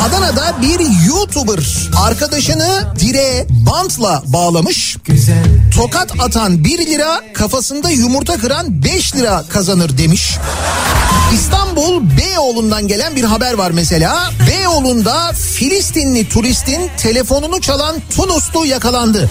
Adana'da bir YouTuber arkadaşını direğe bantla bağlamış. Tokat atan 1 lira, kafasında yumurta kıran 5 lira kazanır demiş. İstanbul Beyoğlu'ndan gelen bir haber var mesela. Beyoğlu'nda Filistinli turistin telefonunu çalan Tunuslu yakalandı.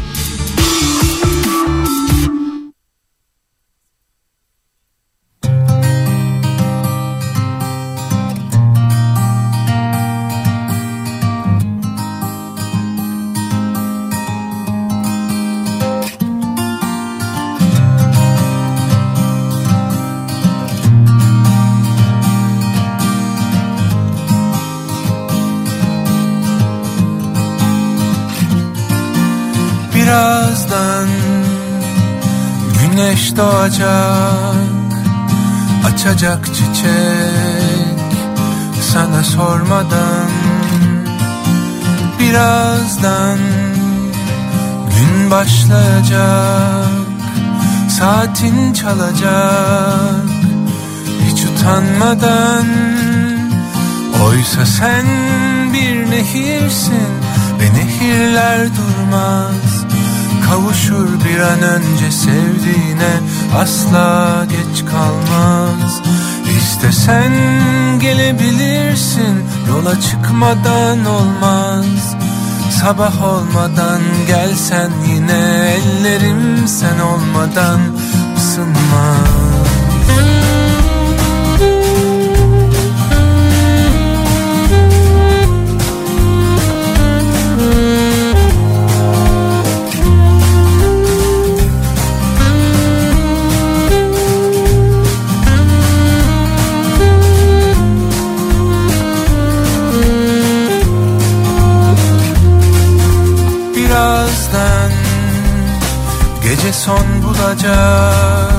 Güneş doğacak Açacak çiçek. Sana sormadan Birazdan gün başlayacak. Saatin çalacak hiç utanmadan. Oysa sen bir nehirsin ve nehirler durmaz Kavuşur bir an önce sevdiğine asla geç kalmaz. İstesen gelebilirsin yola çıkmadan olmaz. Sabah olmadan gelsen yine ellerim sen olmadan ısınmaz son bulacak.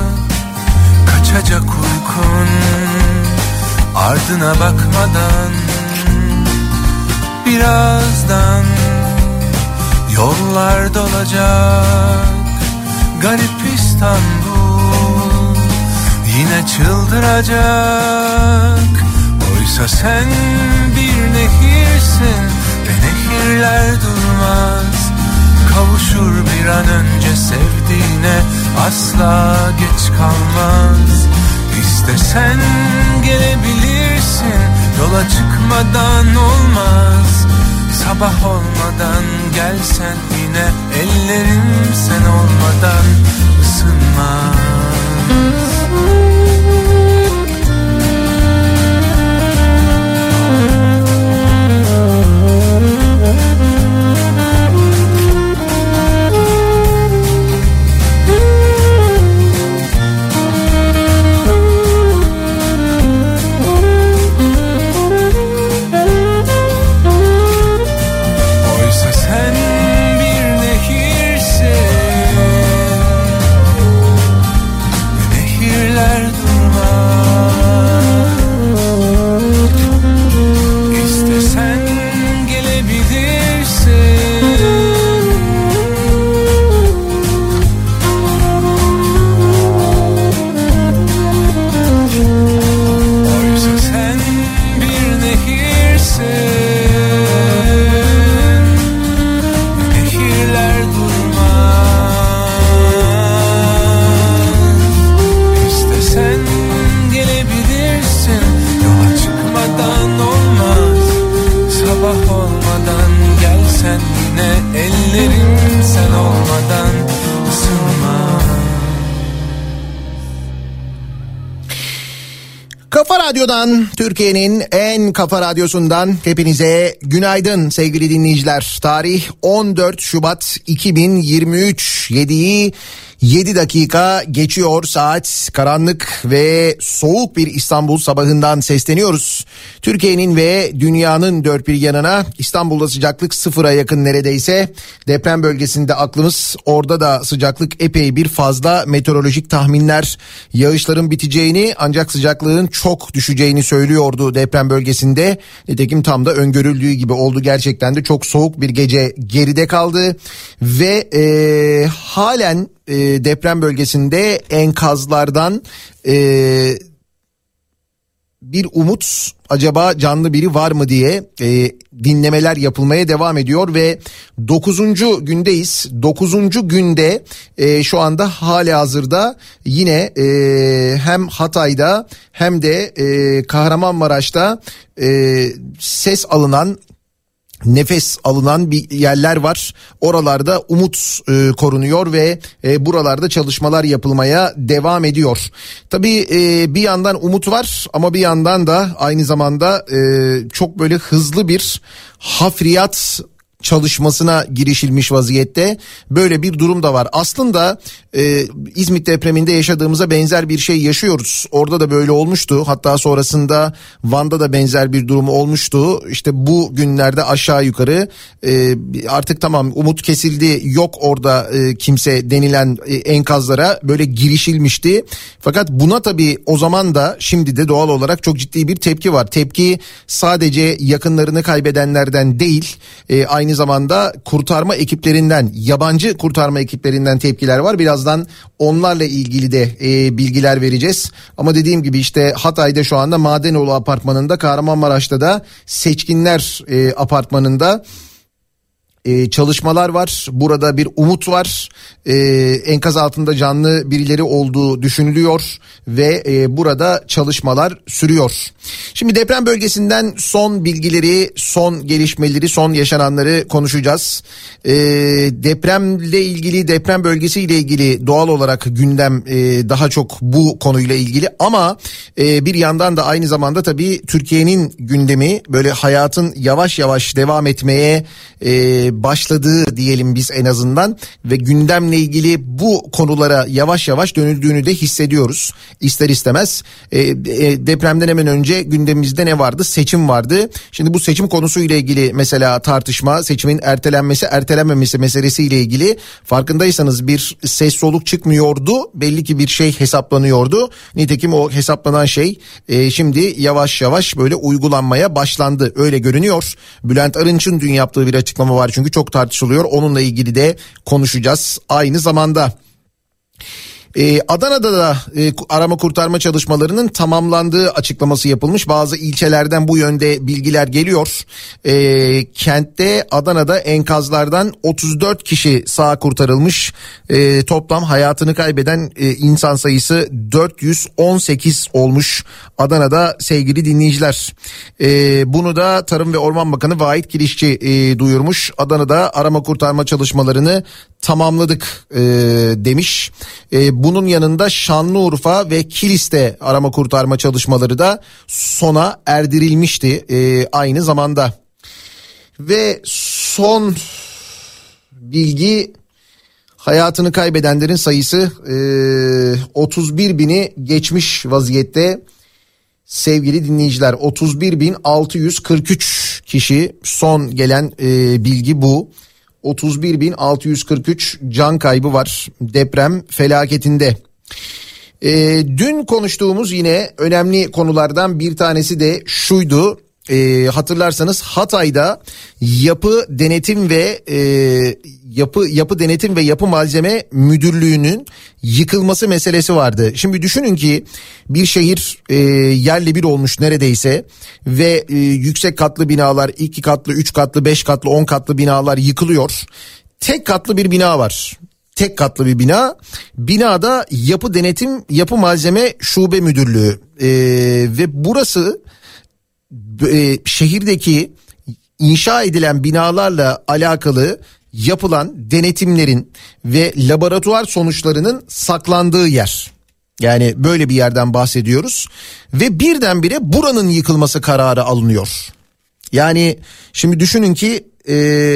Kaçacak uykun ardına bakmadan. Birazdan yollar dolacak. Garip İstanbul yine çıldıracak. Oysa sen bir nehirsin ve nehirler durmaz Kavuşur bir an önce sevdiğine asla geç kalmaz. İstesen gelebilirsin yola çıkmadan olmaz. Sabah olmadan gelsen yine ellerim sen olmadan kafa radyosundan hepinize günaydın sevgili dinleyiciler. Tarih 14 Şubat 2023, 7'yi 7 dakika geçiyor saat karanlık ve soğuk bir İstanbul sabahından sesleniyoruz. Türkiye'nin ve dünyanın dört bir yanına İstanbul'da sıcaklık sıfıra yakın neredeyse. Deprem bölgesinde aklımız orada da sıcaklık epey bir fazla meteorolojik tahminler yağışların biteceğini ancak sıcaklığın çok düşeceğini söylüyordu deprem bölgesinde. Nitekim tam da öngörüldüğü gibi oldu gerçekten de çok soğuk bir gece geride kaldı ve e, halen e, deprem bölgesinde enkazlardan e, bir umut acaba canlı biri var mı diye e, dinlemeler yapılmaya devam ediyor ve 9. gündeyiz. 9. günde e, şu anda hali hazırda yine e, hem Hatay'da hem de e, Kahramanmaraş'ta e, ses alınan nefes alınan bir yerler var. Oralarda umut e, korunuyor ve e, buralarda çalışmalar yapılmaya devam ediyor. Tabii e, bir yandan umut var ama bir yandan da aynı zamanda e, çok böyle hızlı bir hafriyat çalışmasına girişilmiş vaziyette. Böyle bir durum da var. Aslında e, İzmit depreminde yaşadığımıza benzer bir şey yaşıyoruz. Orada da böyle olmuştu. Hatta sonrasında Van'da da benzer bir durum olmuştu. İşte bu günlerde aşağı yukarı e, artık tamam umut kesildi yok orada e, kimse denilen e, enkazlara böyle girişilmişti. Fakat buna tabii o zaman da şimdi de doğal olarak çok ciddi bir tepki var. Tepki sadece yakınlarını kaybedenlerden değil e, aynı zamanda kurtarma ekiplerinden yabancı kurtarma ekiplerinden tepkiler var. Birazdan onlarla ilgili de e, bilgiler vereceğiz. Ama dediğim gibi işte Hatay'da şu anda Madenoğlu apartmanında Kahramanmaraş'ta da Seçkinler e, apartmanında e, çalışmalar var. Burada bir umut var. E, enkaz altında canlı birileri olduğu düşünülüyor ve e, burada çalışmalar sürüyor. Şimdi deprem bölgesinden son bilgileri, son gelişmeleri, son yaşananları konuşacağız. E, depremle ilgili, deprem bölgesiyle ilgili doğal olarak gündem e, daha çok bu konuyla ilgili ama e, bir yandan da aynı zamanda tabii Türkiye'nin gündemi böyle hayatın yavaş yavaş devam etmeye e, başladığı diyelim biz en azından ve gündemle ilgili bu konulara yavaş yavaş dönüldüğünü de hissediyoruz ister istemez. E, e, depremden hemen önce gündemimizde ne vardı? Seçim vardı. Şimdi bu seçim konusuyla ilgili mesela tartışma, seçimin ertelenmesi, ertelenmemesi meselesiyle ilgili farkındaysanız bir ses soluk çıkmıyordu. Belli ki bir şey hesaplanıyordu. Nitekim o hesaplanan şey e, şimdi yavaş yavaş böyle uygulanmaya başlandı. Öyle görünüyor. Bülent Arınç'ın dün yaptığı bir açıklama var çünkü çok tartışılıyor. Onunla ilgili de konuşacağız aynı zamanda. Ee, Adana'da da e, arama kurtarma çalışmalarının tamamlandığı açıklaması yapılmış. Bazı ilçelerden bu yönde bilgiler geliyor. Ee, kentte Adana'da enkazlardan 34 kişi sağ kurtarılmış. Ee, toplam hayatını kaybeden e, insan sayısı 418 olmuş. Adana'da sevgili dinleyiciler. Ee, bunu da Tarım ve Orman Bakanı Vahit Kirişçi e, duyurmuş. Adana'da arama kurtarma çalışmalarını tamamladık e, demiş. E, bunun yanında Şanlıurfa ve Kilis'te arama kurtarma çalışmaları da sona erdirilmişti e, aynı zamanda. Ve son bilgi hayatını kaybedenlerin sayısı e, 31 bini geçmiş vaziyette. Sevgili dinleyiciler 31.643 kişi son gelen e, bilgi bu. 31.643 can kaybı var deprem felaketinde. E, dün konuştuğumuz yine önemli konulardan bir tanesi de şuydu. E, hatırlarsanız Hatay'da yapı denetim ve e, yapı yapı denetim ve yapı malzeme müdürlüğünün yıkılması meselesi vardı. Şimdi düşünün ki bir şehir e, yerle bir olmuş neredeyse ve e, yüksek katlı binalar, iki katlı, üç katlı, beş katlı, on katlı binalar yıkılıyor. Tek katlı bir bina var tek katlı bir bina. Binada yapı denetim yapı malzeme şube müdürlüğü ee, ve burası e, şehirdeki inşa edilen binalarla alakalı yapılan denetimlerin ve laboratuvar sonuçlarının saklandığı yer. Yani böyle bir yerden bahsediyoruz ve birdenbire buranın yıkılması kararı alınıyor. Yani şimdi düşünün ki e,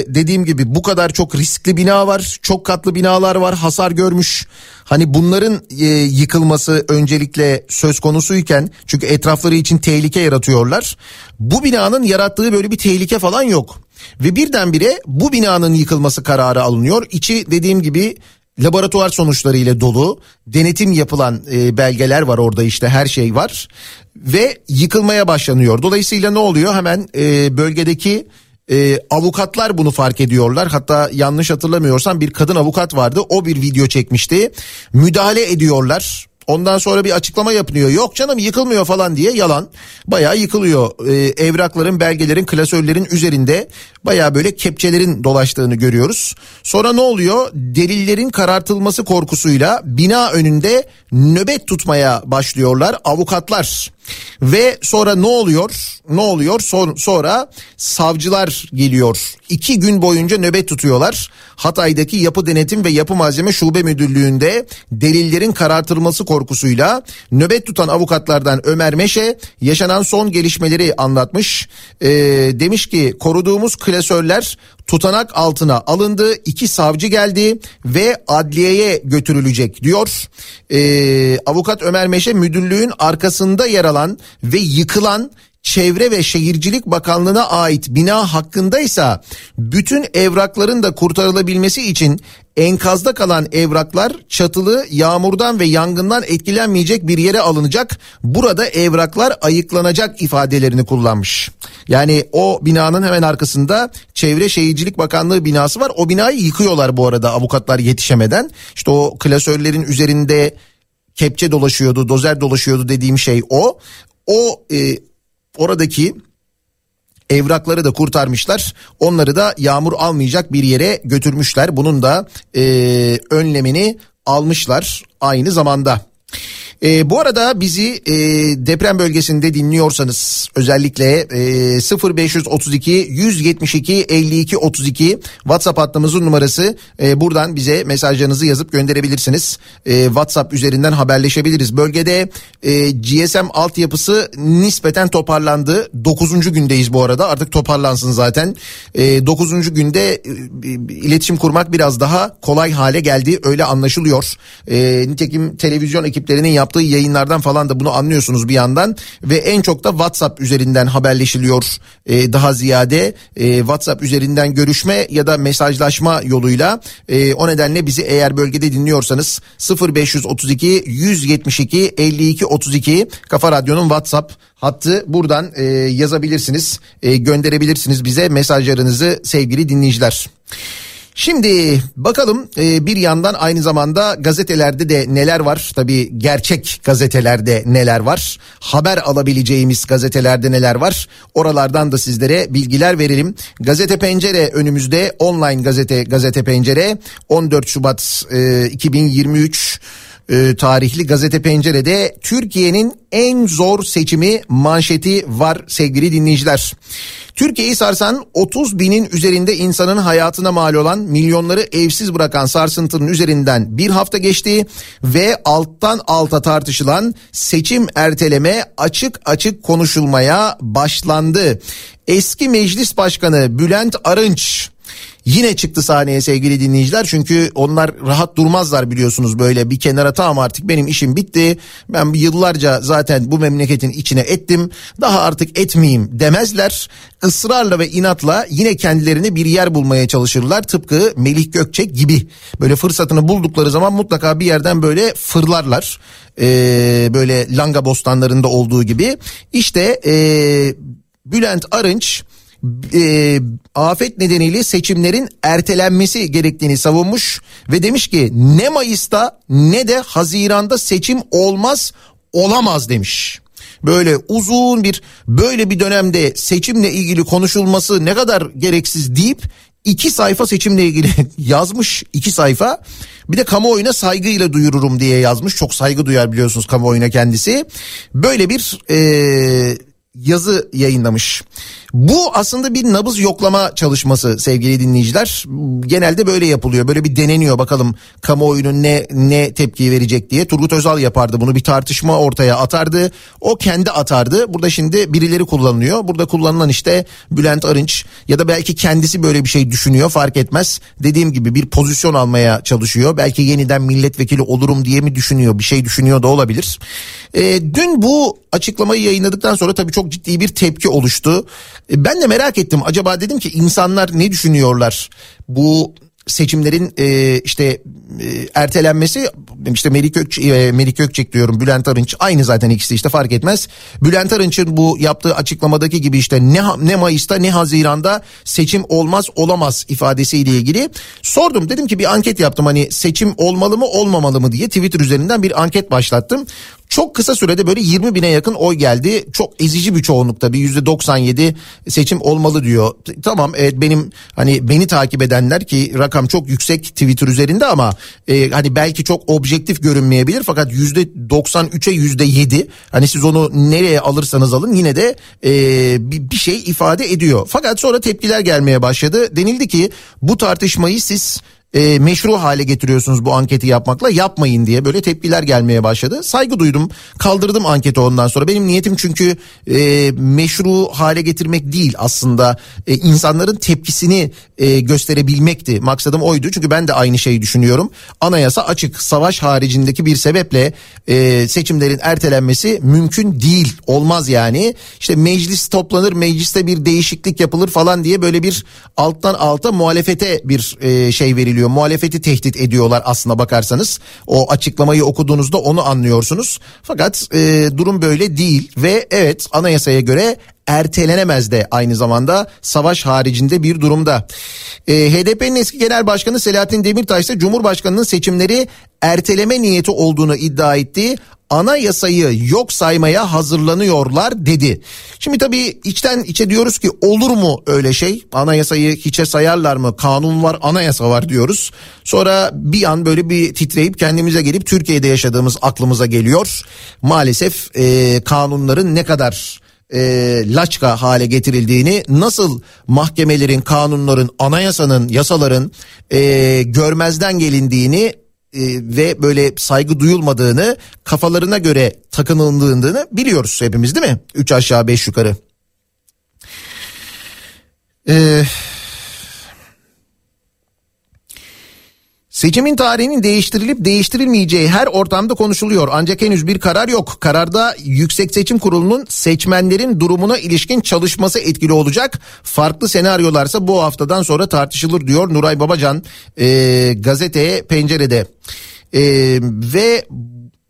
dediğim gibi bu kadar çok riskli bina var. Çok katlı binalar var hasar görmüş. Hani bunların e, yıkılması öncelikle söz konusuyken çünkü etrafları için tehlike yaratıyorlar. Bu binanın yarattığı böyle bir tehlike falan yok. Ve birdenbire bu binanın yıkılması kararı alınıyor. İçi dediğim gibi laboratuvar sonuçları ile dolu. Denetim yapılan e, belgeler var orada işte her şey var. Ve yıkılmaya başlanıyor. Dolayısıyla ne oluyor? Hemen e, bölgedeki e, avukatlar bunu fark ediyorlar. Hatta yanlış hatırlamıyorsam bir kadın avukat vardı. O bir video çekmişti. Müdahale ediyorlar. Ondan sonra bir açıklama yapılıyor. Yok canım yıkılmıyor falan diye yalan. Bayağı yıkılıyor. Ee, evrakların, belgelerin, klasörlerin üzerinde bayağı böyle kepçelerin dolaştığını görüyoruz. Sonra ne oluyor? Delillerin karartılması korkusuyla bina önünde nöbet tutmaya başlıyorlar avukatlar. Ve sonra ne oluyor? Ne oluyor? Son, sonra savcılar geliyor. İki gün boyunca nöbet tutuyorlar. Hatay'daki Yapı Denetim ve Yapı Malzeme Şube Müdürlüğü'nde delillerin karartılması korkusuyla nöbet tutan avukatlardan Ömer Meşe yaşanan son gelişmeleri anlatmış. Ee, demiş ki koruduğumuz klasörler tutanak altına alındı. İki savcı geldi ve adliyeye götürülecek diyor. Ee, avukat Ömer Meşe müdürlüğün arkasında yer alan ve yıkılan Çevre ve Şehircilik Bakanlığı'na ait bina hakkındaysa bütün evrakların da kurtarılabilmesi için enkazda kalan evraklar çatılı yağmurdan ve yangından etkilenmeyecek bir yere alınacak. Burada evraklar ayıklanacak ifadelerini kullanmış. Yani o binanın hemen arkasında Çevre Şehircilik Bakanlığı binası var. O binayı yıkıyorlar bu arada avukatlar yetişemeden. İşte o klasörlerin üzerinde kepçe dolaşıyordu, dozer dolaşıyordu dediğim şey o. O e, oradaki evrakları da kurtarmışlar. Onları da yağmur almayacak bir yere götürmüşler. Bunun da e, önlemini almışlar aynı zamanda. E, bu arada bizi e, deprem bölgesinde dinliyorsanız özellikle e, 0532 172 52 32 WhatsApp hattımızın numarası e, buradan bize mesajlarınızı yazıp gönderebilirsiniz. E, WhatsApp üzerinden haberleşebiliriz. Bölgede e, GSM altyapısı nispeten toparlandı. 9. gündeyiz bu arada artık toparlansın zaten. E, 9. günde e, iletişim kurmak biraz daha kolay hale geldi öyle anlaşılıyor. E, nitekim televizyon ekiplerinin yaptığı yaptığı yayınlardan falan da bunu anlıyorsunuz bir yandan. Ve en çok da WhatsApp üzerinden haberleşiliyor e, daha ziyade e, WhatsApp üzerinden görüşme ya da mesajlaşma yoluyla. E, o nedenle bizi eğer bölgede dinliyorsanız 0532 172 52 32 Kafa Radyo'nun WhatsApp hattı. Buradan e, yazabilirsiniz e, gönderebilirsiniz bize mesajlarınızı sevgili dinleyiciler. Şimdi bakalım e, bir yandan aynı zamanda gazetelerde de neler var? Tabii gerçek gazetelerde neler var? Haber alabileceğimiz gazetelerde neler var? Oralardan da sizlere bilgiler verelim. Gazete Pencere önümüzde online gazete Gazete Pencere 14 Şubat 2023 e, tarihli Gazete Pencere'de Türkiye'nin en zor seçimi manşeti var sevgili dinleyiciler. Türkiye'yi sarsan 30 binin üzerinde insanın hayatına mal olan milyonları evsiz bırakan sarsıntının üzerinden bir hafta geçti ve alttan alta tartışılan seçim erteleme açık açık konuşulmaya başlandı. Eski meclis başkanı Bülent Arınç Yine çıktı sahneye sevgili dinleyiciler çünkü onlar rahat durmazlar biliyorsunuz böyle bir kenara tamam artık benim işim bitti. Ben yıllarca zaten bu memleketin içine ettim daha artık etmeyeyim demezler. Israrla ve inatla yine kendilerini bir yer bulmaya çalışırlar tıpkı Melih Gökçek gibi. Böyle fırsatını buldukları zaman mutlaka bir yerden böyle fırlarlar. Ee, böyle langa bostanlarında olduğu gibi. İşte ee, Bülent Arınç e, afet nedeniyle seçimlerin ertelenmesi gerektiğini savunmuş ve demiş ki ne Mayıs'ta ne de Haziran'da seçim olmaz olamaz demiş. Böyle uzun bir böyle bir dönemde seçimle ilgili konuşulması ne kadar gereksiz deyip iki sayfa seçimle ilgili yazmış iki sayfa. Bir de kamuoyuna saygıyla duyururum diye yazmış. Çok saygı duyar biliyorsunuz kamuoyuna kendisi. Böyle bir e, yazı yayınlamış. Bu aslında bir nabız yoklama çalışması sevgili dinleyiciler. Genelde böyle yapılıyor. Böyle bir deneniyor bakalım kamuoyunun ne ne tepki verecek diye. Turgut Özal yapardı bunu bir tartışma ortaya atardı. O kendi atardı. Burada şimdi birileri kullanılıyor. Burada kullanılan işte Bülent Arınç ya da belki kendisi böyle bir şey düşünüyor fark etmez. Dediğim gibi bir pozisyon almaya çalışıyor. Belki yeniden milletvekili olurum diye mi düşünüyor? Bir şey düşünüyor da olabilir. E, dün bu açıklamayı yayınladıktan sonra tabii çok ciddi bir tepki oluştu. E, ben de merak ettim. Acaba dedim ki insanlar ne düşünüyorlar? Bu seçimlerin e, işte e, ertelenmesi işte Melik, Gök, e, Melik Gökçek diyorum Bülent Arınç aynı zaten ikisi işte fark etmez. Bülent Arınç'ın bu yaptığı açıklamadaki gibi işte ne, ne Mayıs'ta ne Haziran'da seçim olmaz olamaz ifadesiyle ilgili sordum. Dedim ki bir anket yaptım hani seçim olmalı mı olmamalı mı diye Twitter üzerinden bir anket başlattım. Çok kısa sürede böyle 20 bine yakın oy geldi. Çok ezici bir çoğunlukta bir yüzde 97 seçim olmalı diyor. Tamam evet benim hani beni takip edenler ki rakam çok yüksek Twitter üzerinde ama e, hani belki çok objektif görünmeyebilir fakat yüzde 93'e yüzde 7 hani siz onu nereye alırsanız alın yine de e, bir, bir şey ifade ediyor. Fakat sonra tepkiler gelmeye başladı. Denildi ki bu tartışmayı siz e, meşru hale getiriyorsunuz bu anketi yapmakla yapmayın diye böyle tepkiler gelmeye başladı. Saygı duydum kaldırdım anketi ondan sonra. Benim niyetim çünkü e, meşru hale getirmek değil aslında e, insanların tepkisini e, gösterebilmekti. Maksadım oydu. Çünkü ben de aynı şeyi düşünüyorum. Anayasa açık. Savaş haricindeki bir sebeple e, seçimlerin ertelenmesi mümkün değil. Olmaz yani. İşte meclis toplanır mecliste bir değişiklik yapılır falan diye böyle bir alttan alta muhalefete bir e, şey veriliyor ediliyor. Muhalefeti tehdit ediyorlar aslına bakarsanız. O açıklamayı okuduğunuzda onu anlıyorsunuz. Fakat e, durum böyle değil ve evet anayasaya göre ertelenemez de aynı zamanda savaş haricinde bir durumda. E, HDP'nin eski genel başkanı Selahattin Demirtaş ise Cumhurbaşkanı'nın seçimleri erteleme niyeti olduğunu iddia etti anayasayı yok saymaya hazırlanıyorlar dedi. Şimdi tabii içten içe diyoruz ki olur mu öyle şey? Anayasayı hiçe sayarlar mı? Kanun var, anayasa var diyoruz. Sonra bir an böyle bir titreyip kendimize gelip Türkiye'de yaşadığımız aklımıza geliyor. Maalesef e, kanunların ne kadar e, laçka hale getirildiğini nasıl mahkemelerin, kanunların, anayasanın, yasaların e, görmezden gelindiğini ve böyle saygı duyulmadığını kafalarına göre takınıldığını biliyoruz hepimiz değil mi? Üç aşağı beş yukarı. Eee Seçimin tarihinin değiştirilip değiştirilmeyeceği her ortamda konuşuluyor ancak henüz bir karar yok. Kararda Yüksek Seçim Kurulu'nun seçmenlerin durumuna ilişkin çalışması etkili olacak. Farklı senaryolarsa bu haftadan sonra tartışılır diyor Nuray Babacan e, gazeteye pencerede. E, ve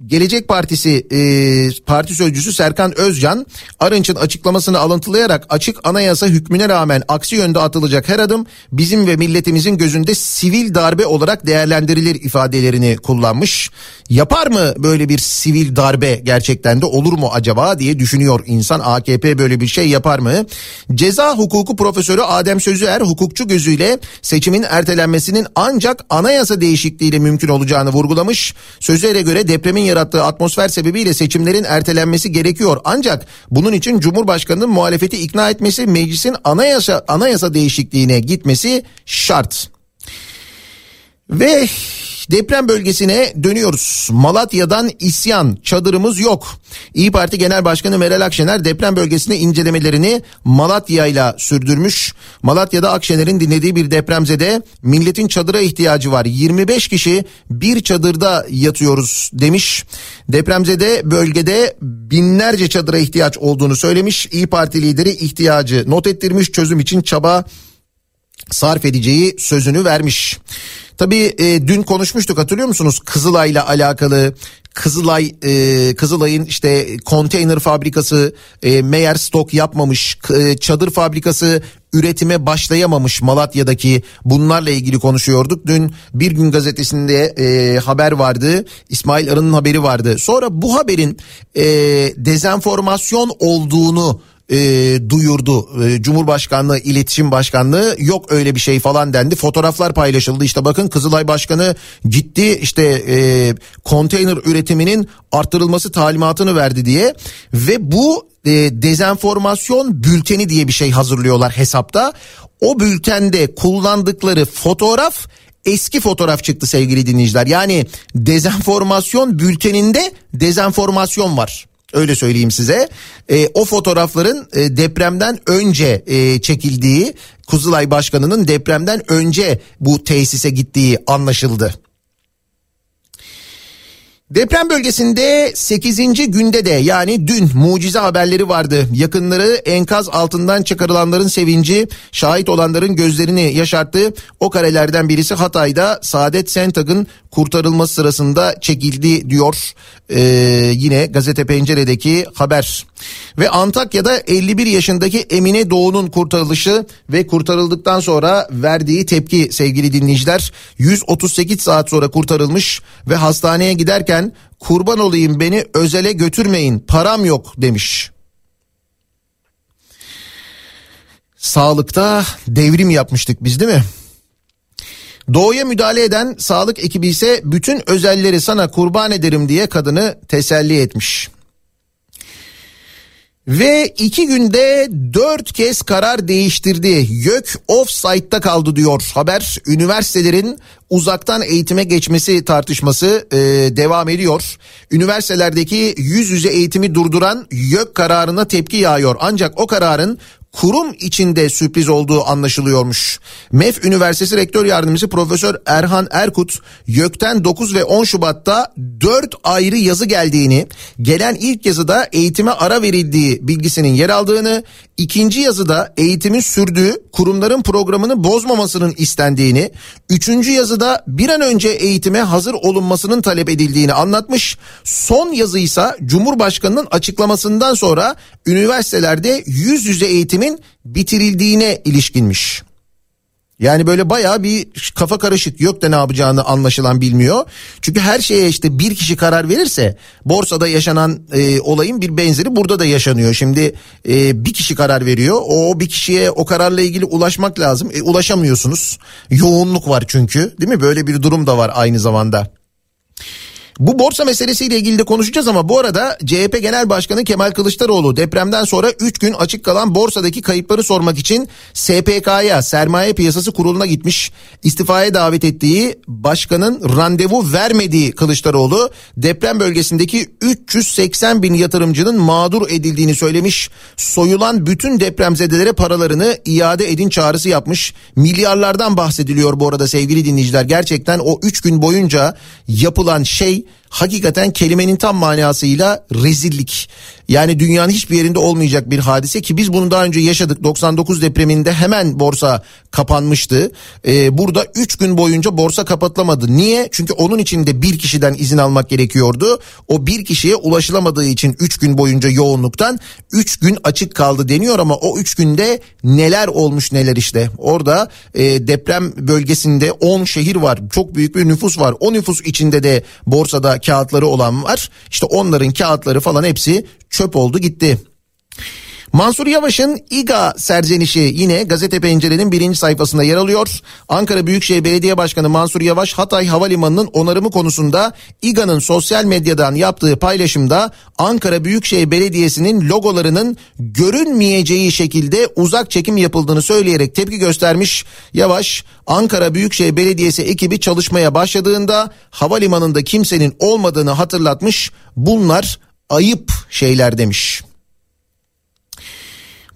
Gelecek Partisi e, parti sözcüsü Serkan Özcan Arınç'ın açıklamasını alıntılayarak açık anayasa hükmüne rağmen aksi yönde atılacak her adım bizim ve milletimizin gözünde sivil darbe olarak değerlendirilir ifadelerini kullanmış. Yapar mı böyle bir sivil darbe gerçekten de olur mu acaba diye düşünüyor insan AKP böyle bir şey yapar mı? Ceza hukuku profesörü Adem Sözüer hukukçu gözüyle seçimin ertelenmesinin ancak anayasa değişikliğiyle mümkün olacağını vurgulamış. Sözüer'e göre depremin yarattığı atmosfer sebebiyle seçimlerin ertelenmesi gerekiyor. Ancak bunun için Cumhurbaşkanı'nın muhalefeti ikna etmesi, meclisin anayasa anayasa değişikliğine gitmesi şart. Ve Deprem bölgesine dönüyoruz. Malatya'dan isyan, çadırımız yok. İyi Parti Genel Başkanı Meral Akşener deprem bölgesinde incelemelerini Malatya ile sürdürmüş. Malatya'da Akşener'in dinlediği bir depremzede milletin çadıra ihtiyacı var. 25 kişi bir çadırda yatıyoruz demiş. Depremzede bölgede binlerce çadıra ihtiyaç olduğunu söylemiş. İyi Parti lideri ihtiyacı not ettirmiş. Çözüm için çaba sarf edeceği sözünü vermiş. Tabii e, dün konuşmuştuk hatırlıyor musunuz? Kızılay'la alakalı Kızılay e, Kızılay'ın işte konteyner fabrikası e, meğer stok yapmamış e, çadır fabrikası üretime başlayamamış Malatya'daki bunlarla ilgili konuşuyorduk. Dün Bir Gün gazetesinde e, haber vardı. İsmail Arı'nın haberi vardı. Sonra bu haberin e, dezenformasyon olduğunu e, duyurdu e, Cumhurbaşkanlığı İletişim Başkanlığı yok öyle bir şey falan dendi fotoğraflar paylaşıldı işte bakın Kızılay Başkanı gitti işte e, konteyner üretiminin arttırılması talimatını verdi diye ve bu e, dezenformasyon bülteni diye bir şey hazırlıyorlar hesapta. O bültende kullandıkları fotoğraf eski fotoğraf çıktı sevgili dinleyiciler. Yani dezenformasyon bülteninde dezenformasyon var. Öyle söyleyeyim size. E, o fotoğrafların e, depremden önce e, çekildiği, Kuzulay Başkanı'nın depremden önce bu tesise gittiği anlaşıldı. Deprem bölgesinde 8. günde de yani dün mucize haberleri vardı. Yakınları enkaz altından çıkarılanların sevinci, şahit olanların gözlerini yaşarttı. O karelerden birisi Hatay'da Saadet Sentag'ın kurtarılması sırasında çekildi diyor. Ee, yine gazete penceredeki haber. Ve Antakya'da 51 yaşındaki Emine Doğu'nun kurtarılışı ve kurtarıldıktan sonra verdiği tepki sevgili dinleyiciler. 138 saat sonra kurtarılmış ve hastaneye giderken kurban olayım beni özele götürmeyin param yok demiş. Sağlıkta devrim yapmıştık biz değil mi? Doğuya müdahale eden sağlık ekibi ise bütün özelleri sana kurban ederim diye kadını teselli etmiş. Ve iki günde dört kez karar değiştirdi. YÖK offside'da kaldı diyor haber. Üniversitelerin uzaktan eğitime geçmesi tartışması e, devam ediyor. Üniversitelerdeki yüz yüze eğitimi durduran YÖK kararına tepki yağıyor. Ancak o kararın kurum içinde sürpriz olduğu anlaşılıyormuş. MEF Üniversitesi Rektör Yardımcısı Profesör Erhan Erkut, YÖK'ten 9 ve 10 Şubat'ta 4 ayrı yazı geldiğini, gelen ilk yazıda eğitime ara verildiği bilgisinin yer aldığını, ikinci yazıda eğitimin sürdüğü kurumların programını bozmamasının istendiğini, üçüncü yazıda bir an önce eğitime hazır olunmasının talep edildiğini anlatmış. Son yazıysa Cumhurbaşkanı'nın açıklamasından sonra üniversitelerde yüz yüze eğitimin bitirildiğine ilişkinmiş. Yani böyle bayağı bir kafa karışık yok da ne yapacağını anlaşılan bilmiyor. Çünkü her şeye işte bir kişi karar verirse borsada yaşanan e, olayın bir benzeri burada da yaşanıyor. Şimdi e, bir kişi karar veriyor o bir kişiye o kararla ilgili ulaşmak lazım. E, ulaşamıyorsunuz yoğunluk var çünkü değil mi böyle bir durum da var aynı zamanda. Bu borsa meselesiyle ilgili de konuşacağız ama bu arada CHP Genel Başkanı Kemal Kılıçdaroğlu depremden sonra 3 gün açık kalan borsadaki kayıpları sormak için SPK'ya Sermaye Piyasası Kurulu'na gitmiş. İstifaya davet ettiği başkanın randevu vermediği Kılıçdaroğlu deprem bölgesindeki 380 bin yatırımcının mağdur edildiğini söylemiş. Soyulan bütün depremzedelere paralarını iade edin çağrısı yapmış. Milyarlardan bahsediliyor bu arada sevgili dinleyiciler. Gerçekten o 3 gün boyunca yapılan şey hakikaten kelimenin tam manasıyla rezillik. Yani dünyanın hiçbir yerinde olmayacak bir hadise ki biz bunu daha önce yaşadık. 99 depreminde hemen borsa kapanmıştı. Ee, burada 3 gün boyunca borsa kapatılamadı. Niye? Çünkü onun için de bir kişiden izin almak gerekiyordu. O bir kişiye ulaşılamadığı için 3 gün boyunca yoğunluktan 3 gün açık kaldı deniyor ama o 3 günde neler olmuş neler işte. Orada e, deprem bölgesinde 10 şehir var. Çok büyük bir nüfus var. O nüfus içinde de borsada kağıtları olan var. İşte onların kağıtları falan hepsi çöp oldu gitti. Mansur Yavaş'ın İGA serzenişi yine gazete pencerenin birinci sayfasında yer alıyor. Ankara Büyükşehir Belediye Başkanı Mansur Yavaş Hatay Havalimanı'nın onarımı konusunda İGA'nın sosyal medyadan yaptığı paylaşımda Ankara Büyükşehir Belediyesi'nin logolarının görünmeyeceği şekilde uzak çekim yapıldığını söyleyerek tepki göstermiş. Yavaş Ankara Büyükşehir Belediyesi ekibi çalışmaya başladığında havalimanında kimsenin olmadığını hatırlatmış. Bunlar ayıp şeyler demiş.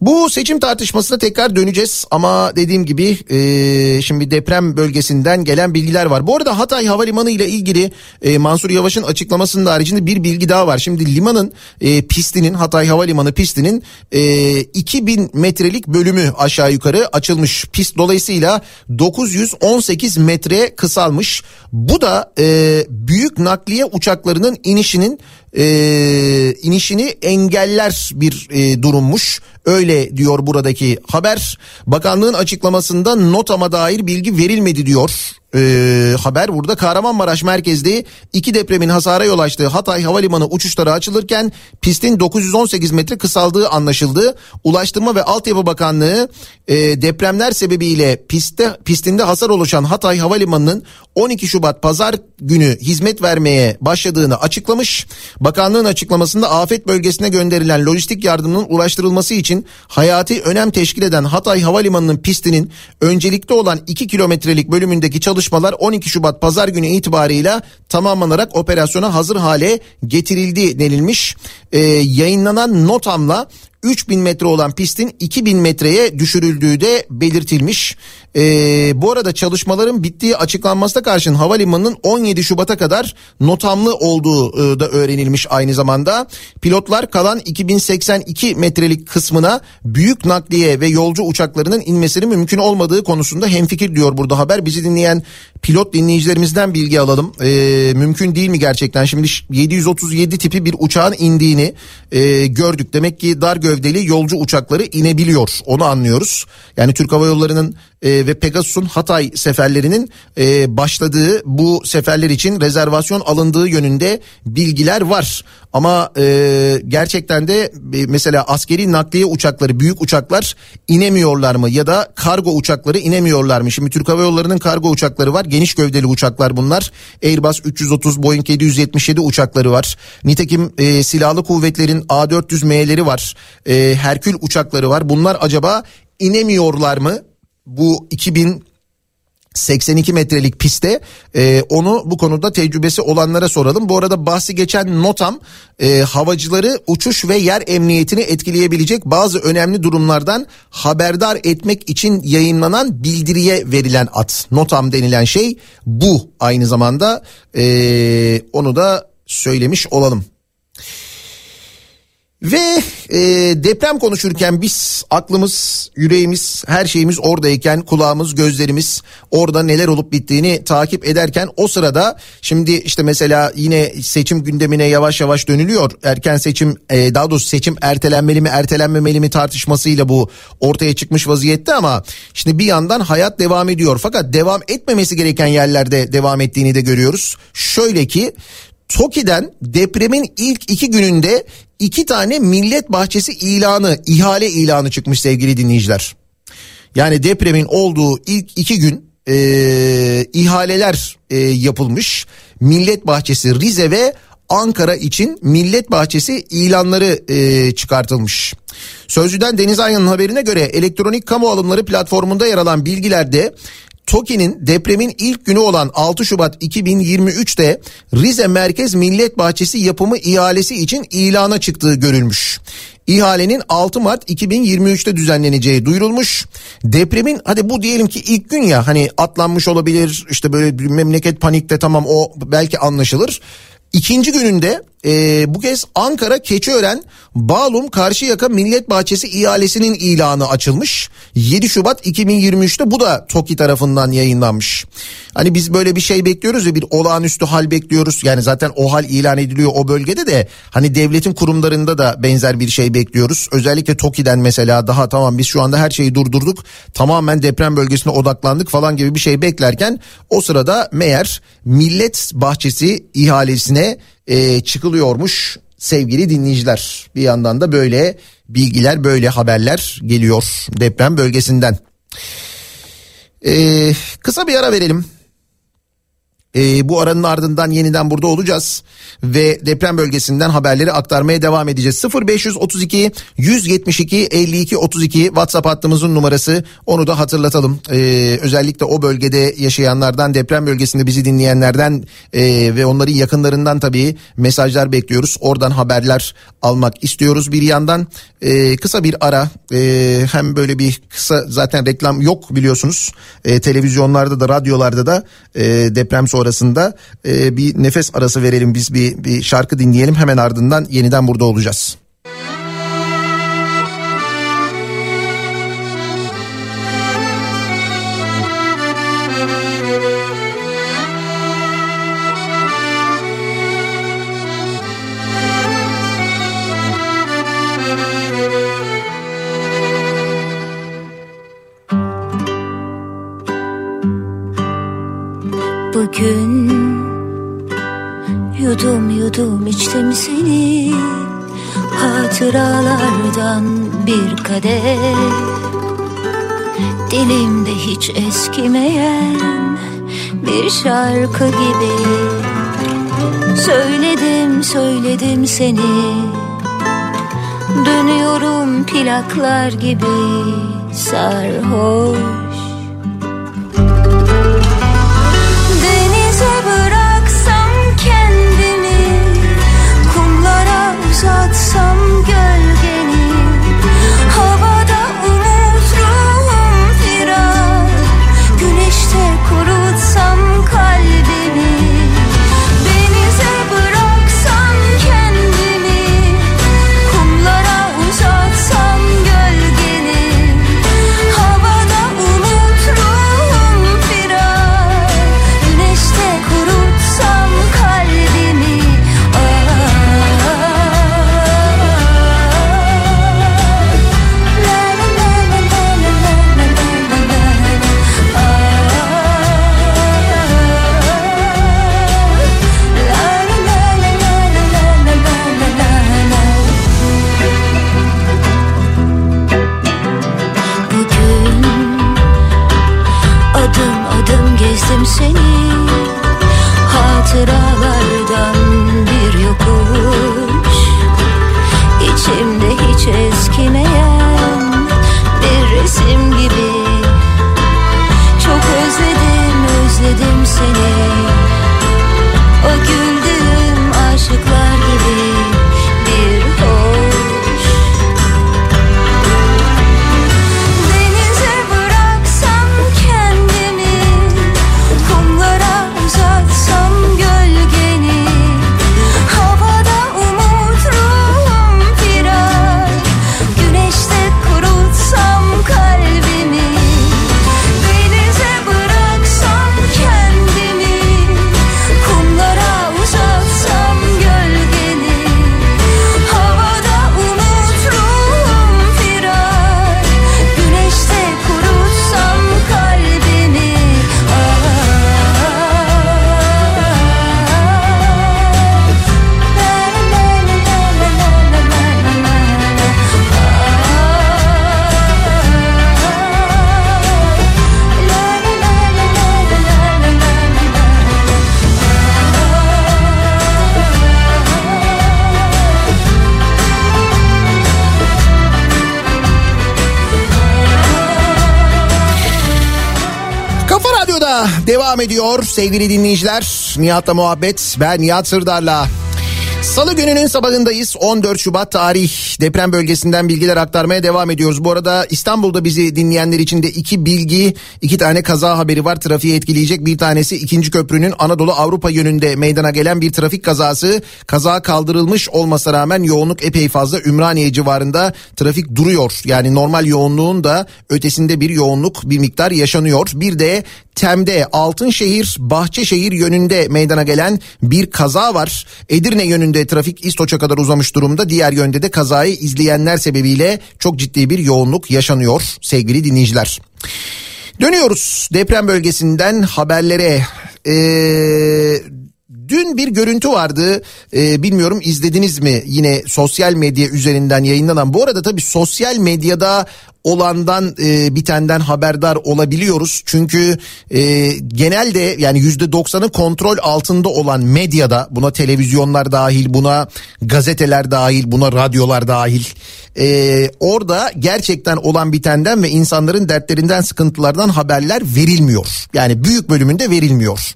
Bu seçim tartışmasına tekrar döneceğiz ama dediğim gibi e, şimdi deprem bölgesinden gelen bilgiler var. Bu arada Hatay Havalimanı ile ilgili e, Mansur Yavaş'ın açıklamasının haricinde bir bilgi daha var. Şimdi limanın e, pistinin Hatay Havalimanı pistinin e, 2000 metrelik bölümü aşağı yukarı açılmış. Pist dolayısıyla 918 metre kısalmış. Bu da e, büyük nakliye uçaklarının inişinin e, inişini engeller bir e, durummuş. Öyle diyor buradaki haber. Bakanlığın açıklamasında notama dair bilgi verilmedi diyor. Ee, haber burada Kahramanmaraş merkezli iki depremin hasara yol açtığı Hatay Havalimanı uçuşları açılırken pistin 918 metre kısaldığı anlaşıldı. Ulaştırma ve Altyapı Bakanlığı e, depremler sebebiyle pistte pistinde hasar oluşan Hatay Havalimanı'nın 12 Şubat pazar günü hizmet vermeye başladığını açıklamış. Bakanlığın açıklamasında afet bölgesine gönderilen lojistik yardımının ulaştırılması için hayati önem teşkil eden Hatay Havalimanı'nın pistinin öncelikli olan 2 kilometrelik bölümündeki çalışmalar 12 Şubat pazar günü itibarıyla tamamlanarak operasyona hazır hale getirildi denilmiş. Ee, yayınlanan notamla 3000 metre olan pistin 2000 metreye düşürüldüğü de belirtilmiş. Ee, bu arada çalışmaların bittiği açıklanmasına karşın havalimanının 17 Şubat'a kadar notamlı olduğu e, da öğrenilmiş aynı zamanda. Pilotlar kalan 2082 metrelik kısmına büyük nakliye ve yolcu uçaklarının inmesinin mümkün olmadığı konusunda hemfikir diyor burada haber. Bizi dinleyen pilot dinleyicilerimizden bilgi alalım. Ee, mümkün değil mi gerçekten? Şimdi 737 tipi bir uçağın indiğini e, gördük. Demek ki dar gövdeli yolcu uçakları inebiliyor. Onu anlıyoruz. Yani Türk Hava Yolları'nın e, ve Pegasus'un Hatay seferlerinin e, başladığı bu seferler için rezervasyon alındığı yönünde bilgiler var. Ama e, gerçekten de e, mesela askeri nakliye uçakları büyük uçaklar inemiyorlar mı ya da kargo uçakları inemiyorlar mı? Şimdi Türk Hava Yolları'nın kargo uçakları var geniş gövdeli uçaklar bunlar. Airbus 330 Boeing 777 uçakları var. Nitekim e, silahlı kuvvetlerin A400M'leri var. E, Herkül uçakları var. Bunlar acaba inemiyorlar mı? Bu 2000 82 metrelik piste e, onu bu konuda tecrübesi olanlara soralım. Bu arada bahsi geçen notam e, havacıları uçuş ve yer emniyetini etkileyebilecek bazı önemli durumlardan haberdar etmek için yayınlanan bildiriye verilen at. Notam denilen şey bu aynı zamanda e, onu da söylemiş olalım. Ve e, deprem konuşurken biz aklımız, yüreğimiz, her şeyimiz oradayken kulağımız, gözlerimiz orada neler olup bittiğini takip ederken o sırada şimdi işte mesela yine seçim gündemine yavaş yavaş dönülüyor. Erken seçim e, daha doğrusu seçim ertelenmeli mi ertelenmemeli mi tartışmasıyla bu ortaya çıkmış vaziyette ama şimdi bir yandan hayat devam ediyor. Fakat devam etmemesi gereken yerlerde devam ettiğini de görüyoruz. Şöyle ki TOKİ'den depremin ilk iki gününde iki tane millet bahçesi ilanı, ihale ilanı çıkmış sevgili dinleyiciler. Yani depremin olduğu ilk iki gün e, ihaleler e, yapılmış. Millet bahçesi Rize ve Ankara için millet bahçesi ilanları e, çıkartılmış. Sözcüden Deniz Ayhan'ın haberine göre elektronik kamu alımları platformunda yer alan bilgilerde TOKİ'nin depremin ilk günü olan 6 Şubat 2023'te Rize Merkez Millet Bahçesi yapımı ihalesi için ilana çıktığı görülmüş. İhalenin 6 Mart 2023'te düzenleneceği duyurulmuş. Depremin hadi bu diyelim ki ilk gün ya hani atlanmış olabilir işte böyle bir memleket panikte tamam o belki anlaşılır. İkinci gününde e, bu kez Ankara Keçiören Bağlum Karşıyaka Millet Bahçesi ihalesinin ilanı açılmış. 7 Şubat 2023'te bu da TOKİ tarafından yayınlanmış. Hani biz böyle bir şey bekliyoruz ya bir olağanüstü hal bekliyoruz. Yani zaten o hal ilan ediliyor o bölgede de hani devletin kurumlarında da benzer bir şey bekliyoruz. Özellikle TOKİ'den mesela daha tamam biz şu anda her şeyi durdurduk. Tamamen deprem bölgesine odaklandık falan gibi bir şey beklerken o sırada meğer Millet Bahçesi ihalesine e, çıkılıyormuş sevgili dinleyiciler. Bir yandan da böyle bilgiler böyle haberler geliyor deprem bölgesinden. Ee, kısa bir ara verelim. E, bu aranın ardından yeniden burada olacağız ve deprem bölgesinden haberleri aktarmaya devam edeceğiz. 0532 172 52 32 WhatsApp hattımızın numarası onu da hatırlatalım. E, özellikle o bölgede yaşayanlardan deprem bölgesinde bizi dinleyenlerden e, ve onların yakınlarından tabii mesajlar bekliyoruz. Oradan haberler almak istiyoruz bir yandan. E, kısa bir ara e, hem böyle bir kısa zaten reklam yok biliyorsunuz. E, televizyonlarda da radyolarda da e, deprem sonrası sonrasında e, bir nefes arası verelim biz bir, bir şarkı dinleyelim hemen ardından yeniden burada olacağız. Bugün. Yudum yudum içtim seni. Hatıralardan bir kadeh. Dilimde hiç eskimeyen bir şarkı gibi. Söyledim söyledim seni. Dönüyorum plaklar gibi sarhoş uzatsam gel. Devam sevgili dinleyiciler. Nihat'la muhabbet ben Nihat Sırdar'la. Salı gününün sabahındayız 14 Şubat tarih deprem bölgesinden bilgiler aktarmaya devam ediyoruz. Bu arada İstanbul'da bizi dinleyenler için de iki bilgi iki tane kaza haberi var trafiği etkileyecek. Bir tanesi ikinci köprünün Anadolu Avrupa yönünde meydana gelen bir trafik kazası. Kaza kaldırılmış olmasına rağmen yoğunluk epey fazla Ümraniye civarında trafik duruyor. Yani normal yoğunluğun da ötesinde bir yoğunluk bir miktar yaşanıyor. Bir de Tem'de Altınşehir Bahçeşehir yönünde meydana gelen bir kaza var. Edirne yönünde trafik İstoç'a kadar uzamış durumda. Diğer yönde de kazayı izleyenler sebebiyle çok ciddi bir yoğunluk yaşanıyor sevgili dinleyiciler. Dönüyoruz deprem bölgesinden haberlere. Ee, Dün bir görüntü vardı Ee, bilmiyorum izlediniz mi yine sosyal medya üzerinden yayınlanan. Bu arada tabii sosyal medyada olandan e, bitenden haberdar olabiliyoruz. Çünkü e, genelde yani yüzde doksanı kontrol altında olan medyada buna televizyonlar dahil buna gazeteler dahil buna radyolar dahil e, orada gerçekten olan bitenden ve insanların dertlerinden sıkıntılardan haberler verilmiyor. Yani büyük bölümünde verilmiyor.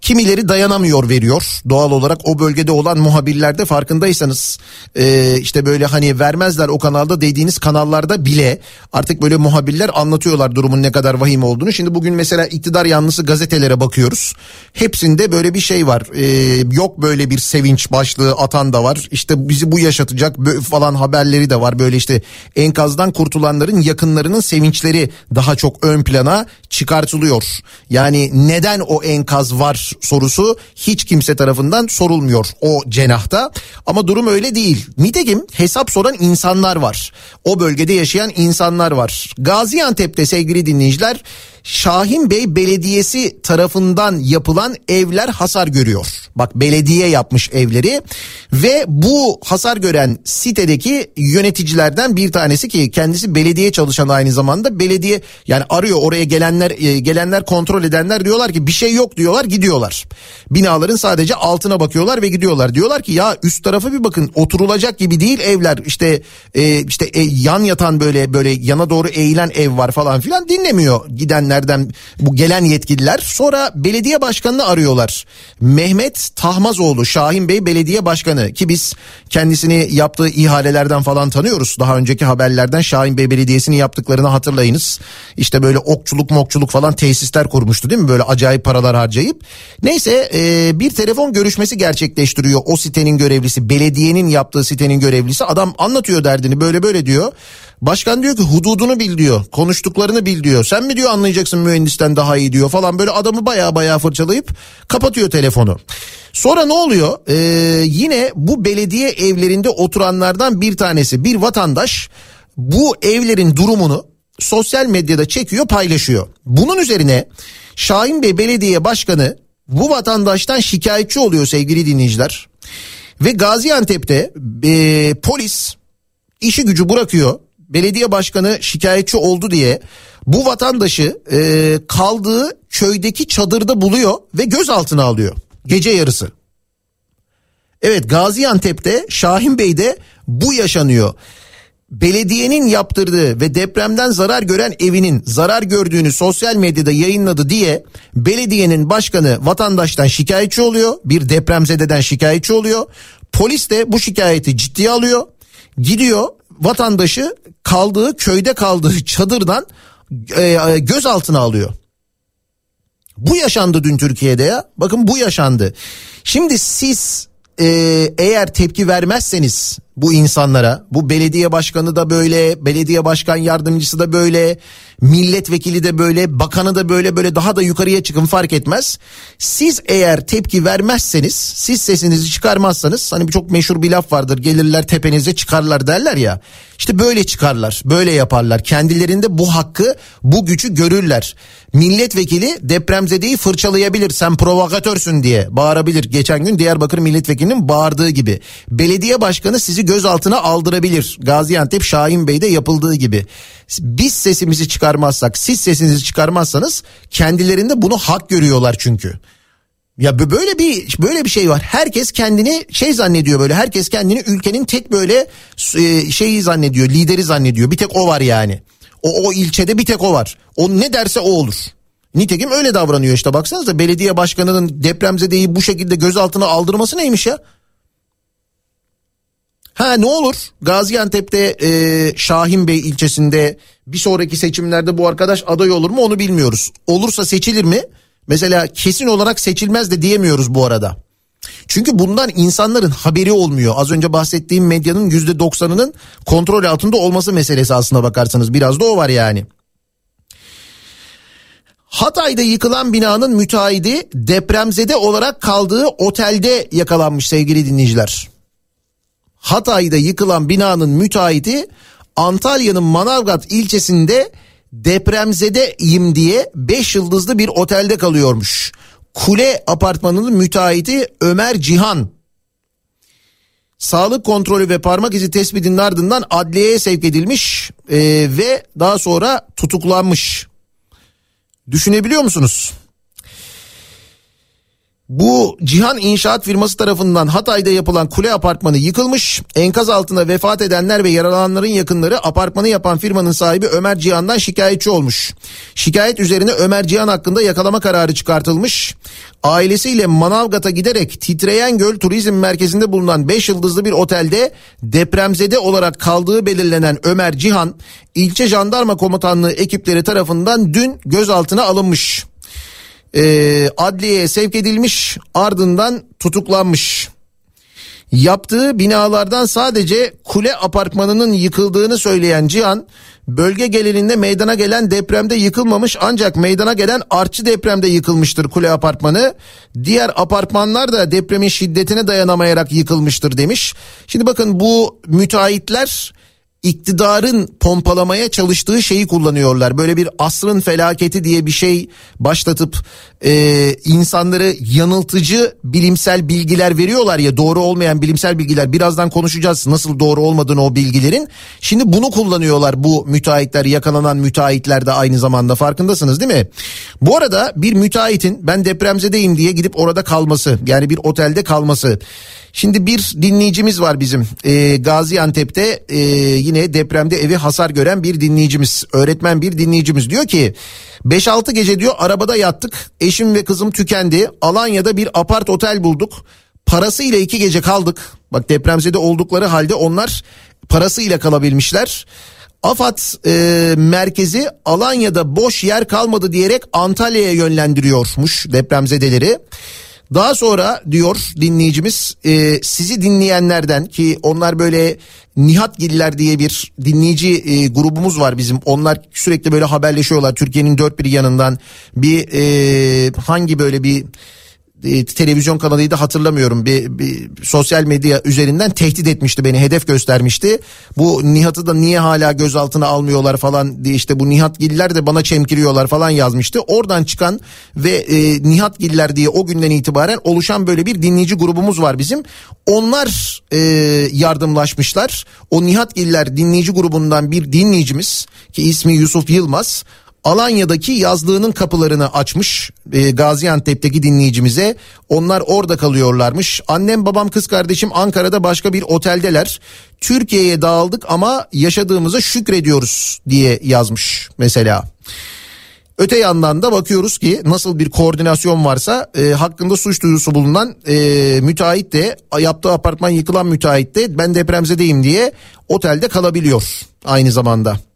Kimileri dayanamıyor veriyor. Doğal olarak o bölgede olan muhabirler de farkındaysanız e, işte böyle hani vermezler o kanalda dediğiniz kanallarda bile artık böyle muhabirler anlatıyorlar durumun ne kadar vahim olduğunu. Şimdi bugün mesela iktidar yanlısı gazetelere bakıyoruz. Hepsinde böyle bir şey var. E, yok böyle bir sevinç başlığı atan da var. İşte bizi bu yaşatacak falan haberleri de var. Böyle işte enkazdan kurtulanların yakınlarının sevinçleri daha çok ön plana çıkartılıyor. Yani neden o enkaz var sorusu hiç kimse tarafından sorulmuyor o cenahta. Ama durum öyle değil. Nitekim hesap soran insanlar var. O bölgede yaşayan insanlar var. Gaziantep'te sevgili dinleyiciler Şahin Bey Belediyesi tarafından yapılan evler hasar görüyor. Bak belediye yapmış evleri ve bu hasar gören sitedeki yöneticilerden bir tanesi ki kendisi belediye çalışan aynı zamanda belediye yani arıyor oraya gelenler e, gelenler kontrol edenler diyorlar ki bir şey yok diyorlar gidiyorlar. Binaların sadece altına bakıyorlar ve gidiyorlar. Diyorlar ki ya üst tarafa bir bakın oturulacak gibi değil evler işte e, işte e, yan yatan böyle böyle yana doğru eğilen ev var falan filan dinlemiyor gidenlerden bu gelen yetkililer. Sonra belediye başkanını arıyorlar. Mehmet Tahmazoğlu Şahin Bey belediye başkanı ki biz kendisini yaptığı ihalelerden falan tanıyoruz. Daha önceki haberlerden Şahin Bey Belediyesi'nin yaptıklarını hatırlayınız. İşte böyle okçuluk mokçuluk falan tesisler kurmuştu değil mi? Böyle acayip paralar harcayıp. Neyse e, bir telefon görüşmesi gerçekleştiriyor o sitenin görevlisi. Belediyenin yaptığı sitenin görevlisi. Adam anlatıyor derdini böyle böyle diyor. Başkan diyor ki hududunu bil diyor. Konuştuklarını bil diyor. Sen mi diyor anlayacaksın mühendisten daha iyi diyor falan. Böyle adamı baya baya fırçalayıp kapatıyor telefonu. Sonra ne oluyor? Ee, yine bu belediye evlerinde oturanlardan bir tanesi bir vatandaş bu evlerin durumunu sosyal medyada çekiyor paylaşıyor. Bunun üzerine Şahin Bey Belediye Başkanı bu vatandaştan şikayetçi oluyor sevgili dinleyiciler. Ve Gaziantep'te e, polis işi gücü bırakıyor. Belediye başkanı şikayetçi oldu diye bu vatandaşı e, kaldığı köydeki çadırda buluyor ve gözaltına alıyor gece yarısı. Evet Gaziantep'te Şahin Bey'de bu yaşanıyor. Belediyenin yaptırdığı ve depremden zarar gören evinin zarar gördüğünü sosyal medyada yayınladı diye belediyenin başkanı vatandaştan şikayetçi oluyor. Bir depremzededen şikayetçi oluyor. Polis de bu şikayeti ciddiye alıyor. Gidiyor vatandaşı kaldığı köyde kaldığı çadırdan e, gözaltına alıyor. Bu yaşandı dün Türkiye'de ya. Bakın bu yaşandı. Şimdi siz e, eğer tepki vermezseniz bu insanlara bu belediye başkanı da böyle belediye başkan yardımcısı da böyle milletvekili de böyle bakanı da böyle böyle daha da yukarıya çıkın fark etmez. Siz eğer tepki vermezseniz siz sesinizi çıkarmazsanız hani çok meşhur bir laf vardır gelirler tepenize çıkarlar derler ya işte böyle çıkarlar böyle yaparlar kendilerinde bu hakkı bu gücü görürler. Milletvekili depremzedeyi fırçalayabilir sen provokatörsün diye bağırabilir. Geçen gün Diyarbakır milletvekilinin bağırdığı gibi. Belediye başkanı sizi gözaltına aldırabilir. Gaziantep Şahin Bey'de yapıldığı gibi. Biz sesimizi çıkarmazsak siz sesinizi çıkarmazsanız kendilerinde bunu hak görüyorlar çünkü. Ya böyle bir böyle bir şey var. Herkes kendini şey zannediyor böyle. Herkes kendini ülkenin tek böyle e, şeyi zannediyor, lideri zannediyor. Bir tek o var yani. O, o ilçede bir tek o var. O ne derse o olur. Nitekim öyle davranıyor işte baksanıza belediye başkanının depremzedeyi bu şekilde gözaltına aldırması neymiş ya? Ha ne olur Gaziantep'te e, Şahin Bey ilçesinde bir sonraki seçimlerde bu arkadaş aday olur mu onu bilmiyoruz. Olursa seçilir mi? Mesela kesin olarak seçilmez de diyemiyoruz bu arada. Çünkü bundan insanların haberi olmuyor. Az önce bahsettiğim medyanın yüzde doksanının kontrol altında olması meselesi aslına bakarsanız biraz da o var yani. Hatay'da yıkılan binanın müteahhidi depremzede olarak kaldığı otelde yakalanmış sevgili dinleyiciler. Hatay'da yıkılan binanın müteahhiti Antalya'nın Manavgat ilçesinde depremzedeyim diye 5 yıldızlı bir otelde kalıyormuş. Kule apartmanının müteahhiti Ömer Cihan. Sağlık kontrolü ve parmak izi tespitinin ardından adliyeye sevk edilmiş e, ve daha sonra tutuklanmış. Düşünebiliyor musunuz? Bu Cihan İnşaat firması tarafından Hatay'da yapılan kule apartmanı yıkılmış. Enkaz altında vefat edenler ve yaralananların yakınları apartmanı yapan firmanın sahibi Ömer Cihan'dan şikayetçi olmuş. Şikayet üzerine Ömer Cihan hakkında yakalama kararı çıkartılmış. Ailesiyle Manavgat'a giderek Titreyen Göl Turizm Merkezi'nde bulunan 5 yıldızlı bir otelde depremzede olarak kaldığı belirlenen Ömer Cihan, ilçe jandarma komutanlığı ekipleri tarafından dün gözaltına alınmış e, adliyeye sevk edilmiş ardından tutuklanmış. Yaptığı binalardan sadece kule apartmanının yıkıldığını söyleyen Cihan bölge genelinde meydana gelen depremde yıkılmamış ancak meydana gelen artçı depremde yıkılmıştır kule apartmanı. Diğer apartmanlar da depremin şiddetine dayanamayarak yıkılmıştır demiş. Şimdi bakın bu müteahhitler iktidarın pompalamaya çalıştığı şeyi kullanıyorlar. Böyle bir asrın felaketi diye bir şey başlatıp e, insanları yanıltıcı bilimsel bilgiler veriyorlar ya doğru olmayan bilimsel bilgiler. Birazdan konuşacağız nasıl doğru olmadığını o bilgilerin. Şimdi bunu kullanıyorlar bu müteahhitler yakalanan müteahhitler de aynı zamanda farkındasınız değil mi? Bu arada bir müteahhitin ben depremzedeyim diye gidip orada kalması yani bir otelde kalması. Şimdi bir dinleyicimiz var bizim e, Gaziantep'te e, yine depremde evi hasar gören bir dinleyicimiz öğretmen bir dinleyicimiz diyor ki 5-6 gece diyor arabada yattık eşim ve kızım tükendi Alanya'da bir apart otel bulduk parasıyla iki gece kaldık bak depremzede oldukları halde onlar parasıyla kalabilmişler. AFAD e, merkezi Alanya'da boş yer kalmadı diyerek Antalya'ya yönlendiriyormuş depremzedeleri. Daha sonra diyor dinleyicimiz e, sizi dinleyenlerden ki onlar böyle Nihatgiller diye bir dinleyici e, grubumuz var bizim. Onlar sürekli böyle haberleşiyorlar Türkiye'nin dört bir yanından bir e, hangi böyle bir e, televizyon kanalıydı hatırlamıyorum bir, bir sosyal medya üzerinden tehdit etmişti beni hedef göstermişti. Bu Nihat'ı da niye hala gözaltına almıyorlar falan diye işte bu Nihatgiller de bana çemkiriyorlar falan yazmıştı. Oradan çıkan ve e, Nihatgiller diye o günden itibaren oluşan böyle bir dinleyici grubumuz var bizim. Onlar e, yardımlaşmışlar. O Nihatgiller dinleyici grubundan bir dinleyicimiz ki ismi Yusuf Yılmaz Alanya'daki yazlığının kapılarını açmış e, Gaziantep'teki dinleyicimize. Onlar orada kalıyorlarmış. Annem babam kız kardeşim Ankara'da başka bir oteldeler. Türkiye'ye dağıldık ama yaşadığımıza şükrediyoruz diye yazmış mesela. Öte yandan da bakıyoruz ki nasıl bir koordinasyon varsa e, hakkında suç duyurusu bulunan e, müteahhit de yaptığı apartman yıkılan müteahhit de ben depremzedeyim diye otelde kalabiliyor aynı zamanda.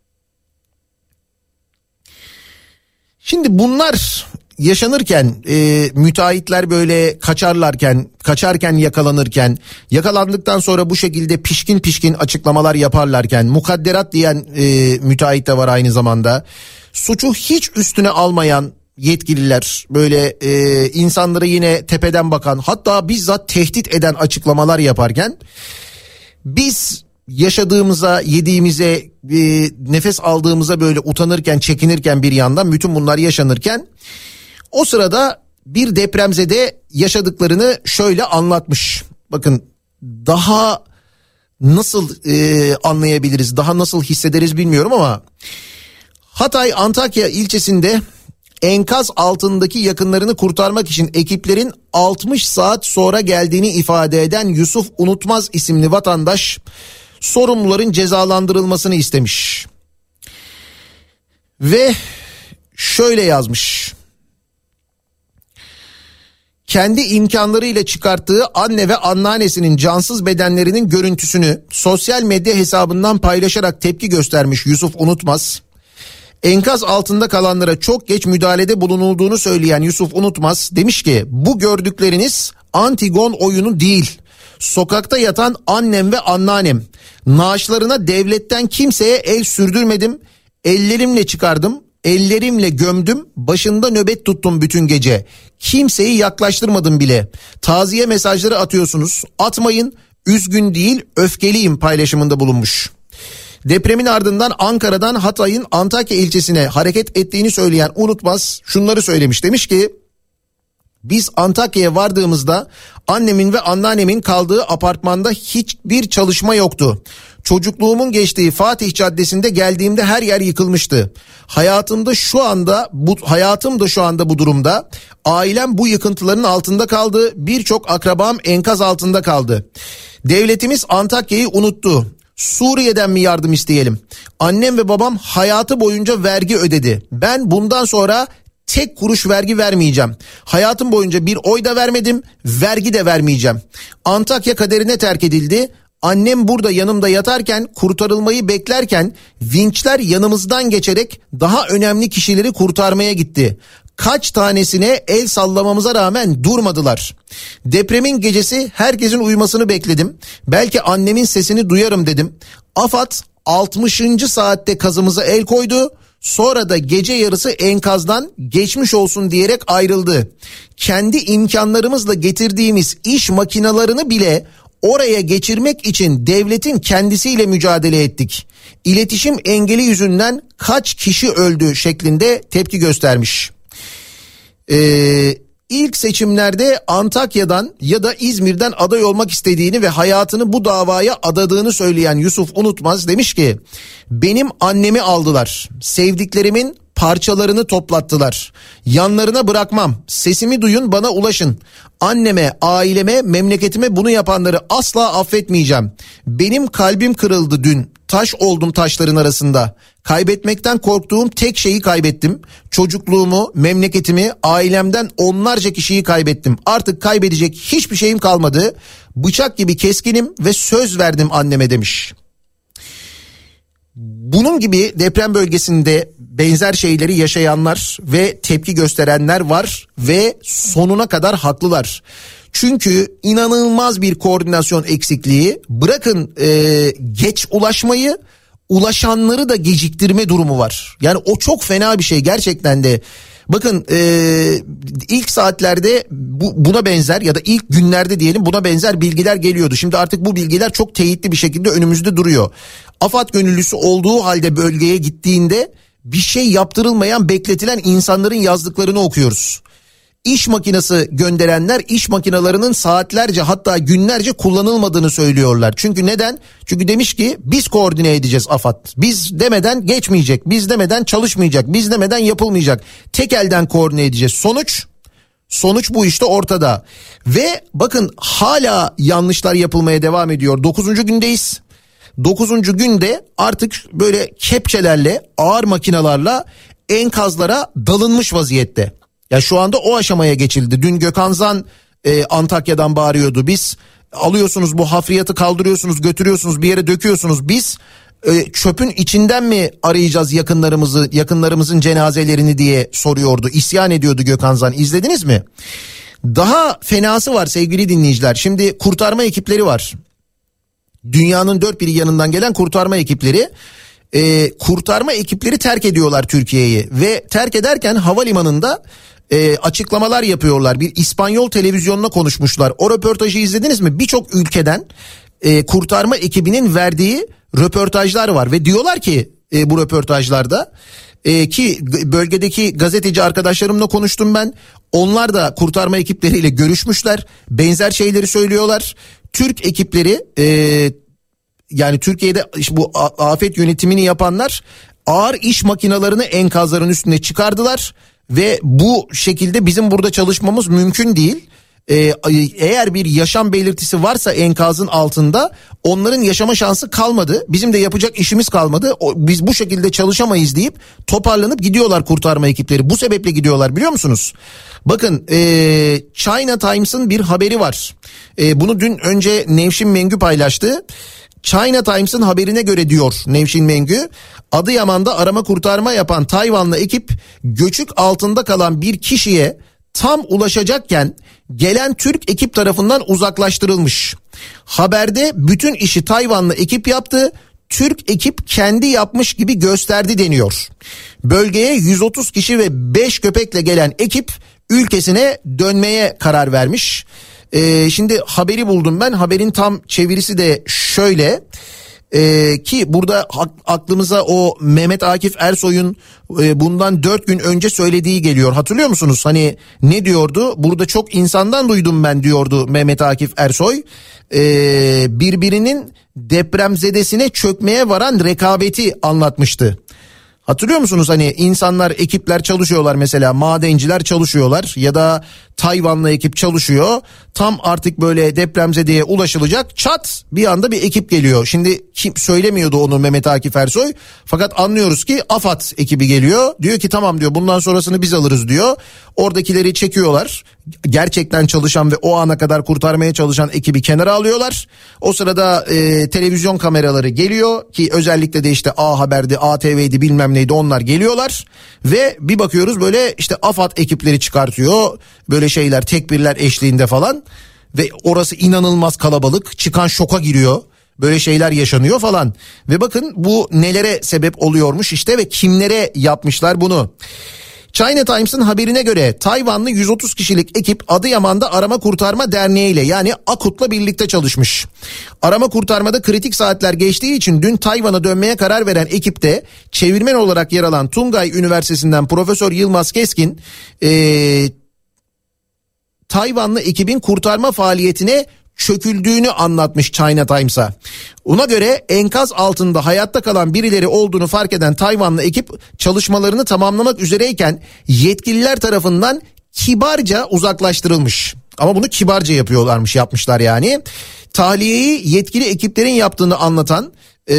Şimdi bunlar yaşanırken e, müteahhitler böyle kaçarlarken kaçarken yakalanırken yakalandıktan sonra bu şekilde pişkin pişkin açıklamalar yaparlarken mukadderat diyen e, müteahhit de var aynı zamanda. Suçu hiç üstüne almayan yetkililer böyle e, insanlara yine tepeden bakan hatta bizzat tehdit eden açıklamalar yaparken biz yaşadığımıza, yediğimize, e, nefes aldığımıza böyle utanırken, çekinirken bir yandan bütün bunlar yaşanırken o sırada bir depremzede yaşadıklarını şöyle anlatmış. Bakın daha nasıl e, anlayabiliriz, daha nasıl hissederiz bilmiyorum ama Hatay Antakya ilçesinde enkaz altındaki yakınlarını kurtarmak için ekiplerin 60 saat sonra geldiğini ifade eden Yusuf Unutmaz isimli vatandaş sorumluların cezalandırılmasını istemiş. Ve şöyle yazmış. Kendi imkanlarıyla çıkarttığı anne ve anneannesinin cansız bedenlerinin görüntüsünü sosyal medya hesabından paylaşarak tepki göstermiş Yusuf Unutmaz. Enkaz altında kalanlara çok geç müdahalede bulunulduğunu söyleyen Yusuf Unutmaz demiş ki bu gördükleriniz Antigon oyunu değil. Sokakta yatan annem ve anneannem. Naaşlarına devletten kimseye el sürdürmedim. Ellerimle çıkardım. Ellerimle gömdüm. Başında nöbet tuttum bütün gece. Kimseyi yaklaştırmadım bile. Taziye mesajları atıyorsunuz. Atmayın. Üzgün değil, öfkeliyim paylaşımında bulunmuş. Depremin ardından Ankara'dan Hatay'ın Antakya ilçesine hareket ettiğini söyleyen Unutmaz şunları söylemiş. Demiş ki biz Antakya'ya vardığımızda annemin ve anneannemin kaldığı apartmanda hiçbir çalışma yoktu. Çocukluğumun geçtiği Fatih Caddesi'nde geldiğimde her yer yıkılmıştı. Hayatımda şu anda bu hayatım da şu anda bu durumda. Ailem bu yıkıntıların altında kaldı. Birçok akrabam enkaz altında kaldı. Devletimiz Antakya'yı unuttu. Suriye'den mi yardım isteyelim? Annem ve babam hayatı boyunca vergi ödedi. Ben bundan sonra tek kuruş vergi vermeyeceğim. Hayatım boyunca bir oy da vermedim, vergi de vermeyeceğim. Antakya kaderine terk edildi. Annem burada yanımda yatarken kurtarılmayı beklerken vinçler yanımızdan geçerek daha önemli kişileri kurtarmaya gitti. Kaç tanesine el sallamamıza rağmen durmadılar. Depremin gecesi herkesin uyumasını bekledim. Belki annemin sesini duyarım dedim. AFAD 60. saatte kazımıza el koydu. Sonra da gece yarısı enkazdan geçmiş olsun diyerek ayrıldı. Kendi imkanlarımızla getirdiğimiz iş makinalarını bile Oraya geçirmek için devletin kendisiyle mücadele ettik. İletişim engeli yüzünden kaç kişi öldü şeklinde tepki göstermiş. Ee, ilk seçimlerde Antakya'dan ya da İzmir'den aday olmak istediğini ve hayatını bu davaya adadığını söyleyen Yusuf Unutmaz demiş ki benim annemi aldılar. Sevdiklerimin parçalarını toplattılar. Yanlarına bırakmam. Sesimi duyun bana ulaşın. Anneme, aileme, memleketime bunu yapanları asla affetmeyeceğim. Benim kalbim kırıldı dün. Taş oldum taşların arasında. Kaybetmekten korktuğum tek şeyi kaybettim. Çocukluğumu, memleketimi, ailemden onlarca kişiyi kaybettim. Artık kaybedecek hiçbir şeyim kalmadı. Bıçak gibi keskinim ve söz verdim anneme demiş. Bunun gibi deprem bölgesinde benzer şeyleri yaşayanlar ve tepki gösterenler var ve sonuna kadar haklılar. Çünkü inanılmaz bir koordinasyon eksikliği bırakın e, geç ulaşmayı ulaşanları da geciktirme durumu var. Yani o çok fena bir şey gerçekten de. Bakın e, ilk saatlerde bu, buna benzer ya da ilk günlerde diyelim buna benzer bilgiler geliyordu. Şimdi artık bu bilgiler çok teyitli bir şekilde önümüzde duruyor. AFAD gönüllüsü olduğu halde bölgeye gittiğinde bir şey yaptırılmayan bekletilen insanların yazdıklarını okuyoruz. İş makinesi gönderenler iş makinalarının saatlerce hatta günlerce kullanılmadığını söylüyorlar. Çünkü neden? Çünkü demiş ki biz koordine edeceğiz AFAD. Biz demeden geçmeyecek, biz demeden çalışmayacak, biz demeden yapılmayacak. Tek elden koordine edeceğiz. Sonuç Sonuç bu işte ortada. Ve bakın hala yanlışlar yapılmaya devam ediyor. Dokuzuncu gündeyiz. Dokuzuncu günde artık böyle kepçelerle ağır makinalarla enkazlara dalınmış vaziyette. Ya şu anda o aşamaya geçildi. Dün Gökhan Zan e, Antakya'dan bağırıyordu. Biz alıyorsunuz bu hafriyatı kaldırıyorsunuz götürüyorsunuz bir yere döküyorsunuz. Biz e, çöpün içinden mi arayacağız yakınlarımızı yakınlarımızın cenazelerini diye soruyordu. İsyan ediyordu Gökhan Zan. İzlediniz mi? Daha fenası var sevgili dinleyiciler. Şimdi kurtarma ekipleri var. Dünyanın dört bir yanından gelen kurtarma ekipleri e, kurtarma ekipleri terk ediyorlar Türkiye'yi ve terk ederken havalimanında e, açıklamalar yapıyorlar. Bir İspanyol televizyonuna konuşmuşlar. O röportajı izlediniz mi? Birçok ülkeden e, kurtarma ekibinin verdiği röportajlar var ve diyorlar ki e, bu röportajlarda e, ki bölgedeki gazeteci arkadaşlarımla konuştum ben. Onlar da kurtarma ekipleriyle görüşmüşler. Benzer şeyleri söylüyorlar. Türk ekipleri e, yani Türkiye'de işte bu afet yönetimini yapanlar ağır iş makinalarını enkazların üstüne çıkardılar ve bu şekilde bizim burada çalışmamız mümkün değil. Ee, eğer bir yaşam belirtisi varsa enkazın altında onların yaşama şansı kalmadı. Bizim de yapacak işimiz kalmadı. Biz bu şekilde çalışamayız deyip toparlanıp gidiyorlar kurtarma ekipleri. Bu sebeple gidiyorlar biliyor musunuz? Bakın e, China Times'ın bir haberi var. E, bunu dün önce Nevşin Mengü paylaştı. China Times'ın haberine göre diyor Nevşin Mengü, Adıyaman'da arama kurtarma yapan Tayvanlı ekip göçük altında kalan bir kişiye tam ulaşacakken gelen Türk ekip tarafından uzaklaştırılmış. Haberde bütün işi Tayvanlı ekip yaptı. Türk ekip kendi yapmış gibi gösterdi deniyor. Bölgeye 130 kişi ve 5 köpekle gelen ekip ülkesine dönmeye karar vermiş. Ee, şimdi haberi buldum ben. Haberin tam çevirisi de şöyle. Ee, ki burada aklımıza o Mehmet Akif Ersoy'un e, bundan dört gün önce söylediği geliyor. Hatırlıyor musunuz? Hani ne diyordu? Burada çok insandan duydum ben diyordu Mehmet Akif Ersoy. Ee, birbirinin depremzedesine çökmeye varan rekabeti anlatmıştı. Hatırlıyor musunuz hani insanlar ekipler çalışıyorlar mesela madenciler çalışıyorlar ya da Tayvanlı ekip çalışıyor. Tam artık böyle depremzedeye ulaşılacak çat bir anda bir ekip geliyor. Şimdi kim söylemiyordu onu Mehmet Akif Ersoy fakat anlıyoruz ki AFAD ekibi geliyor. Diyor ki tamam diyor bundan sonrasını biz alırız diyor. Oradakileri çekiyorlar. Gerçekten çalışan ve o ana kadar kurtarmaya çalışan ekibi kenara alıyorlar. O sırada e, televizyon kameraları geliyor ki özellikle de işte A Haber'di, ATV'di bilmem neydi onlar geliyorlar. Ve bir bakıyoruz böyle işte AFAD ekipleri çıkartıyor. Böyle şeyler tekbirler eşliğinde falan. Ve orası inanılmaz kalabalık. Çıkan şoka giriyor. Böyle şeyler yaşanıyor falan. Ve bakın bu nelere sebep oluyormuş işte ve kimlere yapmışlar bunu. China Times'ın haberine göre Tayvanlı 130 kişilik ekip Adıyaman'da Arama Kurtarma Derneği ile yani AKUT'la birlikte çalışmış. Arama kurtarmada kritik saatler geçtiği için dün Tayvan'a dönmeye karar veren ekipte çevirmen olarak yer alan Tungay Üniversitesi'nden Profesör Yılmaz Keskin ee, Tayvanlı ekibin kurtarma faaliyetine çöküldüğünü anlatmış China Times'a. Ona göre enkaz altında hayatta kalan birileri olduğunu fark eden Tayvanlı ekip çalışmalarını tamamlamak üzereyken yetkililer tarafından kibarca uzaklaştırılmış. Ama bunu kibarca yapıyorlarmış yapmışlar yani. Tahliyeyi yetkili ekiplerin yaptığını anlatan e,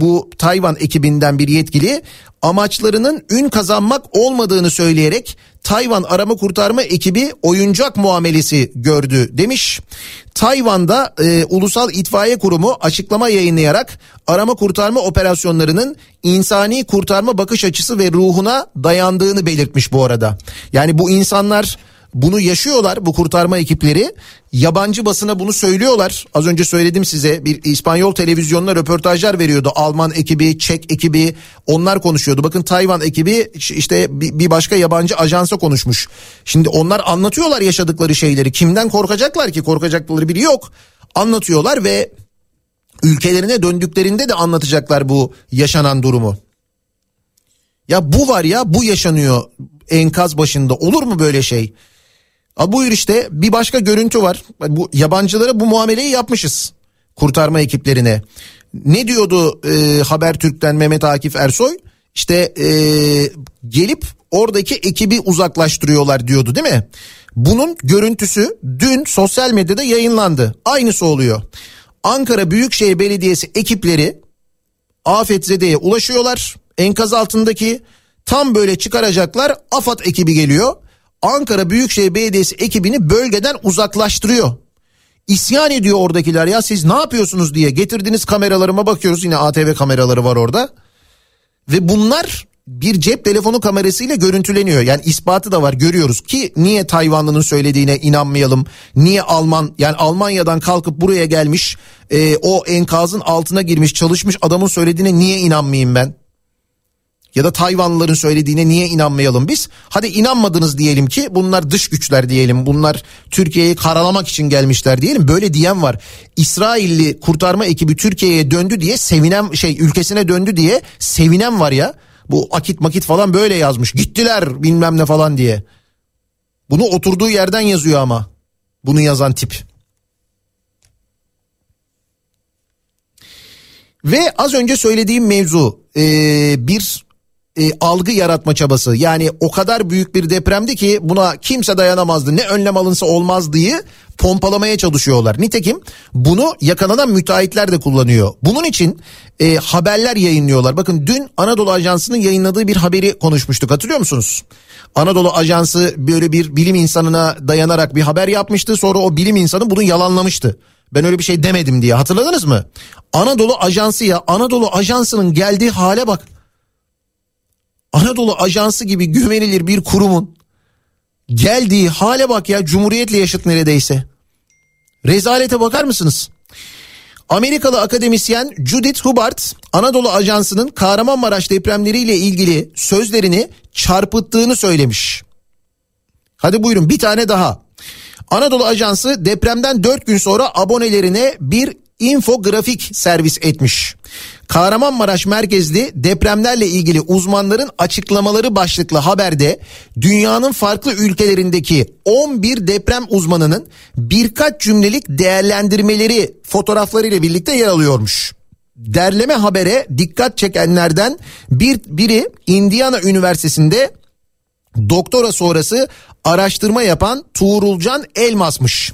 bu Tayvan ekibinden bir yetkili amaçlarının ün kazanmak olmadığını söyleyerek Tayvan arama kurtarma ekibi oyuncak muamelesi gördü demiş. Tayvan'da e, Ulusal İtfaiye Kurumu açıklama yayınlayarak arama kurtarma operasyonlarının insani kurtarma bakış açısı ve ruhuna dayandığını belirtmiş bu arada. Yani bu insanlar bunu yaşıyorlar bu kurtarma ekipleri. Yabancı basına bunu söylüyorlar. Az önce söyledim size bir İspanyol televizyonuna röportajlar veriyordu. Alman ekibi, Çek ekibi onlar konuşuyordu. Bakın Tayvan ekibi işte bir başka yabancı ajansa konuşmuş. Şimdi onlar anlatıyorlar yaşadıkları şeyleri. Kimden korkacaklar ki? Korkacakları biri yok. Anlatıyorlar ve ülkelerine döndüklerinde de anlatacaklar bu yaşanan durumu. Ya bu var ya bu yaşanıyor enkaz başında olur mu böyle şey? Ha buyur işte bir başka görüntü var. Bu yabancılara bu muameleyi yapmışız kurtarma ekiplerine. Ne diyordu e, Habertürk'ten Mehmet Akif Ersoy? İşte e, gelip oradaki ekibi uzaklaştırıyorlar diyordu değil mi? Bunun görüntüsü dün sosyal medyada yayınlandı. Aynısı oluyor. Ankara Büyükşehir Belediyesi ekipleri afetzede'ye ulaşıyorlar. Enkaz altındaki tam böyle çıkaracaklar AFAD ekibi geliyor. Ankara Büyükşehir Belediyesi ekibini bölgeden uzaklaştırıyor. İsyan ediyor oradakiler ya siz ne yapıyorsunuz diye getirdiğiniz kameralarıma bakıyoruz yine ATV kameraları var orada. Ve bunlar bir cep telefonu kamerasıyla görüntüleniyor. Yani ispatı da var görüyoruz ki niye Tayvanlı'nın söylediğine inanmayalım. Niye Alman yani Almanya'dan kalkıp buraya gelmiş e, o enkazın altına girmiş çalışmış adamın söylediğine niye inanmayayım ben? Ya da Tayvanlıların söylediğine niye inanmayalım biz? Hadi inanmadınız diyelim ki bunlar dış güçler diyelim. Bunlar Türkiye'yi karalamak için gelmişler diyelim. Böyle diyen var. İsrailli kurtarma ekibi Türkiye'ye döndü diye sevinen şey ülkesine döndü diye sevinen var ya. Bu akit makit falan böyle yazmış. Gittiler bilmem ne falan diye. Bunu oturduğu yerden yazıyor ama. Bunu yazan tip. Ve az önce söylediğim mevzu ee, bir e, algı yaratma çabası. Yani o kadar büyük bir depremdi ki buna kimse dayanamazdı. Ne önlem alınsa olmaz diye pompalamaya çalışıyorlar. Nitekim bunu yakalanan müteahhitler de kullanıyor. Bunun için e, haberler yayınlıyorlar. Bakın dün Anadolu Ajansı'nın yayınladığı bir haberi konuşmuştuk hatırlıyor musunuz? Anadolu Ajansı böyle bir bilim insanına dayanarak bir haber yapmıştı. Sonra o bilim insanı bunu yalanlamıştı. Ben öyle bir şey demedim diye hatırladınız mı? Anadolu Ajansı ya Anadolu Ajansı'nın geldiği hale bak. Anadolu Ajansı gibi güvenilir bir kurumun geldiği hale bak ya Cumhuriyet'le yaşıt neredeyse. Rezalete bakar mısınız? Amerikalı akademisyen Judith Hubbard Anadolu Ajansı'nın Kahramanmaraş depremleriyle ilgili sözlerini çarpıttığını söylemiş. Hadi buyurun bir tane daha. Anadolu Ajansı depremden 4 gün sonra abonelerine bir infografik servis etmiş. Kahramanmaraş merkezli depremlerle ilgili uzmanların açıklamaları başlıklı haberde dünyanın farklı ülkelerindeki 11 deprem uzmanının birkaç cümlelik değerlendirmeleri fotoğraflarıyla birlikte yer alıyormuş. Derleme habere dikkat çekenlerden bir biri Indiana Üniversitesi'nde doktora sonrası araştırma yapan Tuğrulcan Elmas'mış.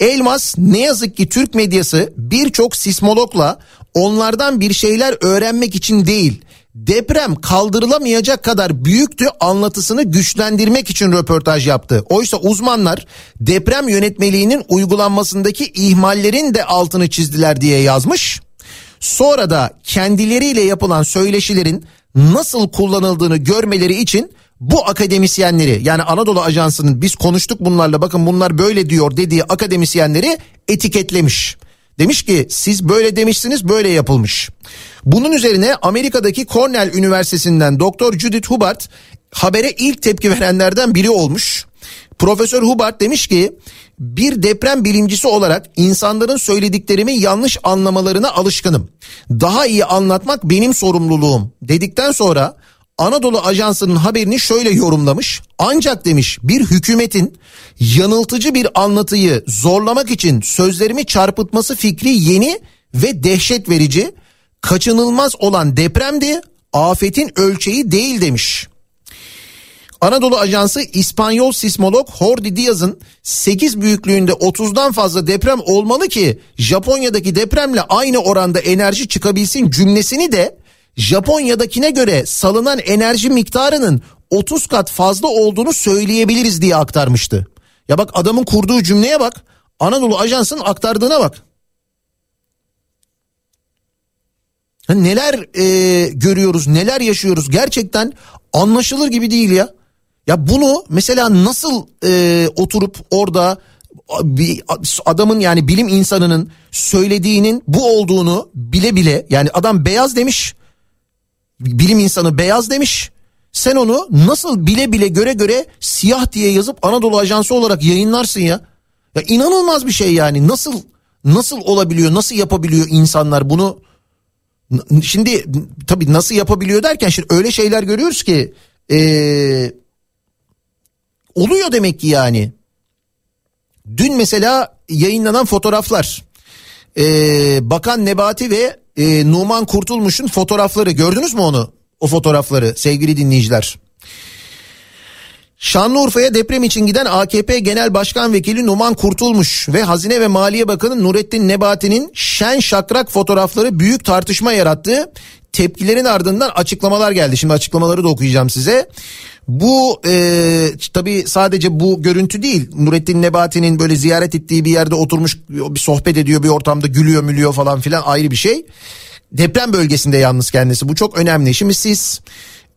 Elmas ne yazık ki Türk medyası birçok sismologla onlardan bir şeyler öğrenmek için değil deprem kaldırılamayacak kadar büyüktü anlatısını güçlendirmek için röportaj yaptı. Oysa uzmanlar deprem yönetmeliğinin uygulanmasındaki ihmallerin de altını çizdiler diye yazmış. Sonra da kendileriyle yapılan söyleşilerin nasıl kullanıldığını görmeleri için bu akademisyenleri yani Anadolu Ajansı'nın biz konuştuk bunlarla bakın bunlar böyle diyor dediği akademisyenleri etiketlemiş. Demiş ki siz böyle demişsiniz böyle yapılmış. Bunun üzerine Amerika'daki Cornell Üniversitesi'nden Doktor Judith Hubbard habere ilk tepki verenlerden biri olmuş. Profesör Hubbard demiş ki bir deprem bilimcisi olarak insanların söylediklerimi yanlış anlamalarına alışkınım. Daha iyi anlatmak benim sorumluluğum dedikten sonra Anadolu Ajansı'nın haberini şöyle yorumlamış. Ancak demiş bir hükümetin yanıltıcı bir anlatıyı zorlamak için sözlerimi çarpıtması fikri yeni ve dehşet verici. Kaçınılmaz olan depremdi, afetin ölçeği değil demiş. Anadolu Ajansı İspanyol sismolog Jordi Diaz'ın 8 büyüklüğünde 30'dan fazla deprem olmalı ki Japonya'daki depremle aynı oranda enerji çıkabilsin cümlesini de Japonya'dakine göre salınan enerji miktarının 30 kat fazla olduğunu söyleyebiliriz diye aktarmıştı. Ya bak adamın kurduğu cümleye bak. Anadolu Ajansı'nın aktardığına bak. Neler e, görüyoruz, neler yaşıyoruz gerçekten anlaşılır gibi değil ya. Ya bunu mesela nasıl e, oturup orada bir adamın yani bilim insanının söylediğinin bu olduğunu bile bile yani adam beyaz demiş bilim insanı beyaz demiş sen onu nasıl bile bile göre göre siyah diye yazıp Anadolu Ajansı olarak yayınlarsın ya. Ya inanılmaz bir şey yani nasıl nasıl olabiliyor nasıl yapabiliyor insanlar bunu şimdi tabii nasıl yapabiliyor derken şimdi öyle şeyler görüyoruz ki ee, oluyor demek ki yani. Dün mesela yayınlanan fotoğraflar ee, Bakan Nebati ve e, Numan Kurtulmuş'un fotoğrafları gördünüz mü onu? O fotoğrafları sevgili dinleyiciler. Şanlıurfa'ya deprem için giden AKP Genel Başkan Vekili Numan Kurtulmuş ve Hazine ve Maliye Bakanı Nurettin Nebati'nin şen şakrak fotoğrafları büyük tartışma yarattı. Tepkilerin ardından açıklamalar geldi. Şimdi açıklamaları da okuyacağım size. Bu e, tabii sadece bu görüntü değil. Nurettin Nebati'nin böyle ziyaret ettiği bir yerde oturmuş bir sohbet ediyor bir ortamda gülüyor mülüyor falan filan ayrı bir şey. Deprem bölgesinde yalnız kendisi bu çok önemli. Şimdi siz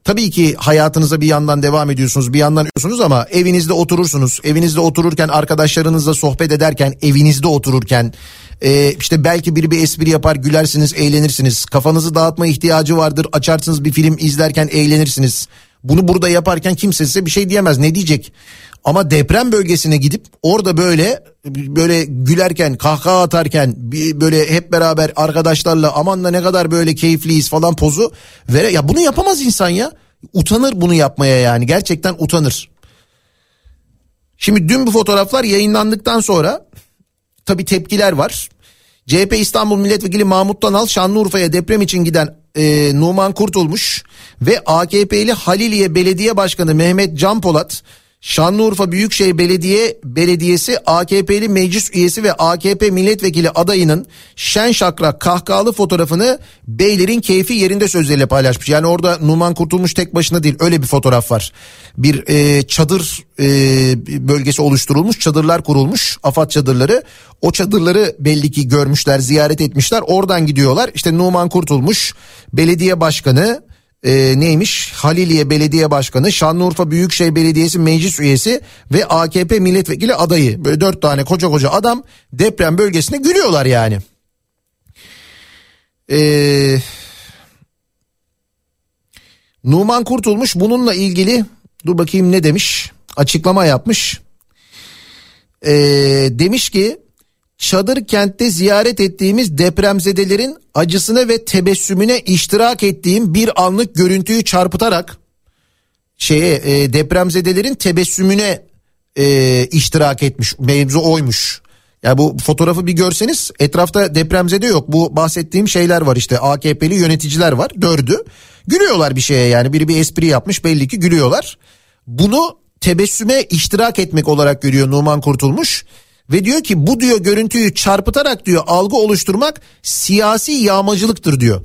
Tabii ki hayatınıza bir yandan devam ediyorsunuz bir yandan ediyorsunuz ama evinizde oturursunuz. Evinizde otururken arkadaşlarınızla sohbet ederken evinizde otururken e, işte belki biri bir espri yapar gülersiniz eğlenirsiniz. Kafanızı dağıtma ihtiyacı vardır açarsınız bir film izlerken eğlenirsiniz. Bunu burada yaparken kimse size bir şey diyemez ne diyecek? Ama deprem bölgesine gidip orada böyle böyle gülerken kahkaha atarken böyle hep beraber arkadaşlarla aman da ne kadar böyle keyifliyiz falan pozu vere ya bunu yapamaz insan ya. Utanır bunu yapmaya yani gerçekten utanır. Şimdi dün bu fotoğraflar yayınlandıktan sonra tabi tepkiler var. CHP İstanbul Milletvekili Mahmut Tanal Şanlıurfa'ya deprem için giden e, Numan Kurtulmuş ve AKP'li Haliliye Belediye Başkanı Mehmet Can Polat Şanlıurfa Büyükşehir Belediye Belediyesi AKP'li meclis üyesi ve AKP milletvekili adayının şen şakrak kahkahalı fotoğrafını Beylerin keyfi yerinde sözleriyle paylaşmış. Yani orada Numan Kurtulmuş tek başına değil öyle bir fotoğraf var. Bir e, çadır e, bölgesi oluşturulmuş çadırlar kurulmuş afat çadırları. O çadırları belli ki görmüşler ziyaret etmişler oradan gidiyorlar. İşte Numan Kurtulmuş belediye başkanı e, neymiş? Haliliye Belediye Başkanı, Şanlıurfa Büyükşehir Belediyesi Meclis Üyesi ve AKP Milletvekili adayı. Böyle dört tane koca koca adam deprem bölgesinde gülüyorlar yani. Eee... Numan Kurtulmuş bununla ilgili dur bakayım ne demiş açıklama yapmış. Ee, demiş ki çadır kentte ziyaret ettiğimiz depremzedelerin acısına ve tebessümüne iştirak ettiğim bir anlık görüntüyü çarpıtarak şeye e, depremzedelerin tebessümüne e, iştirak etmiş mevzu oymuş. Ya bu fotoğrafı bir görseniz etrafta depremzede yok. Bu bahsettiğim şeyler var işte AKP'li yöneticiler var dördü. Gülüyorlar bir şeye yani biri bir espri yapmış belli ki gülüyorlar. Bunu tebessüme iştirak etmek olarak görüyor Numan Kurtulmuş. Ve diyor ki bu diyor görüntüyü çarpıtarak diyor algı oluşturmak siyasi yağmacılıktır diyor.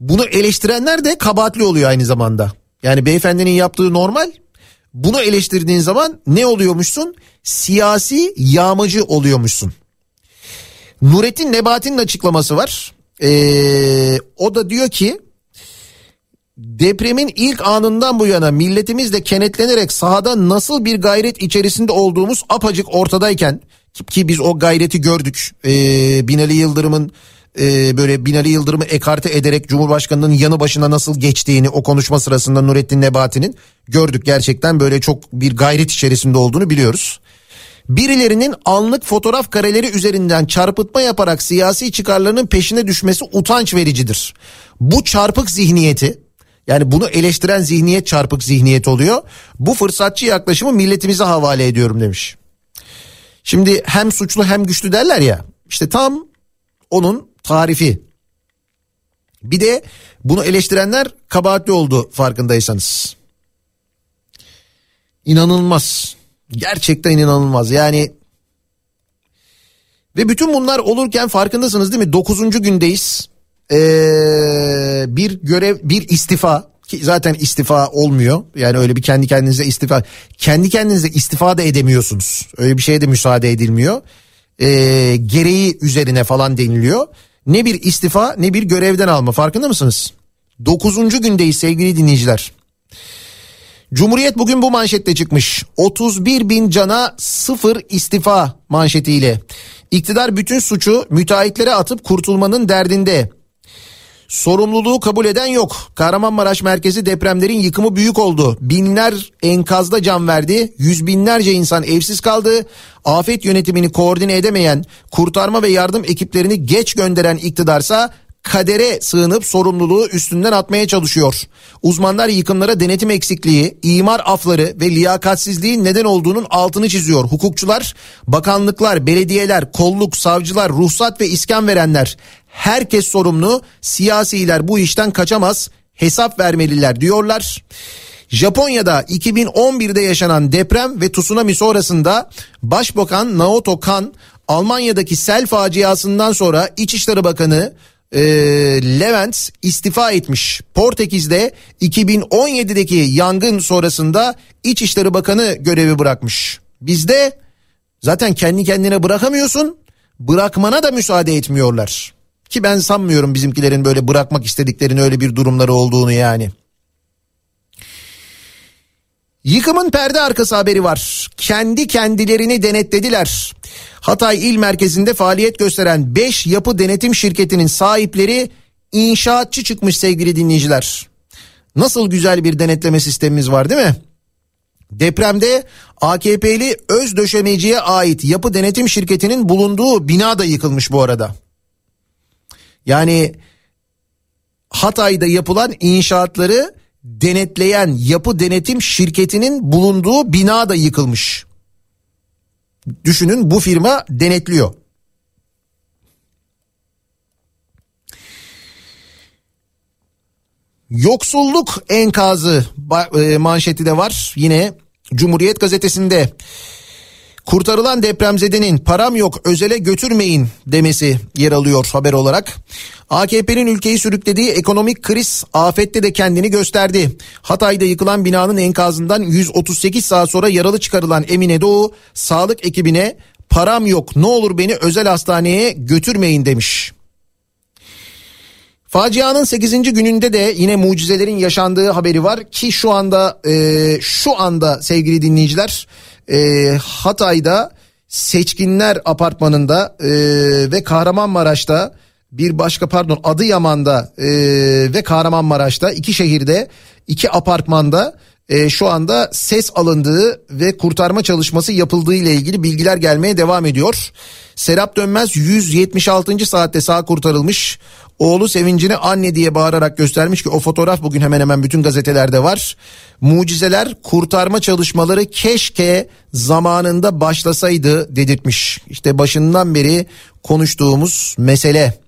Bunu eleştirenler de kabahatli oluyor aynı zamanda. Yani beyefendinin yaptığı normal. Bunu eleştirdiğin zaman ne oluyormuşsun? Siyasi yağmacı oluyormuşsun. Nurettin Nebati'nin açıklaması var. Ee, o da diyor ki depremin ilk anından bu yana milletimizle kenetlenerek sahada nasıl bir gayret içerisinde olduğumuz apacık ortadayken ki biz o gayreti gördük. Ee, Binali Yıldırım'ın e, böyle Binali Yıldırım'ı ekarte ederek Cumhurbaşkanı'nın yanı başına nasıl geçtiğini o konuşma sırasında Nurettin Nebati'nin gördük. Gerçekten böyle çok bir gayret içerisinde olduğunu biliyoruz. Birilerinin anlık fotoğraf kareleri üzerinden çarpıtma yaparak siyasi çıkarlarının peşine düşmesi utanç vericidir. Bu çarpık zihniyeti yani bunu eleştiren zihniyet çarpık zihniyet oluyor. Bu fırsatçı yaklaşımı milletimize havale ediyorum demiş. Şimdi hem suçlu hem güçlü derler ya. İşte tam onun tarifi. Bir de bunu eleştirenler kabahatli oldu farkındaysanız. İnanılmaz. Gerçekten inanılmaz. Yani ve bütün bunlar olurken farkındasınız değil mi? Dokuzuncu gündeyiz. Ee, bir görev, bir istifa ki zaten istifa olmuyor. Yani öyle bir kendi kendinize istifa, kendi kendinize istifa da edemiyorsunuz. Öyle bir şeye de müsaade edilmiyor. Ee, gereği üzerine falan deniliyor. Ne bir istifa ne bir görevden alma farkında mısınız? Dokuzuncu gündeyiz sevgili dinleyiciler. Cumhuriyet bugün bu manşette çıkmış. 31 bin cana sıfır istifa manşetiyle. İktidar bütün suçu müteahhitlere atıp kurtulmanın derdinde. Sorumluluğu kabul eden yok. Kahramanmaraş merkezi depremlerin yıkımı büyük oldu. Binler enkazda can verdi. Yüz binlerce insan evsiz kaldı. Afet yönetimini koordine edemeyen, kurtarma ve yardım ekiplerini geç gönderen iktidarsa kadere sığınıp sorumluluğu üstünden atmaya çalışıyor. Uzmanlar yıkımlara denetim eksikliği, imar afları ve liyakatsizliğin neden olduğunun altını çiziyor. Hukukçular, bakanlıklar, belediyeler, kolluk, savcılar, ruhsat ve iskan verenler herkes sorumlu. Siyasiler bu işten kaçamaz. Hesap vermeliler diyorlar. Japonya'da 2011'de yaşanan deprem ve tsunami sonrasında Başbakan Naoto Kan Almanya'daki sel faciasından sonra İçişleri Bakanı e, Levent istifa etmiş. Portekiz'de 2017'deki yangın sonrasında İçişleri Bakanı görevi bırakmış. Bizde zaten kendi kendine bırakamıyorsun bırakmana da müsaade etmiyorlar. Ki ben sanmıyorum bizimkilerin böyle bırakmak istediklerini öyle bir durumları olduğunu yani. Yıkımın perde arkası haberi var. Kendi kendilerini denetlediler. Hatay il merkezinde faaliyet gösteren 5 yapı denetim şirketinin sahipleri inşaatçı çıkmış sevgili dinleyiciler. Nasıl güzel bir denetleme sistemimiz var değil mi? Depremde AKP'li öz döşemeciye ait yapı denetim şirketinin bulunduğu bina da yıkılmış bu arada. Yani Hatay'da yapılan inşaatları denetleyen yapı denetim şirketinin bulunduğu bina da yıkılmış. Düşünün bu firma denetliyor. Yoksulluk enkazı e, manşeti de var yine Cumhuriyet gazetesinde. Kurtarılan depremzedenin param yok özele götürmeyin demesi yer alıyor haber olarak. AKP'nin ülkeyi sürüklediği ekonomik kriz afette de kendini gösterdi. Hatay'da yıkılan binanın enkazından 138 saat sonra yaralı çıkarılan Emine Doğu sağlık ekibine param yok ne olur beni özel hastaneye götürmeyin demiş. Facianın 8. gününde de yine mucizelerin yaşandığı haberi var ki şu anda e, şu anda sevgili dinleyiciler e, Hatay'da Seçkinler Apartmanı'nda e, ve Kahramanmaraş'ta bir başka pardon Adıyaman'da e, ve Kahramanmaraş'ta iki şehirde iki apartmanda e, şu anda ses alındığı ve kurtarma çalışması yapıldığı ile ilgili bilgiler gelmeye devam ediyor. Serap Dönmez 176. saatte sağ kurtarılmış. Oğlu sevincini anne diye bağırarak göstermiş ki o fotoğraf bugün hemen hemen bütün gazetelerde var. Mucizeler kurtarma çalışmaları keşke zamanında başlasaydı dedirtmiş. İşte başından beri konuştuğumuz mesele.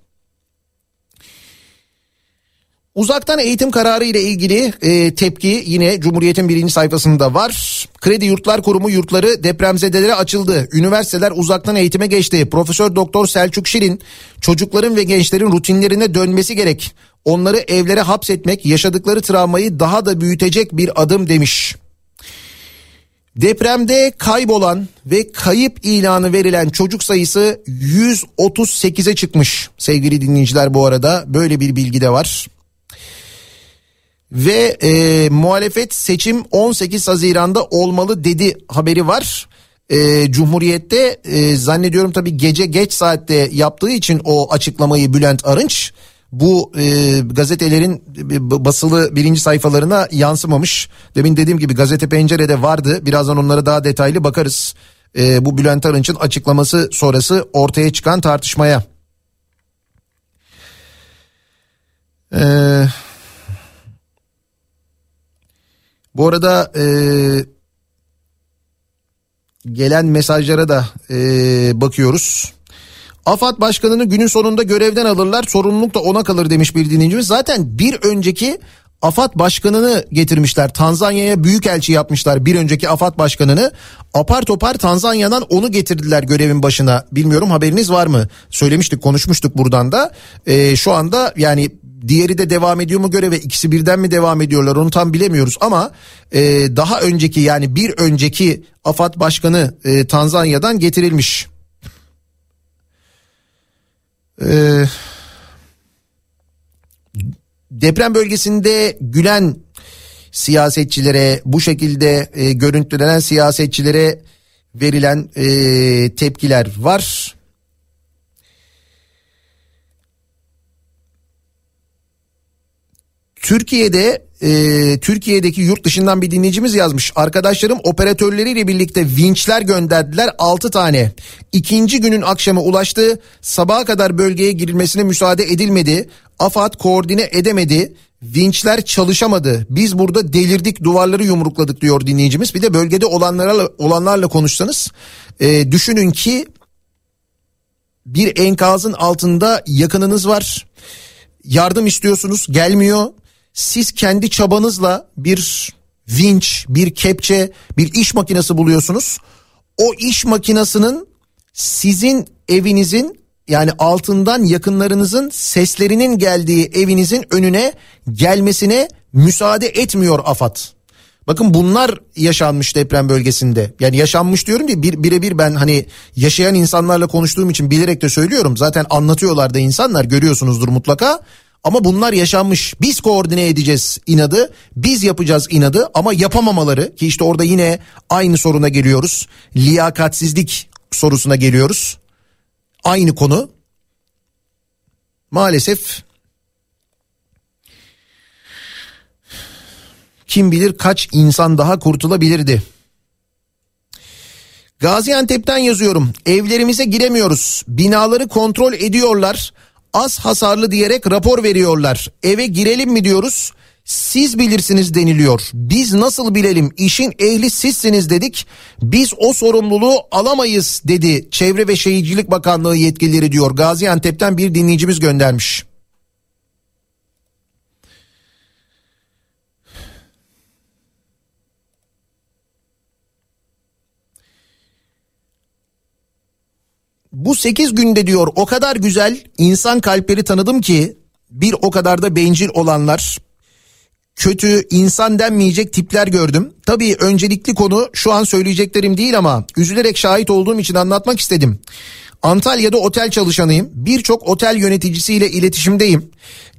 Uzaktan eğitim kararı ile ilgili e, tepki yine Cumhuriyet'in birinci sayfasında var. Kredi Yurtlar Kurumu yurtları depremzedelere açıldı. Üniversiteler uzaktan eğitime geçti. Profesör Doktor Selçuk Şirin çocukların ve gençlerin rutinlerine dönmesi gerek. Onları evlere hapsetmek yaşadıkları travmayı daha da büyütecek bir adım demiş. Depremde kaybolan ve kayıp ilanı verilen çocuk sayısı 138'e çıkmış sevgili dinleyiciler bu arada böyle bir bilgi de var. Ve e, muhalefet seçim 18 Haziran'da olmalı dedi haberi var. e, Cumhuriyet'te e, zannediyorum tabii gece geç saatte yaptığı için o açıklamayı Bülent Arınç bu e, gazetelerin basılı birinci sayfalarına yansımamış. Demin dediğim gibi gazete pencerede vardı. Birazdan onlara daha detaylı bakarız. E, bu Bülent Arınç'ın açıklaması sonrası ortaya çıkan tartışmaya. Eee bu arada e, gelen mesajlara da e, bakıyoruz. AFAD başkanını günün sonunda görevden alırlar sorumluluk da ona kalır demiş bir dinleyicimiz. Zaten bir önceki AFAD başkanını getirmişler. Tanzanya'ya büyükelçi yapmışlar bir önceki AFAD başkanını. Apar topar Tanzanya'dan onu getirdiler görevin başına. Bilmiyorum haberiniz var mı? Söylemiştik konuşmuştuk buradan da. Ee, şu anda yani diğeri de devam ediyor mu göreve ikisi birden mi devam ediyorlar onu tam bilemiyoruz ama e, daha önceki yani bir önceki AFAD başkanı e, Tanzanya'dan getirilmiş. Eee deprem bölgesinde gülen siyasetçilere bu şekilde e, görüntülenen siyasetçilere verilen e, tepkiler var. Türkiye'de e, Türkiye'deki yurt dışından bir dinleyicimiz yazmış. Arkadaşlarım operatörleriyle birlikte vinçler gönderdiler 6 tane. İkinci günün akşamı ulaştı. Sabaha kadar bölgeye girilmesine müsaade edilmedi. AFAD koordine edemedi. Vinçler çalışamadı. Biz burada delirdik duvarları yumrukladık diyor dinleyicimiz. Bir de bölgede olanlarla olanlarla konuşsanız e, düşünün ki bir enkazın altında yakınınız var. Yardım istiyorsunuz gelmiyor. Siz kendi çabanızla bir vinç, bir kepçe, bir iş makinesi buluyorsunuz. O iş makinesinin sizin evinizin yani altından yakınlarınızın seslerinin geldiği evinizin önüne gelmesine müsaade etmiyor AFAD. Bakın bunlar yaşanmış deprem bölgesinde. Yani yaşanmış diyorum diye bir, birebir ben hani yaşayan insanlarla konuştuğum için bilerek de söylüyorum. Zaten anlatıyorlar da insanlar görüyorsunuzdur mutlaka. Ama bunlar yaşanmış. Biz koordine edeceğiz inadı. Biz yapacağız inadı ama yapamamaları ki işte orada yine aynı soruna geliyoruz. Liyakatsizlik sorusuna geliyoruz. Aynı konu. Maalesef kim bilir kaç insan daha kurtulabilirdi. Gaziantep'ten yazıyorum. Evlerimize giremiyoruz. Binaları kontrol ediyorlar. Az hasarlı diyerek rapor veriyorlar. Eve girelim mi diyoruz. Siz bilirsiniz deniliyor. Biz nasıl bilelim işin ehli sizsiniz dedik. Biz o sorumluluğu alamayız dedi Çevre ve Şehircilik Bakanlığı yetkilileri diyor. Gaziantep'ten bir dinleyicimiz göndermiş. Bu 8 günde diyor o kadar güzel insan kalpleri tanıdım ki bir o kadar da bencil olanlar kötü insan denmeyecek tipler gördüm. Tabii öncelikli konu şu an söyleyeceklerim değil ama üzülerek şahit olduğum için anlatmak istedim. Antalya'da otel çalışanıyım. Birçok otel yöneticisiyle iletişimdeyim.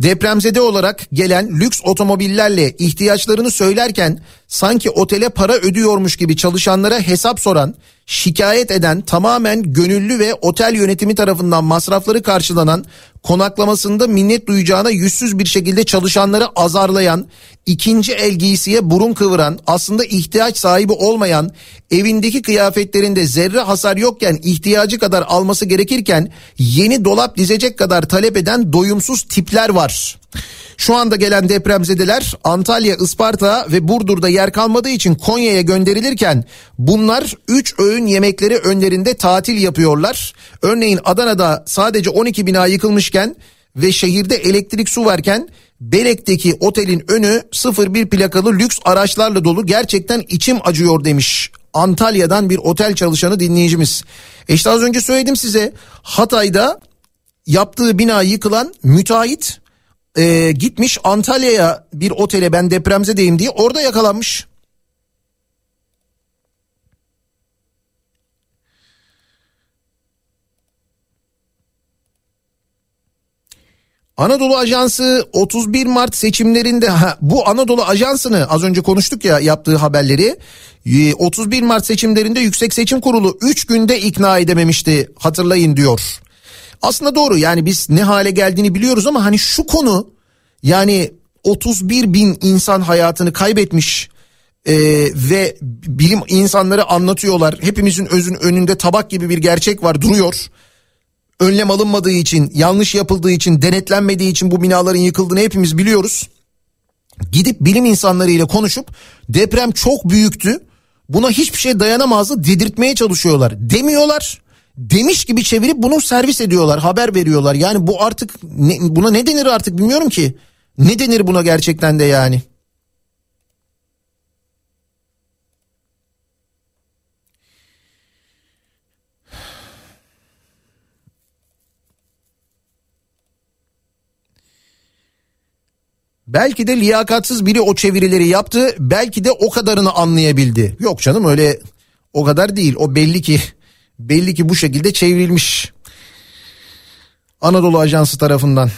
Depremzede olarak gelen lüks otomobillerle ihtiyaçlarını söylerken sanki otele para ödüyormuş gibi çalışanlara hesap soran, şikayet eden, tamamen gönüllü ve otel yönetimi tarafından masrafları karşılanan, konaklamasında minnet duyacağına yüzsüz bir şekilde çalışanları azarlayan, ikinci el giysiye burun kıvıran, aslında ihtiyaç sahibi olmayan, evindeki kıyafetlerinde zerre hasar yokken ihtiyacı kadar alması gerekirken yeni dolap dizecek kadar talep eden doyumsuz tipler var. Şu anda gelen depremzedeler Antalya, Isparta ve Burdur'da yer kalmadığı için Konya'ya gönderilirken bunlar 3 öğün yemekleri önlerinde tatil yapıyorlar. Örneğin Adana'da sadece 12 bina yıkılmışken ve şehirde elektrik su varken Belek'teki otelin önü 01 plakalı lüks araçlarla dolu gerçekten içim acıyor demiş. Antalya'dan bir otel çalışanı dinleyicimiz. E işte az önce söyledim size Hatay'da yaptığı bina yıkılan müteahhit e, gitmiş Antalya'ya bir otele ben depremzedeyim diye orada yakalanmış. Anadolu Ajansı 31 Mart seçimlerinde ha, bu Anadolu Ajansı'nı az önce konuştuk ya yaptığı haberleri e, 31 Mart seçimlerinde Yüksek Seçim Kurulu 3 günde ikna edememişti hatırlayın diyor. Aslında doğru yani biz ne hale geldiğini biliyoruz ama hani şu konu yani 31 bin insan hayatını kaybetmiş e, ve bilim insanları anlatıyorlar. Hepimizin özün önünde tabak gibi bir gerçek var duruyor. Önlem alınmadığı için, yanlış yapıldığı için, denetlenmediği için bu binaların yıkıldığını hepimiz biliyoruz. Gidip bilim insanlarıyla konuşup deprem çok büyüktü. Buna hiçbir şey dayanamazdı dedirtmeye çalışıyorlar. Demiyorlar. Demiş gibi çevirip bunu servis ediyorlar, haber veriyorlar. Yani bu artık ne, buna ne denir artık bilmiyorum ki. Ne denir buna gerçekten de yani? Belki de liyakatsız biri o çevirileri yaptı. Belki de o kadarını anlayabildi. Yok canım öyle o kadar değil. O belli ki belli ki bu şekilde çevrilmiş. Anadolu Ajansı tarafından.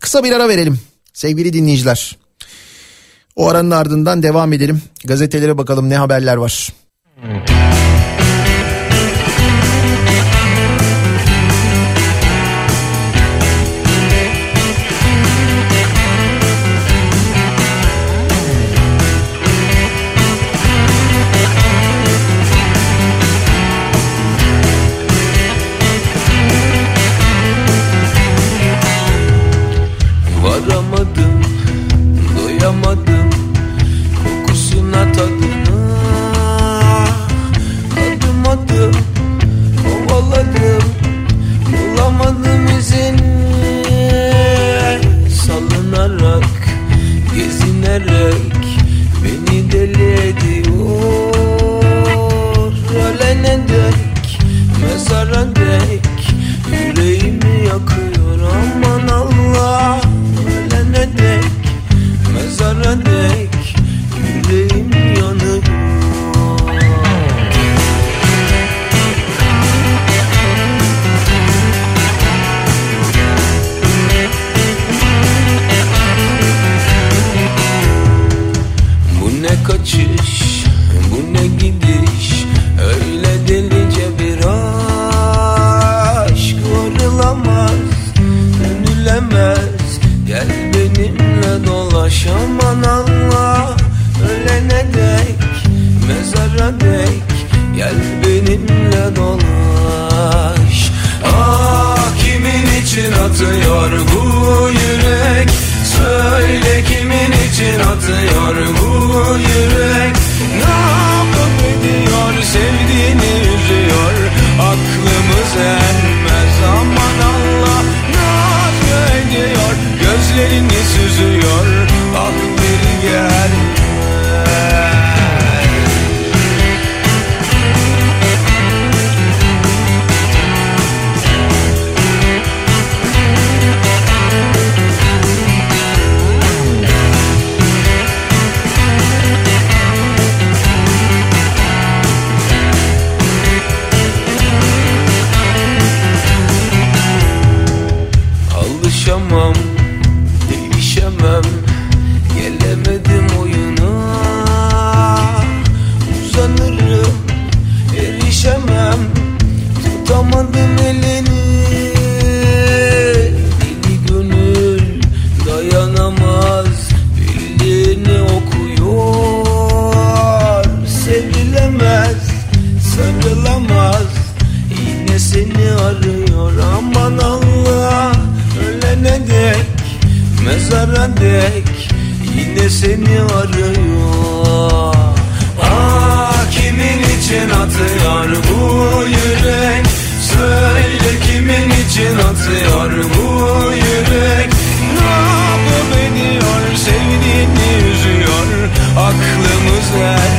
Kısa bir ara verelim sevgili dinleyiciler. O aranın ardından devam edelim. Gazetelere bakalım ne haberler var. Varamadım, seni arıyor. Ah kimin için atıyor bu yürek? Söyle kimin için atıyor bu yürek? Ne yapıp ediyor sevdiğini üzüyor. Aklımız ermez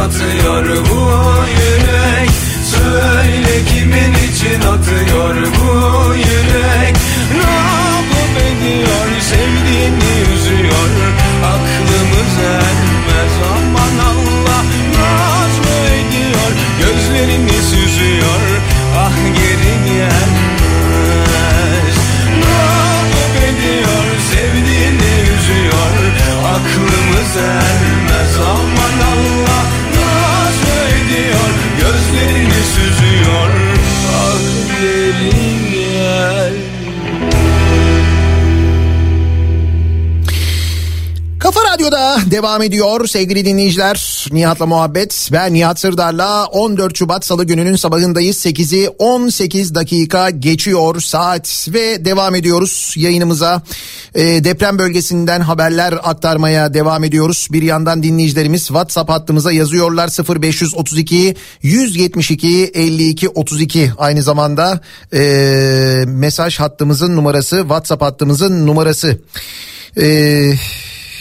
atıyor bu devam ediyor sevgili dinleyiciler. Nihat'la muhabbet. Ben Nihat Sırdar'la 14 Şubat Salı gününün sabahındayız. 8'i 18 dakika geçiyor saat ve devam ediyoruz yayınımıza. Ee, deprem bölgesinden haberler aktarmaya devam ediyoruz. Bir yandan dinleyicilerimiz WhatsApp hattımıza yazıyorlar 0532 172 52 32 aynı zamanda ee, mesaj hattımızın numarası WhatsApp hattımızın numarası. Ee,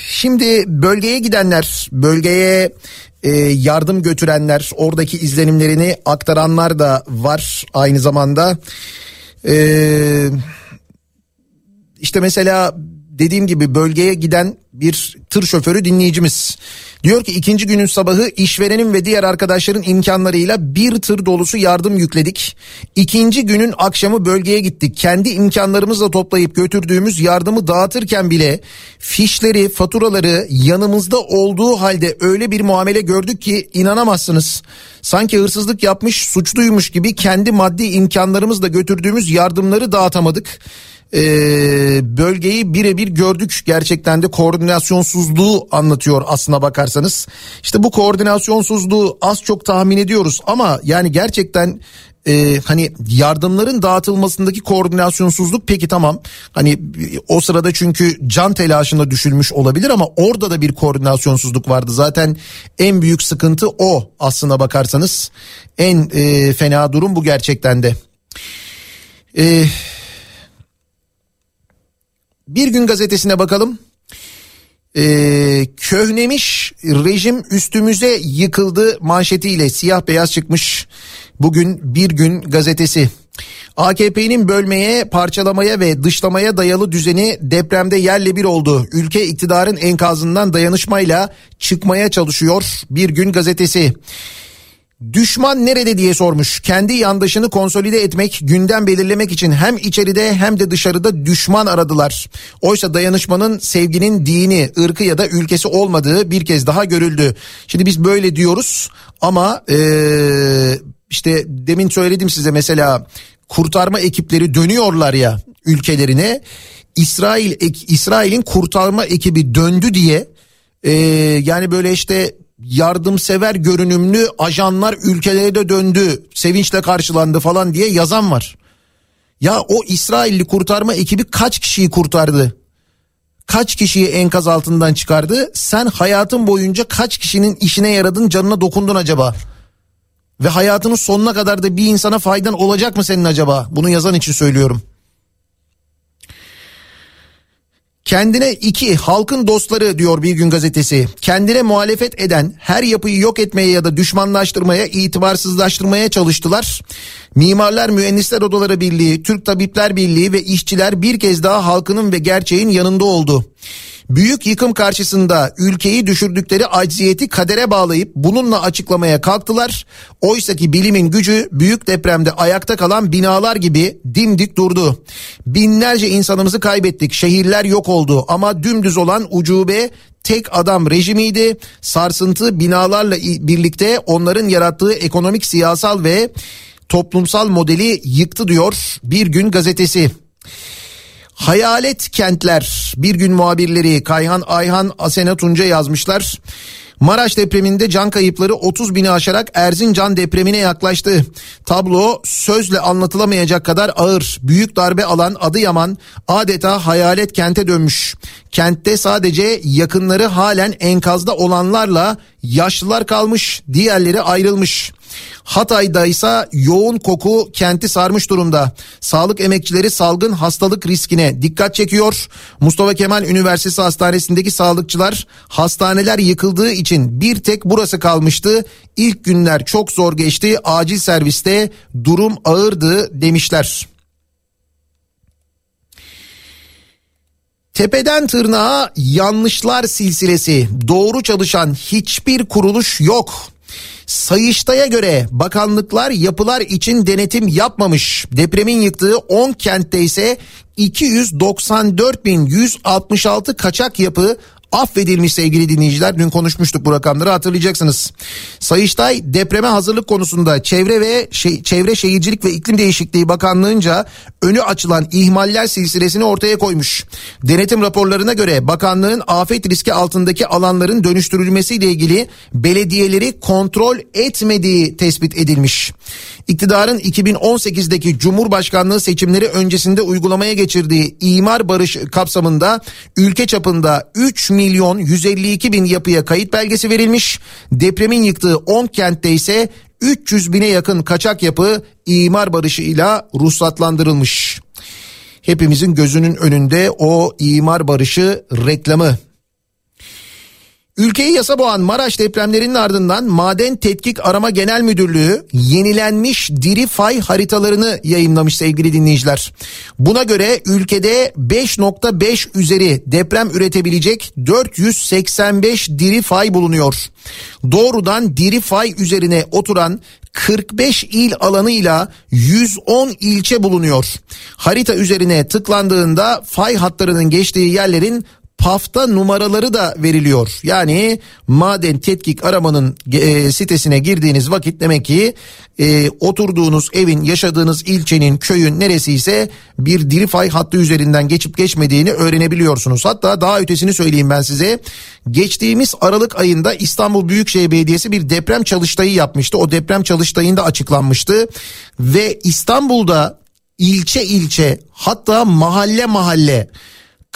şimdi bölgeye gidenler, bölgeye e, yardım götürenler, oradaki izlenimlerini aktaranlar da var aynı zamanda. Ee, işte mesela dediğim gibi bölgeye giden bir tır şoförü dinleyicimiz. Diyor ki ikinci günün sabahı işverenin ve diğer arkadaşların imkanlarıyla bir tır dolusu yardım yükledik. İkinci günün akşamı bölgeye gittik. Kendi imkanlarımızla toplayıp götürdüğümüz yardımı dağıtırken bile fişleri, faturaları yanımızda olduğu halde öyle bir muamele gördük ki inanamazsınız. Sanki hırsızlık yapmış, suçluymuş gibi kendi maddi imkanlarımızla götürdüğümüz yardımları dağıtamadık e, bölgeyi birebir gördük gerçekten de koordinasyonsuzluğu anlatıyor aslına bakarsanız. İşte bu koordinasyonsuzluğu az çok tahmin ediyoruz ama yani gerçekten e, hani yardımların dağıtılmasındaki koordinasyonsuzluk peki tamam hani o sırada çünkü can telaşına düşülmüş olabilir ama orada da bir koordinasyonsuzluk vardı zaten en büyük sıkıntı o aslına bakarsanız en e, fena durum bu gerçekten de. Eee bir gün gazetesine bakalım. Ee, köhnemiş rejim üstümüze yıkıldı manşetiyle siyah beyaz çıkmış bugün bir gün gazetesi. AKP'nin bölmeye, parçalamaya ve dışlamaya dayalı düzeni depremde yerle bir oldu. Ülke iktidarın enkazından dayanışmayla çıkmaya çalışıyor. Bir gün gazetesi. Düşman nerede diye sormuş. Kendi yandaşını konsolide etmek, gündem belirlemek için hem içeride hem de dışarıda düşman aradılar. Oysa dayanışmanın sevginin dini, ırkı ya da ülkesi olmadığı bir kez daha görüldü. Şimdi biz böyle diyoruz ama ee, işte demin söyledim size mesela kurtarma ekipleri dönüyorlar ya ülkelerine. İsrail İsrail'in kurtarma ekibi döndü diye ee, yani böyle işte yardımsever görünümlü ajanlar ülkelere de döndü sevinçle karşılandı falan diye yazan var. Ya o İsrailli kurtarma ekibi kaç kişiyi kurtardı? Kaç kişiyi enkaz altından çıkardı? Sen hayatın boyunca kaç kişinin işine yaradın canına dokundun acaba? Ve hayatının sonuna kadar da bir insana faydan olacak mı senin acaba? Bunu yazan için söylüyorum. Kendine iki halkın dostları diyor bir gün gazetesi. Kendine muhalefet eden her yapıyı yok etmeye ya da düşmanlaştırmaya, itibarsızlaştırmaya çalıştılar. Mimarlar Mühendisler Odaları Birliği, Türk Tabipler Birliği ve işçiler bir kez daha halkının ve gerçeğin yanında oldu. Büyük yıkım karşısında ülkeyi düşürdükleri acziyeti kadere bağlayıp bununla açıklamaya kalktılar. Oysa ki bilimin gücü büyük depremde ayakta kalan binalar gibi dimdik durdu. Binlerce insanımızı kaybettik. Şehirler yok oldu ama dümdüz olan ucube tek adam rejimiydi. Sarsıntı binalarla birlikte onların yarattığı ekonomik, siyasal ve toplumsal modeli yıktı diyor Bir Gün gazetesi. Hayalet kentler bir gün muhabirleri Kayhan Ayhan Asena Tunca yazmışlar. Maraş depreminde can kayıpları 30 bini aşarak Erzincan depremine yaklaştı. Tablo sözle anlatılamayacak kadar ağır. Büyük darbe alan Adıyaman adeta hayalet kente dönmüş. Kentte sadece yakınları halen enkazda olanlarla yaşlılar kalmış, diğerleri ayrılmış. Hatay'da ise yoğun koku kenti sarmış durumda. Sağlık emekçileri salgın hastalık riskine dikkat çekiyor. Mustafa Kemal Üniversitesi Hastanesi'ndeki sağlıkçılar hastaneler yıkıldığı için bir tek burası kalmıştı. İlk günler çok zor geçti. Acil serviste durum ağırdı demişler. Tepeden tırnağa yanlışlar silsilesi. Doğru çalışan hiçbir kuruluş yok. Sayıştay'a göre bakanlıklar yapılar için denetim yapmamış. Depremin yıktığı 10 kentte ise 294.166 kaçak yapı affedilmiş sevgili dinleyiciler. Dün konuşmuştuk bu rakamları hatırlayacaksınız. Sayıştay depreme hazırlık konusunda Çevre ve şey, Çevre Şehircilik ve İklim Değişikliği Bakanlığı'nca önü açılan ihmaller silsilesini ortaya koymuş. Denetim raporlarına göre bakanlığın afet riski altındaki alanların dönüştürülmesiyle ilgili belediyeleri kontrol etmediği tespit edilmiş. İktidarın 2018'deki Cumhurbaşkanlığı seçimleri öncesinde uygulamaya geçirdiği imar barış kapsamında ülke çapında 3 milyon 152 bin yapıya kayıt belgesi verilmiş. Depremin yıktığı 10 kentte ise 300 bine yakın kaçak yapı imar barışıyla ruhsatlandırılmış. Hepimizin gözünün önünde o imar barışı reklamı. Ülkeyi yasa boğan Maraş depremlerinin ardından Maden Tetkik Arama Genel Müdürlüğü yenilenmiş diri fay haritalarını yayınlamış sevgili dinleyiciler. Buna göre ülkede 5.5 üzeri deprem üretebilecek 485 diri fay bulunuyor. Doğrudan diri fay üzerine oturan 45 il alanıyla 110 ilçe bulunuyor. Harita üzerine tıklandığında fay hatlarının geçtiği yerlerin pafta numaraları da veriliyor. Yani maden tetkik aramanın e, sitesine girdiğiniz vakit demek ki e, oturduğunuz evin, yaşadığınız ilçenin, köyün neresiyse bir diri fay hattı üzerinden geçip geçmediğini öğrenebiliyorsunuz. Hatta daha ötesini söyleyeyim ben size. Geçtiğimiz Aralık ayında İstanbul Büyükşehir Belediyesi bir deprem çalıştayı yapmıştı. O deprem çalıştayında açıklanmıştı ve İstanbul'da ilçe ilçe hatta mahalle mahalle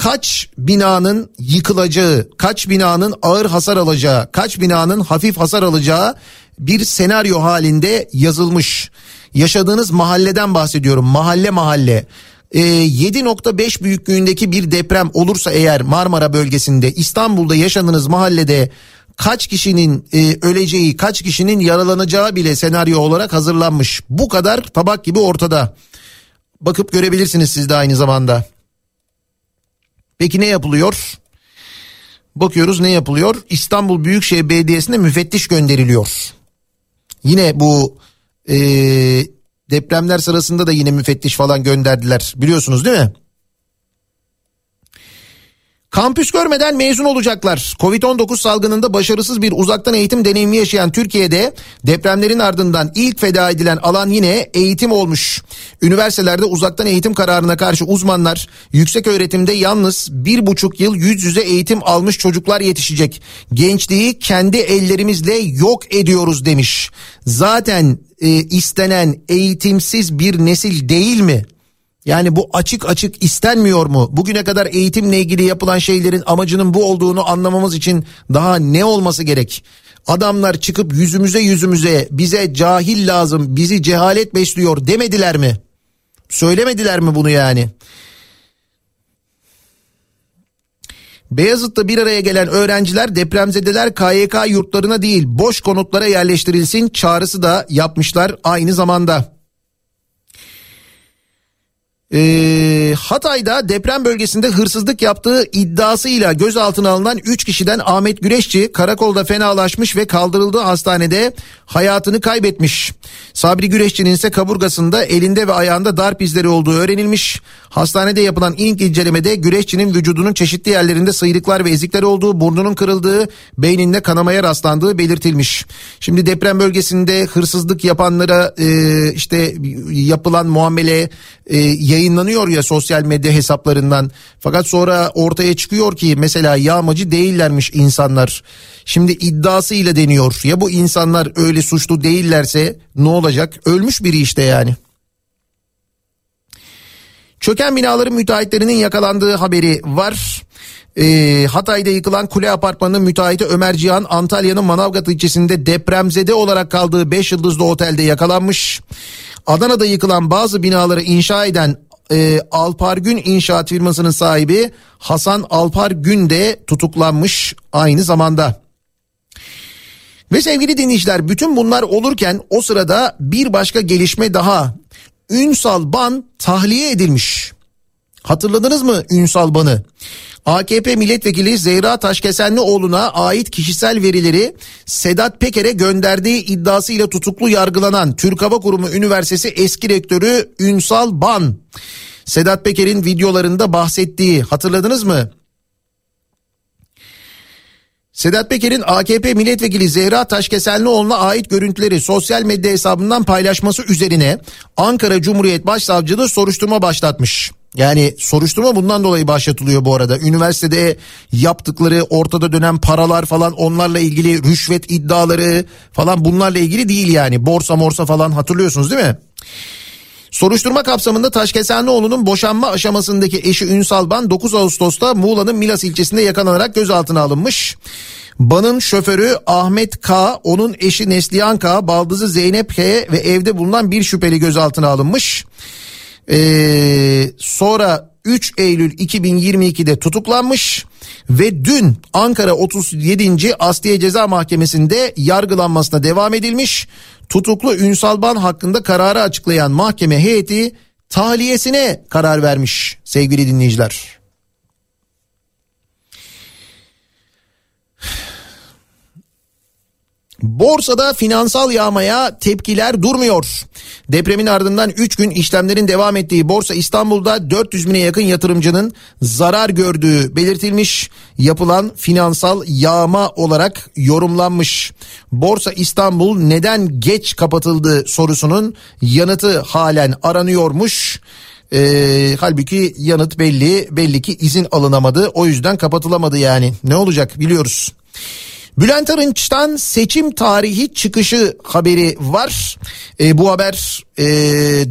kaç binanın yıkılacağı, kaç binanın ağır hasar alacağı, kaç binanın hafif hasar alacağı bir senaryo halinde yazılmış. Yaşadığınız mahalleden bahsediyorum. Mahalle mahalle. Ee, 7.5 büyüklüğündeki bir deprem olursa eğer Marmara bölgesinde İstanbul'da yaşadığınız mahallede kaç kişinin e, öleceği, kaç kişinin yaralanacağı bile senaryo olarak hazırlanmış. Bu kadar tabak gibi ortada. Bakıp görebilirsiniz siz de aynı zamanda. Peki ne yapılıyor? Bakıyoruz ne yapılıyor? İstanbul Büyükşehir Belediyesi'ne müfettiş gönderiliyor. Yine bu e, depremler sırasında da yine müfettiş falan gönderdiler. Biliyorsunuz değil mi? Kampüs görmeden mezun olacaklar. Covid-19 salgınında başarısız bir uzaktan eğitim deneyimi yaşayan Türkiye'de depremlerin ardından ilk feda edilen alan yine eğitim olmuş. Üniversitelerde uzaktan eğitim kararına karşı uzmanlar yüksek öğretimde yalnız bir buçuk yıl yüz yüze eğitim almış çocuklar yetişecek. Gençliği kendi ellerimizle yok ediyoruz demiş. Zaten e, istenen eğitimsiz bir nesil değil mi? Yani bu açık açık istenmiyor mu? Bugüne kadar eğitimle ilgili yapılan şeylerin amacının bu olduğunu anlamamız için daha ne olması gerek? Adamlar çıkıp yüzümüze yüzümüze bize cahil lazım, bizi cehalet besliyor demediler mi? Söylemediler mi bunu yani? Beyazıt'ta bir araya gelen öğrenciler depremzedeler KYK yurtlarına değil boş konutlara yerleştirilsin çağrısı da yapmışlar aynı zamanda. Ee, Hatay'da deprem bölgesinde hırsızlık yaptığı iddiasıyla gözaltına alınan 3 kişiden Ahmet Güreşçi karakolda fenalaşmış ve kaldırıldığı hastanede hayatını kaybetmiş. Sabri Güreşçi'nin ise kaburgasında elinde ve ayağında darp izleri olduğu öğrenilmiş. Hastanede yapılan ilk incelemede Güreşçi'nin vücudunun çeşitli yerlerinde sıyrıklar ve ezikler olduğu, burnunun kırıldığı, beyninde kanamaya rastlandığı belirtilmiş. Şimdi deprem bölgesinde hırsızlık yapanlara e, işte yapılan muamele e, yayınlanıyor ya sosyal medya hesaplarından. Fakat sonra ortaya çıkıyor ki mesela yağmacı değillermiş insanlar. Şimdi iddiasıyla deniyor. Ya bu insanlar öyle suçlu değillerse ne olacak? Ölmüş biri işte yani. Çöken binaların müteahhitlerinin yakalandığı haberi var. Ee, Hatay'da yıkılan kule apartmanının müteahhiti Ömer Cihan Antalya'nın Manavgat ilçesinde depremzede olarak kaldığı 5 yıldızlı otelde yakalanmış. Adana'da yıkılan bazı binaları inşa eden e, Alpar Gün İnşaat firmasının sahibi Hasan Alpar Gün de tutuklanmış aynı zamanda. Ve sevgili dinleyiciler bütün bunlar olurken o sırada bir başka gelişme daha. Ünsal Ban tahliye edilmiş. Hatırladınız mı Ünsal Ban'ı? AKP milletvekili Zehra Taşkesenlioğlu'na ait kişisel verileri Sedat Peker'e gönderdiği iddiasıyla tutuklu yargılanan Türk Hava Kurumu Üniversitesi eski rektörü Ünsal Ban. Sedat Peker'in videolarında bahsettiği hatırladınız mı? Sedat Peker'in AKP milletvekili Zehra Taşkesellioğlu'na ait görüntüleri sosyal medya hesabından paylaşması üzerine Ankara Cumhuriyet Başsavcılığı soruşturma başlatmış. Yani soruşturma bundan dolayı başlatılıyor bu arada. Üniversitede yaptıkları ortada dönen paralar falan onlarla ilgili rüşvet iddiaları falan bunlarla ilgili değil yani. Borsa morsa falan hatırlıyorsunuz değil mi? Soruşturma kapsamında Taşkesenlioğlu'nun boşanma aşamasındaki eşi Ünsal Ban 9 Ağustos'ta Muğla'nın Milas ilçesinde yakalanarak gözaltına alınmış. Ban'ın şoförü Ahmet K, onun eşi Neslihan K, baldızı Zeynep K ve evde bulunan bir şüpheli gözaltına alınmış. Ee, sonra 3 Eylül 2022'de tutuklanmış ve dün Ankara 37. Asliye Ceza Mahkemesi'nde yargılanmasına devam edilmiş. Tutuklu Ünsal Ban hakkında kararı açıklayan mahkeme heyeti tahliyesine karar vermiş sevgili dinleyiciler. Borsada finansal yağmaya tepkiler durmuyor. Depremin ardından 3 gün işlemlerin devam ettiği Borsa İstanbul'da 400 bine yakın yatırımcının zarar gördüğü belirtilmiş. Yapılan finansal yağma olarak yorumlanmış. Borsa İstanbul neden geç kapatıldı sorusunun yanıtı halen aranıyormuş. Ee, halbuki yanıt belli belli ki izin alınamadı o yüzden kapatılamadı yani ne olacak biliyoruz. Bülent Arınç'tan seçim tarihi çıkışı haberi var. E, bu haber e,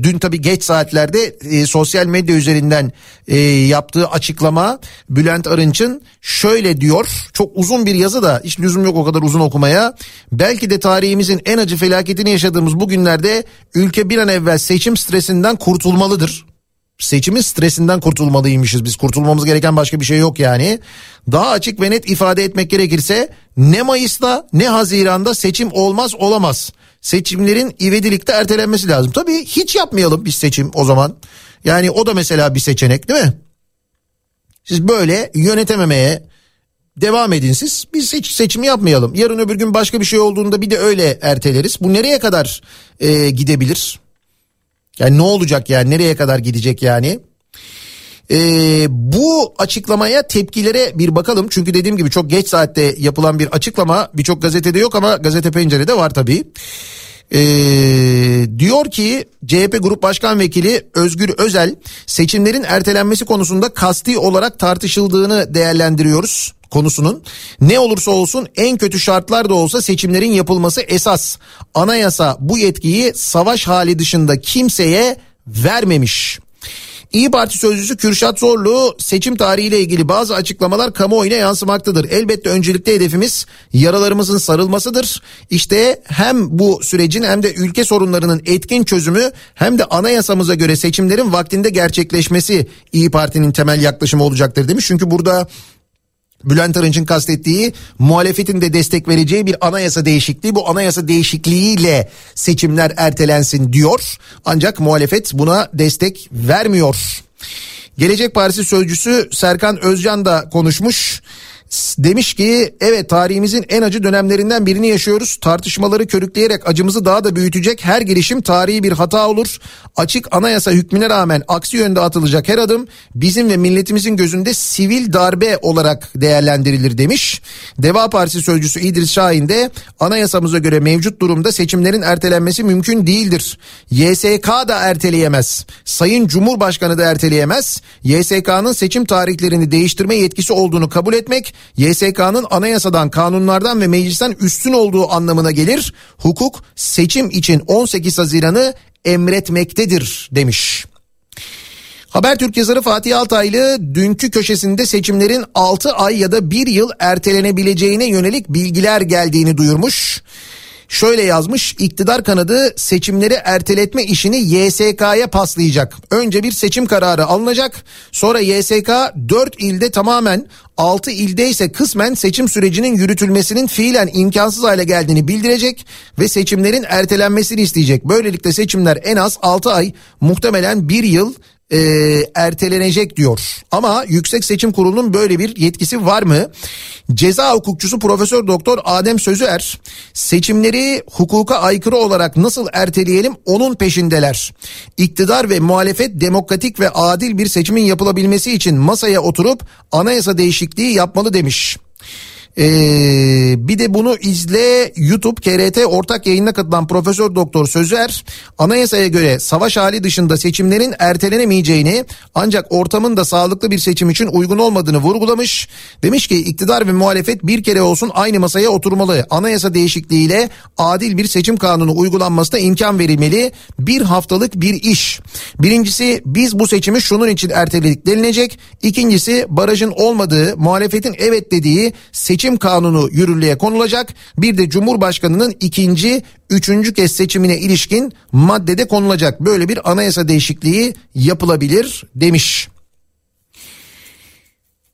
dün tabii geç saatlerde e, sosyal medya üzerinden e, yaptığı açıklama Bülent Arınç'ın şöyle diyor. Çok uzun bir yazı da hiç lüzum yok o kadar uzun okumaya. Belki de tarihimizin en acı felaketini yaşadığımız bu günlerde ülke bir an evvel seçim stresinden kurtulmalıdır seçimin stresinden kurtulmalıymışız biz. Kurtulmamız gereken başka bir şey yok yani. Daha açık ve net ifade etmek gerekirse ne Mayıs'ta ne Haziran'da seçim olmaz olamaz. Seçimlerin ivedilikte ertelenmesi lazım. Tabii hiç yapmayalım biz seçim o zaman. Yani o da mesela bir seçenek değil mi? Siz böyle yönetememeye devam edin siz. Biz hiç seçimi yapmayalım. Yarın öbür gün başka bir şey olduğunda bir de öyle erteleriz. Bu nereye kadar e, gidebilir? Yani ne olacak yani nereye kadar gidecek yani? Ee, bu açıklamaya tepkilere bir bakalım. Çünkü dediğim gibi çok geç saatte yapılan bir açıklama birçok gazetede yok ama gazete pencerede var tabii. Ee, diyor ki CHP Grup Başkan Vekili Özgür Özel seçimlerin ertelenmesi konusunda kasti olarak tartışıldığını değerlendiriyoruz konusunun. Ne olursa olsun en kötü şartlarda olsa seçimlerin yapılması esas. Anayasa bu yetkiyi savaş hali dışında kimseye vermemiş. İyi Parti sözcüsü Kürşat Zorlu seçim tarihiyle ilgili bazı açıklamalar kamuoyuna yansımaktadır. Elbette öncelikli hedefimiz yaralarımızın sarılmasıdır. İşte hem bu sürecin hem de ülke sorunlarının etkin çözümü hem de anayasamıza göre seçimlerin vaktinde gerçekleşmesi İyi Parti'nin temel yaklaşımı olacaktır demiş. Çünkü burada Bülent Arınç'ın kastettiği muhalefetin de destek vereceği bir anayasa değişikliği bu anayasa değişikliğiyle seçimler ertelensin diyor. Ancak muhalefet buna destek vermiyor. Gelecek Partisi sözcüsü Serkan Özcan da konuşmuş. Demiş ki evet tarihimizin en acı dönemlerinden birini yaşıyoruz. Tartışmaları körükleyerek acımızı daha da büyütecek her girişim tarihi bir hata olur. Açık anayasa hükmüne rağmen aksi yönde atılacak her adım bizim ve milletimizin gözünde sivil darbe olarak değerlendirilir demiş. Deva Partisi sözcüsü İdris Şahin de anayasamıza göre mevcut durumda seçimlerin ertelenmesi mümkün değildir. YSK da erteleyemez. Sayın Cumhurbaşkanı da erteleyemez. YSK'nın seçim tarihlerini değiştirme yetkisi olduğunu kabul etmek YSK'nın anayasadan, kanunlardan ve meclisten üstün olduğu anlamına gelir. Hukuk seçim için 18 Haziran'ı emretmektedir demiş. Habertürk yazarı Fatih Altaylı dünkü köşesinde seçimlerin 6 ay ya da 1 yıl ertelenebileceğine yönelik bilgiler geldiğini duyurmuş. Şöyle yazmış iktidar kanadı seçimleri erteletme işini YSK'ya paslayacak. Önce bir seçim kararı alınacak sonra YSK 4 ilde tamamen 6 ilde ise kısmen seçim sürecinin yürütülmesinin fiilen imkansız hale geldiğini bildirecek ve seçimlerin ertelenmesini isteyecek. Böylelikle seçimler en az 6 ay muhtemelen 1 yıl e, ertelenecek diyor. Ama Yüksek Seçim Kurulu'nun böyle bir yetkisi var mı? Ceza hukukçusu Profesör Doktor Adem Sözüer seçimleri hukuka aykırı olarak nasıl erteleyelim onun peşindeler. İktidar ve muhalefet demokratik ve adil bir seçimin yapılabilmesi için masaya oturup anayasa değişikliği yapmalı demiş. Ee, bir de bunu izle YouTube KRT ortak yayınına katılan Profesör Doktor Sözer anayasaya göre savaş hali dışında seçimlerin ertelenemeyeceğini ancak ortamın da sağlıklı bir seçim için uygun olmadığını vurgulamış. Demiş ki iktidar ve muhalefet bir kere olsun aynı masaya oturmalı. Anayasa değişikliğiyle adil bir seçim kanunu uygulanmasına imkan verilmeli. Bir haftalık bir iş. Birincisi biz bu seçimi şunun için erteledik denilecek. İkincisi barajın olmadığı muhalefetin evet dediği seçim kanunu yürürlüğe konulacak. Bir de Cumhurbaşkanı'nın ikinci, üçüncü kez seçimine ilişkin maddede konulacak. Böyle bir anayasa değişikliği yapılabilir demiş.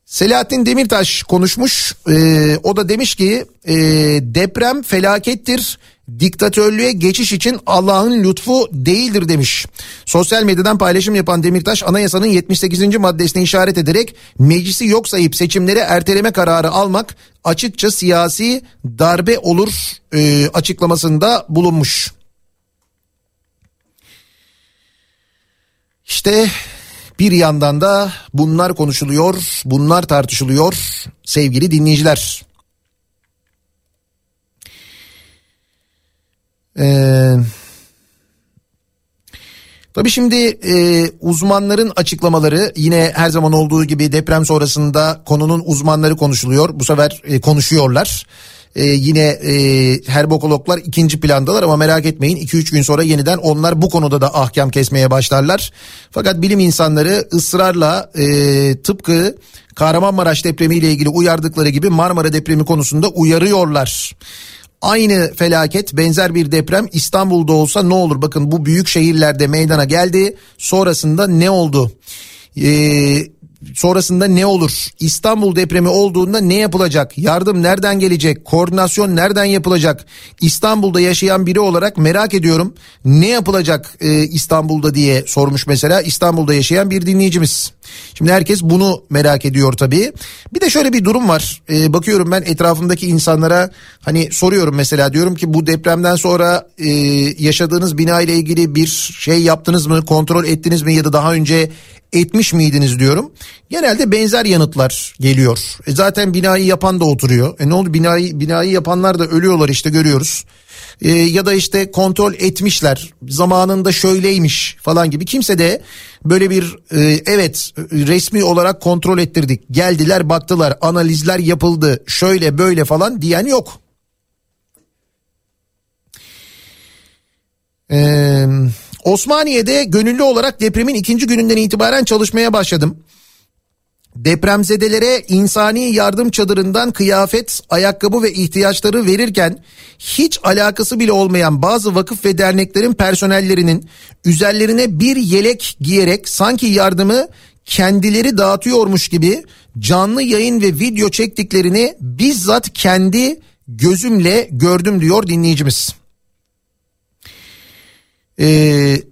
Selahattin Demirtaş konuşmuş. Ee, o da demiş ki e, deprem felakettir. Diktatörlüğe geçiş için Allah'ın lütfu değildir demiş. Sosyal medyadan paylaşım yapan Demirtaş anayasanın 78. maddesine işaret ederek meclisi yok sayıp seçimleri erteleme kararı almak açıkça siyasi darbe olur e, açıklamasında bulunmuş. İşte bir yandan da bunlar konuşuluyor, bunlar tartışılıyor sevgili dinleyiciler. Ee, tabii şimdi e, uzmanların açıklamaları yine her zaman olduğu gibi deprem sonrasında konunun uzmanları konuşuluyor. Bu sefer e, konuşuyorlar. E, yine e, herbokologlar ikinci plandalar ama merak etmeyin 2-3 gün sonra yeniden onlar bu konuda da ahkam kesmeye başlarlar. Fakat bilim insanları ısrarla e, tıpkı Kahramanmaraş depremiyle ilgili uyardıkları gibi Marmara depremi konusunda uyarıyorlar. Aynı felaket benzer bir deprem İstanbul'da olsa ne olur? Bakın bu büyük şehirlerde meydana geldi. Sonrasında ne oldu? Ee, sonrasında ne olur? İstanbul depremi olduğunda ne yapılacak? Yardım nereden gelecek? Koordinasyon nereden yapılacak? İstanbul'da yaşayan biri olarak merak ediyorum. Ne yapılacak e, İstanbul'da diye sormuş mesela İstanbul'da yaşayan bir dinleyicimiz. Şimdi herkes bunu merak ediyor tabii. Bir de şöyle bir durum var. E, bakıyorum ben etrafımdaki insanlara hani soruyorum mesela diyorum ki bu depremden sonra e, yaşadığınız bina ile ilgili bir şey yaptınız mı? Kontrol ettiniz mi ya da daha önce etmiş miydiniz diyorum. Genelde benzer yanıtlar geliyor. E zaten binayı yapan da oturuyor. E ne oldu binayı binayı yapanlar da ölüyorlar işte görüyoruz. E, ya da işte kontrol etmişler zamanında şöyleymiş falan gibi kimse de böyle bir e, evet resmi olarak kontrol ettirdik geldiler baktılar analizler yapıldı şöyle böyle falan diyen yok. Eee Osmaniye'de gönüllü olarak depremin ikinci gününden itibaren çalışmaya başladım. Depremzedelere insani yardım çadırından kıyafet, ayakkabı ve ihtiyaçları verirken hiç alakası bile olmayan bazı vakıf ve derneklerin personellerinin üzerlerine bir yelek giyerek sanki yardımı kendileri dağıtıyormuş gibi canlı yayın ve video çektiklerini bizzat kendi gözümle gördüm diyor dinleyicimiz. Ee,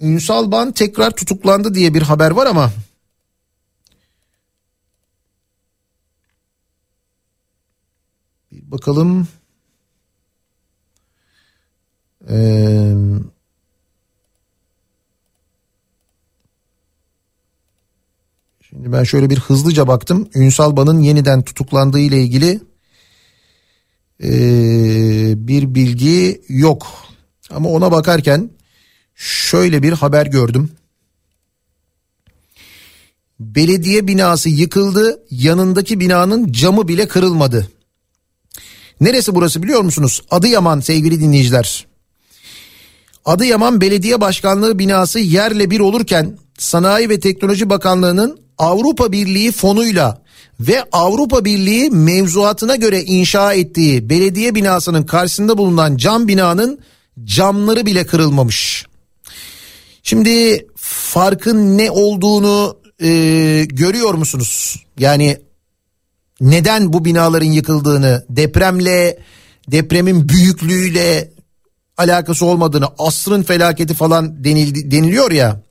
Ünsal Ban tekrar tutuklandı diye bir haber var ama bakalım. Ee, şimdi ben şöyle bir hızlıca baktım. Ünsal Ban'ın yeniden tutuklandığı ile ilgili ee, bir bilgi yok. Ama ona bakarken şöyle bir haber gördüm. Belediye binası yıkıldı, yanındaki binanın camı bile kırılmadı. Neresi burası biliyor musunuz? Adıyaman sevgili dinleyiciler. Adıyaman Belediye Başkanlığı binası yerle bir olurken Sanayi ve Teknoloji Bakanlığı'nın Avrupa Birliği fonuyla ve Avrupa Birliği mevzuatına göre inşa ettiği belediye binasının karşısında bulunan cam binanın camları bile kırılmamış. Şimdi farkın ne olduğunu e, görüyor musunuz? Yani neden bu binaların yıkıldığını depremle depremin büyüklüğüyle alakası olmadığını asrın felaketi falan denildi, deniliyor ya.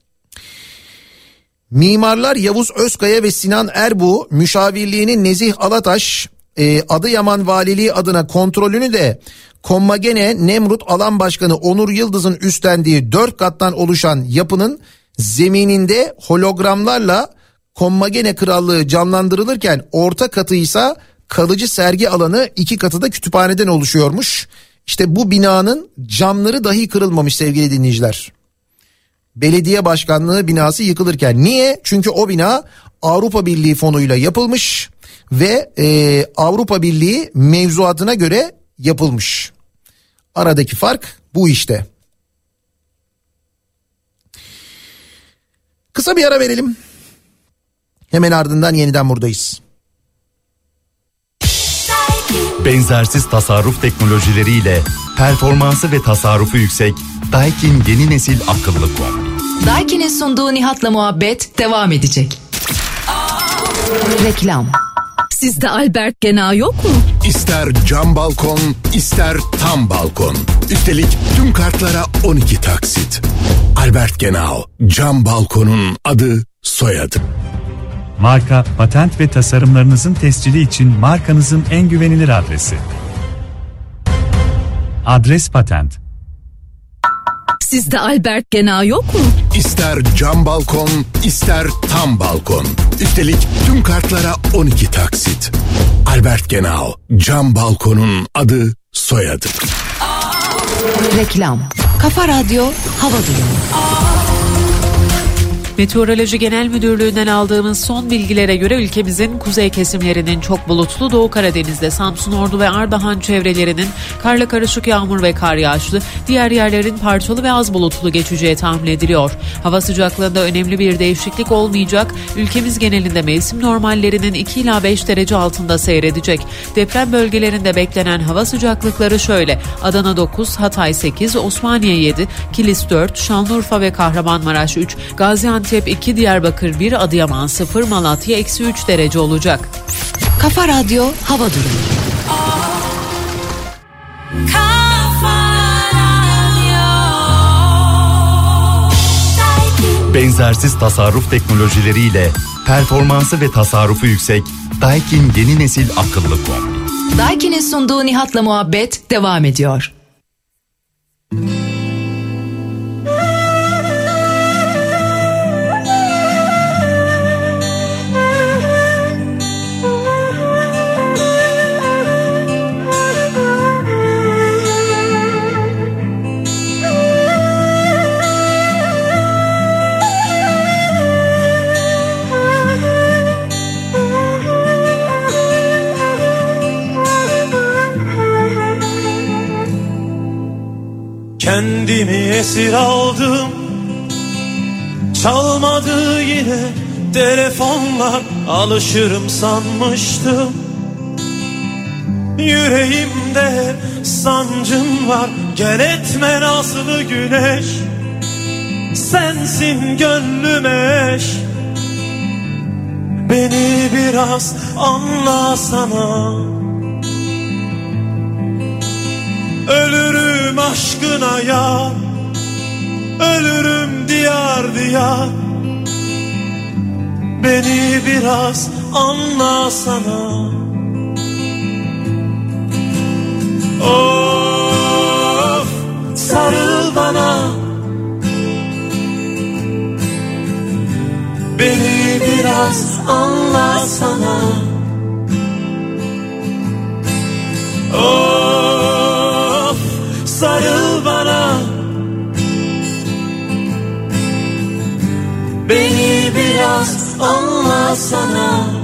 Mimarlar Yavuz Özkaya ve Sinan Erbu müşavirliğini Nezih Alataş e, Adıyaman Valiliği adına kontrolünü de Kommagene Nemrut Alan Başkanı Onur Yıldız'ın üstlendiği dört kattan oluşan yapının zemininde hologramlarla Kommagene Krallığı canlandırılırken orta katıysa kalıcı sergi alanı iki katı da kütüphaneden oluşuyormuş. İşte bu binanın camları dahi kırılmamış sevgili dinleyiciler. Belediye başkanlığı binası yıkılırken niye? Çünkü o bina Avrupa Birliği fonuyla yapılmış ve e, Avrupa Birliği mevzuatına göre yapılmış. Aradaki fark bu işte. Kısa bir ara verelim. Hemen ardından yeniden buradayız. Benzersiz tasarruf teknolojileriyle performansı ve tasarrufu yüksek Daikin yeni nesil akıllı kombi. Daiki'nin sunduğu Nihat'la muhabbet devam edecek. Reklam. Sizde Albert Gena yok mu? İster cam balkon, ister tam balkon. Üstelik tüm kartlara 12 taksit. Albert Genau, cam balkonun adı, soyadı. Marka, patent ve tasarımlarınızın tescili için markanızın en güvenilir adresi. Adres Patent. Sizde Albert Gena yok mu? İster cam balkon, ister tam balkon. Üstelik tüm kartlara 12 taksit. Albert Genau, cam balkonun adı, soyadı. Reklam. Kafa Radyo Hava Durumu. Meteoroloji Genel Müdürlüğü'nden aldığımız son bilgilere göre ülkemizin kuzey kesimlerinin çok bulutlu, Doğu Karadeniz'de Samsun, Ordu ve Ardahan çevrelerinin karla karışık yağmur ve kar yağışlı, diğer yerlerin parçalı ve az bulutlu geçeceği tahmin ediliyor. Hava sıcaklığında önemli bir değişiklik olmayacak, ülkemiz genelinde mevsim normallerinin 2 ila 5 derece altında seyredecek. Deprem bölgelerinde beklenen hava sıcaklıkları şöyle, Adana 9, Hatay 8, Osmaniye 7, Kilis 4, Şanlıurfa ve Kahramanmaraş 3, Gaziantep 2, Diyarbakır 1, Adıyaman 0, Malatya eksi 3 derece olacak. Kafa Radyo Hava Durumu. Benzersiz tasarruf teknolojileriyle performansı ve tasarrufu yüksek Daikin yeni nesil akıllı kombi. Daiki'nin sunduğu Nihat'la muhabbet devam ediyor. Kendimi esir aldım. Çalmadı yine telefonlar Alışırım sanmıştım. Yüreğimde sancım var Gel etme nazlı güneş. Sensin gönlüme eş. Beni biraz anlasana Ölürüm aşkına ya. Ölürüm diyar diyar. Beni biraz anlasana Of sarıl bana. Beni biraz anlasana Of sarıl bana. Beni biraz anlasana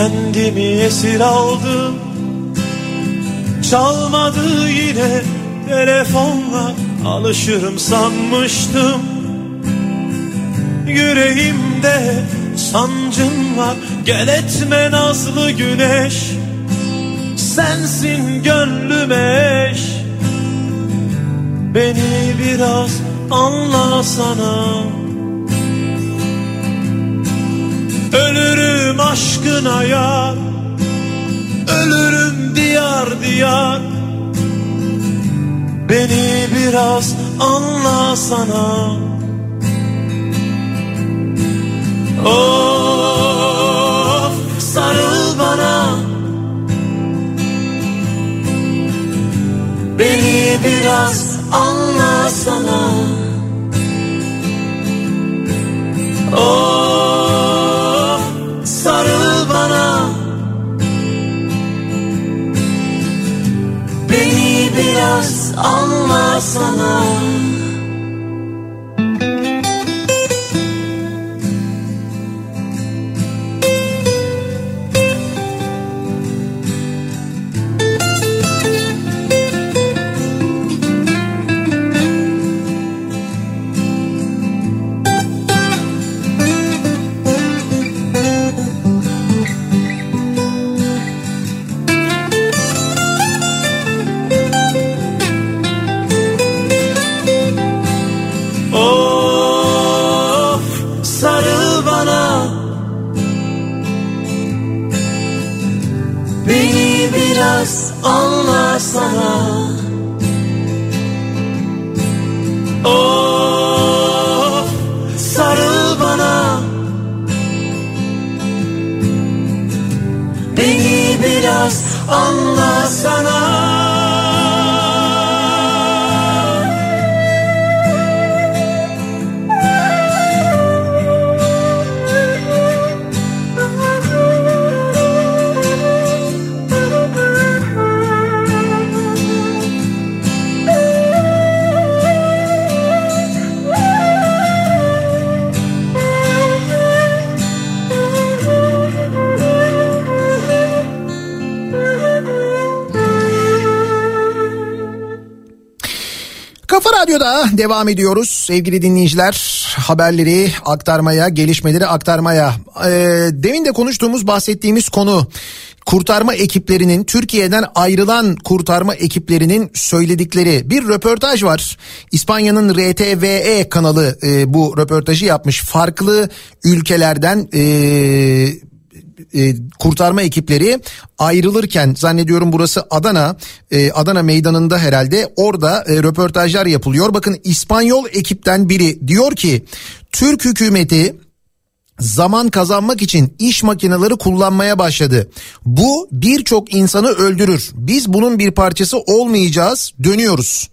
Kendimi esir aldım. Çalmadı yine telefonla. Alışırım sanmıştım. Yüreğimde sancın var. Gel etme nazlı güneş. Sensin gönlüme eş. Beni biraz anlasana Ölürüm aşkına yar. Ölürüm diyar diyar. Beni biraz anlasana Of sarıl bana. Beni biraz anlasana Of biraz anlasana anlasana Kafa devam ediyoruz sevgili dinleyiciler. Haberleri aktarmaya, gelişmeleri aktarmaya. Ee, demin de konuştuğumuz, bahsettiğimiz konu kurtarma ekiplerinin Türkiye'den ayrılan kurtarma ekiplerinin söyledikleri bir röportaj var. İspanya'nın RTVE kanalı e, bu röportajı yapmış. Farklı ülkelerden e, e, kurtarma ekipleri ayrılırken zannediyorum burası Adana e, Adana meydanında herhalde orada e, röportajlar yapılıyor. Bakın İspanyol ekipten biri diyor ki Türk hükümeti zaman kazanmak için iş makineleri kullanmaya başladı. Bu birçok insanı öldürür. Biz bunun bir parçası olmayacağız. Dönüyoruz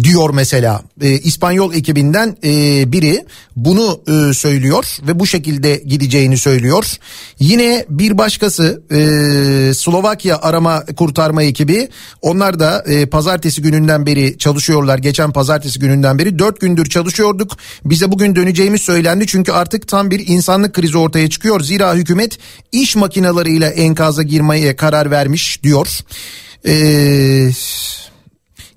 diyor mesela. Ee, İspanyol ekibinden e, biri bunu e, söylüyor ve bu şekilde gideceğini söylüyor. Yine bir başkası e, Slovakya arama kurtarma ekibi onlar da e, pazartesi gününden beri çalışıyorlar. Geçen pazartesi gününden beri dört gündür çalışıyorduk. Bize bugün döneceğimiz söylendi çünkü artık tam bir insanlık krizi ortaya çıkıyor. Zira hükümet iş makinalarıyla enkaza girmeye karar vermiş diyor. Eee...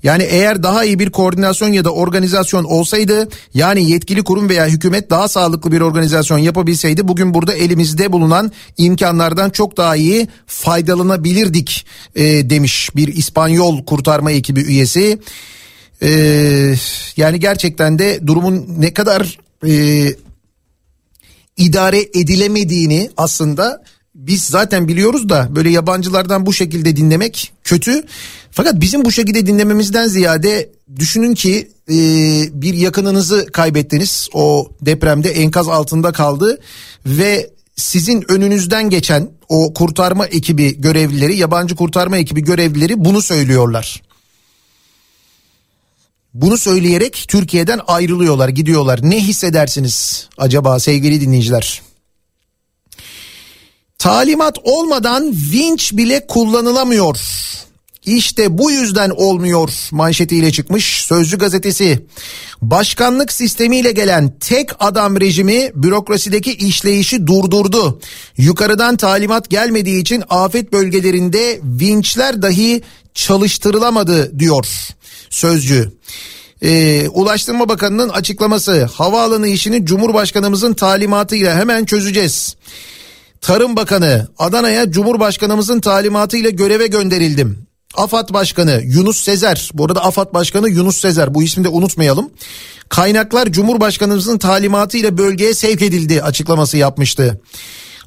Yani eğer daha iyi bir koordinasyon ya da organizasyon olsaydı yani yetkili kurum veya hükümet daha sağlıklı bir organizasyon yapabilseydi bugün burada elimizde bulunan imkanlardan çok daha iyi faydalanabilirdik e, demiş bir İspanyol kurtarma ekibi üyesi. E, yani gerçekten de durumun ne kadar e, idare edilemediğini aslında biz zaten biliyoruz da böyle yabancılardan bu şekilde dinlemek kötü. Fakat bizim bu şekilde dinlememizden ziyade düşünün ki e, bir yakınınızı kaybettiniz. O depremde enkaz altında kaldı ve sizin önünüzden geçen o kurtarma ekibi görevlileri, yabancı kurtarma ekibi görevlileri bunu söylüyorlar. Bunu söyleyerek Türkiye'den ayrılıyorlar, gidiyorlar. Ne hissedersiniz acaba sevgili dinleyiciler? Talimat olmadan vinç bile kullanılamıyor. İşte bu yüzden olmuyor manşetiyle çıkmış Sözcü gazetesi. Başkanlık sistemiyle gelen tek adam rejimi bürokrasideki işleyişi durdurdu. Yukarıdan talimat gelmediği için afet bölgelerinde vinçler dahi çalıştırılamadı diyor Sözcü. Ee, Ulaştırma Bakanı'nın açıklaması havaalanı işini Cumhurbaşkanımızın talimatıyla hemen çözeceğiz. Tarım Bakanı Adana'ya Cumhurbaşkanımızın talimatıyla göreve gönderildim. AFAD Başkanı Yunus Sezer, bu arada AFAD Başkanı Yunus Sezer bu ismi de unutmayalım. Kaynaklar Cumhurbaşkanımızın talimatıyla bölgeye sevk edildi açıklaması yapmıştı.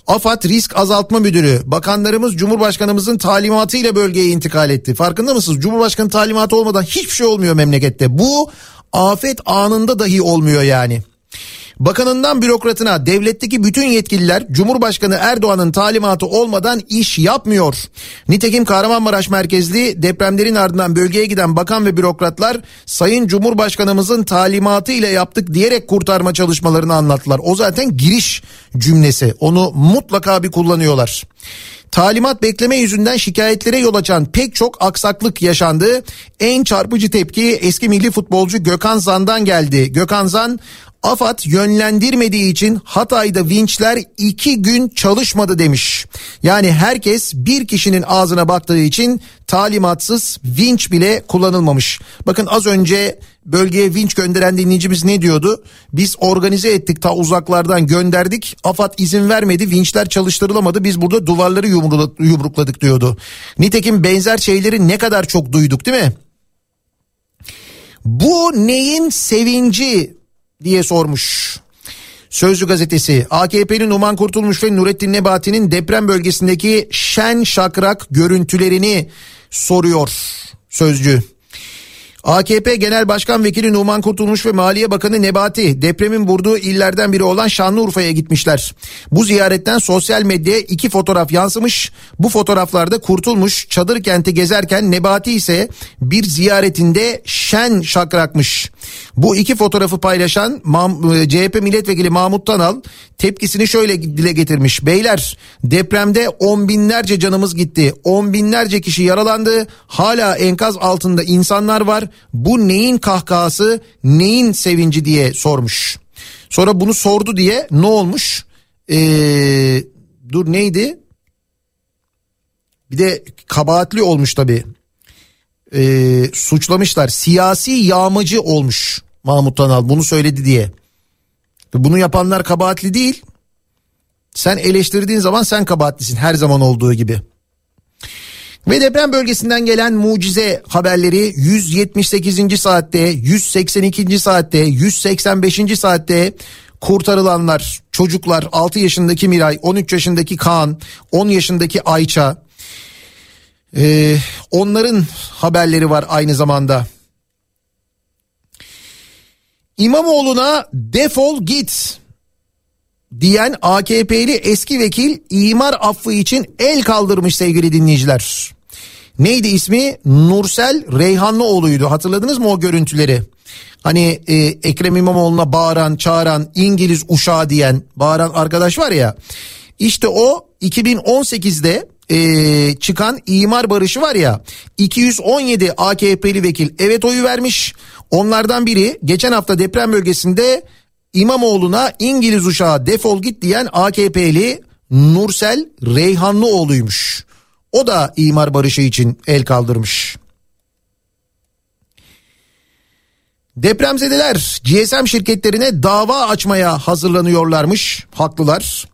AFAD Risk Azaltma Müdürü, bakanlarımız Cumhurbaşkanımızın talimatıyla bölgeye intikal etti. Farkında mısınız? Cumhurbaşkanı talimatı olmadan hiçbir şey olmuyor memlekette. Bu afet anında dahi olmuyor yani. Bakanından bürokratına devletteki bütün yetkililer Cumhurbaşkanı Erdoğan'ın talimatı olmadan iş yapmıyor. Nitekim Kahramanmaraş merkezli depremlerin ardından bölgeye giden bakan ve bürokratlar Sayın Cumhurbaşkanımızın talimatı ile yaptık diyerek kurtarma çalışmalarını anlattılar. O zaten giriş cümlesi. Onu mutlaka bir kullanıyorlar. Talimat bekleme yüzünden şikayetlere yol açan pek çok aksaklık yaşandı. En çarpıcı tepki eski milli futbolcu Gökhan Zan'dan geldi. Gökhan Zan AFAD yönlendirmediği için Hatay'da vinçler iki gün çalışmadı demiş. Yani herkes bir kişinin ağzına baktığı için talimatsız vinç bile kullanılmamış. Bakın az önce bölgeye vinç gönderen dinleyicimiz ne diyordu? Biz organize ettik ta uzaklardan gönderdik. AFAD izin vermedi vinçler çalıştırılamadı biz burada duvarları yumrukladık diyordu. Nitekim benzer şeyleri ne kadar çok duyduk değil mi? Bu neyin sevinci diye sormuş. Sözcü gazetesi AKP'nin Numan Kurtulmuş ve Nurettin Nebati'nin deprem bölgesindeki şen şakrak görüntülerini soruyor Sözcü. AKP Genel Başkan Vekili Numan Kurtulmuş ve Maliye Bakanı Nebati depremin vurduğu illerden biri olan Şanlıurfa'ya gitmişler. Bu ziyaretten sosyal medyaya iki fotoğraf yansımış. Bu fotoğraflarda Kurtulmuş çadır kenti gezerken Nebati ise bir ziyaretinde şen şakrakmış. Bu iki fotoğrafı paylaşan e, CHP milletvekili Mahmut Tanal tepkisini şöyle dile getirmiş. Beyler depremde on binlerce canımız gitti. On binlerce kişi yaralandı. Hala enkaz altında insanlar var. Bu neyin kahkahası neyin sevinci diye sormuş. Sonra bunu sordu diye ne olmuş? Ee, dur neydi? Bir de kabahatli olmuş tabii. Ee, suçlamışlar. Siyasi yağmacı olmuş Mahmut Tanal bunu söyledi diye. Bunu yapanlar kabahatli değil. Sen eleştirdiğin zaman sen kabahatlisin her zaman olduğu gibi. Ve deprem bölgesinden gelen mucize haberleri 178. saatte, 182. saatte, 185. saatte kurtarılanlar, çocuklar 6 yaşındaki Miray, 13 yaşındaki Kaan, 10 yaşındaki Ayça. Ee, onların haberleri var aynı zamanda. İmamoğlu'na defol git diyen AKP'li eski vekil imar affı için el kaldırmış sevgili dinleyiciler. Neydi ismi? Nursel Reyhanlıoğlu'ydu. Hatırladınız mı o görüntüleri? Hani e, Ekrem İmamoğlu'na bağıran, çağıran, İngiliz uşağı diyen bağıran arkadaş var ya. İşte o 2018'de e, çıkan imar barışı var ya 217 AKP'li vekil evet oyu vermiş. Onlardan biri geçen hafta deprem bölgesinde İmamoğlu'na İngiliz uşağı defol git diyen AKP'li Nursel Reyhanlıoğlu'ymuş. O da imar barışı için el kaldırmış. Depremzedeler GSM şirketlerine dava açmaya hazırlanıyorlarmış. Haklılar.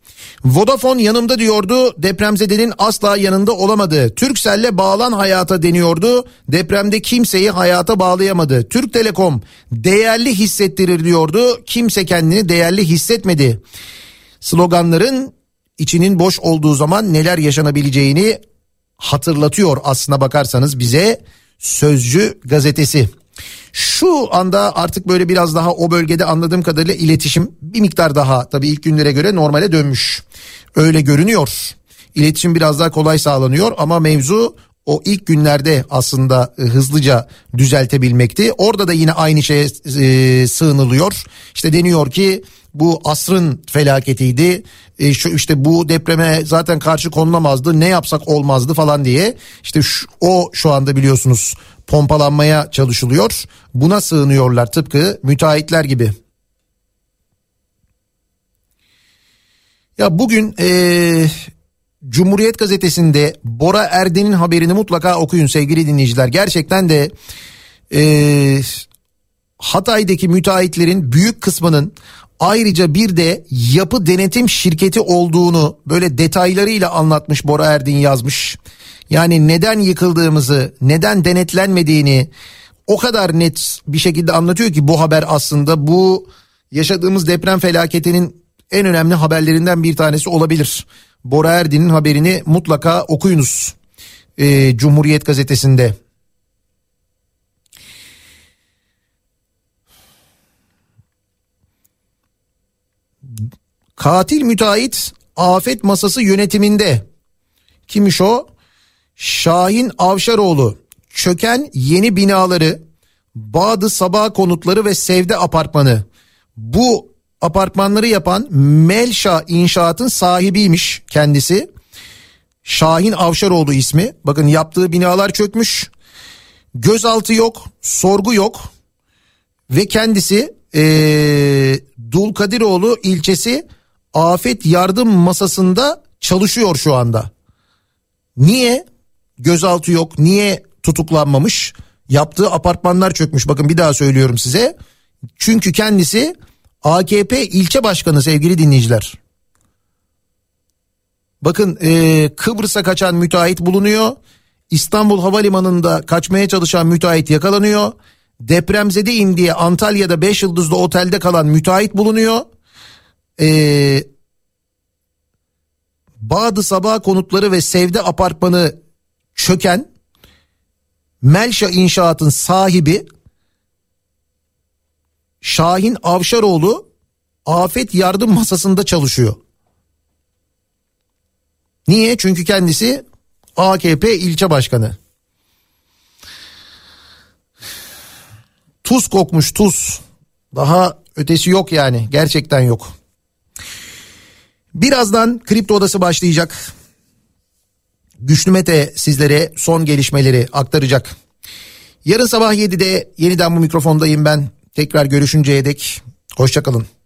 Vodafone yanımda diyordu depremzedenin asla yanında olamadı. Turkcell'le bağlan hayata deniyordu. Depremde kimseyi hayata bağlayamadı. Türk Telekom değerli hissettirir diyordu. Kimse kendini değerli hissetmedi. Sloganların içinin boş olduğu zaman neler yaşanabileceğini hatırlatıyor aslına bakarsanız bize Sözcü gazetesi. Şu anda artık böyle biraz daha o bölgede anladığım kadarıyla iletişim bir miktar daha tabii ilk günlere göre normale dönmüş. Öyle görünüyor. İletişim biraz daha kolay sağlanıyor ama mevzu o ilk günlerde aslında e, hızlıca düzeltebilmekti. Orada da yine aynı şeye e, sığınılıyor. İşte deniyor ki bu asrın felaketiydi. E, şu işte bu depreme zaten karşı konulamazdı. Ne yapsak olmazdı falan diye. İşte şu, o şu anda biliyorsunuz pompalanmaya çalışılıyor. Buna sığınıyorlar tıpkı müteahhitler gibi. Ya bugün ee, Cumhuriyet Gazetesi'nde Bora Erden'in haberini mutlaka okuyun sevgili dinleyiciler. Gerçekten de ee, Hatay'daki müteahhitlerin büyük kısmının ayrıca bir de yapı denetim şirketi olduğunu böyle detaylarıyla anlatmış Bora Erdin yazmış. Yani neden yıkıldığımızı, neden denetlenmediğini o kadar net bir şekilde anlatıyor ki bu haber aslında bu yaşadığımız deprem felaketinin en önemli haberlerinden bir tanesi olabilir. Bora Erdin'in haberini mutlaka okuyunuz. Ee, Cumhuriyet gazetesinde. Katil müteahhit afet masası yönetiminde. Kimmiş o? Şahin Avşaroğlu. Çöken yeni binaları, Bağdı Sabah konutları ve Sevde apartmanı. Bu apartmanları yapan Melşa İnşaat'ın sahibiymiş kendisi. Şahin Avşaroğlu ismi. Bakın yaptığı binalar çökmüş. Gözaltı yok, sorgu yok. Ve kendisi ee, Dulkadiroğlu ilçesi afet yardım masasında çalışıyor şu anda. Niye gözaltı yok? Niye tutuklanmamış? Yaptığı apartmanlar çökmüş. Bakın bir daha söylüyorum size. Çünkü kendisi AKP ilçe başkanı sevgili dinleyiciler. Bakın e, Kıbrıs'a kaçan müteahhit bulunuyor. İstanbul Havalimanı'nda kaçmaya çalışan müteahhit yakalanıyor. Depremzedeyim diye Antalya'da 5 yıldızlı otelde kalan müteahhit bulunuyor. Ee, Bağdı Sabah konutları ve Sevde apartmanı çöken Melşa İnşaat'ın sahibi Şahin Avşaroğlu afet yardım masasında çalışıyor. Niye? Çünkü kendisi AKP ilçe başkanı. Tuz kokmuş tuz. Daha ötesi yok yani gerçekten yok. Birazdan kripto odası başlayacak. Güçlü Mete sizlere son gelişmeleri aktaracak. Yarın sabah 7'de yeniden bu mikrofondayım ben. Tekrar görüşünceye dek hoşçakalın.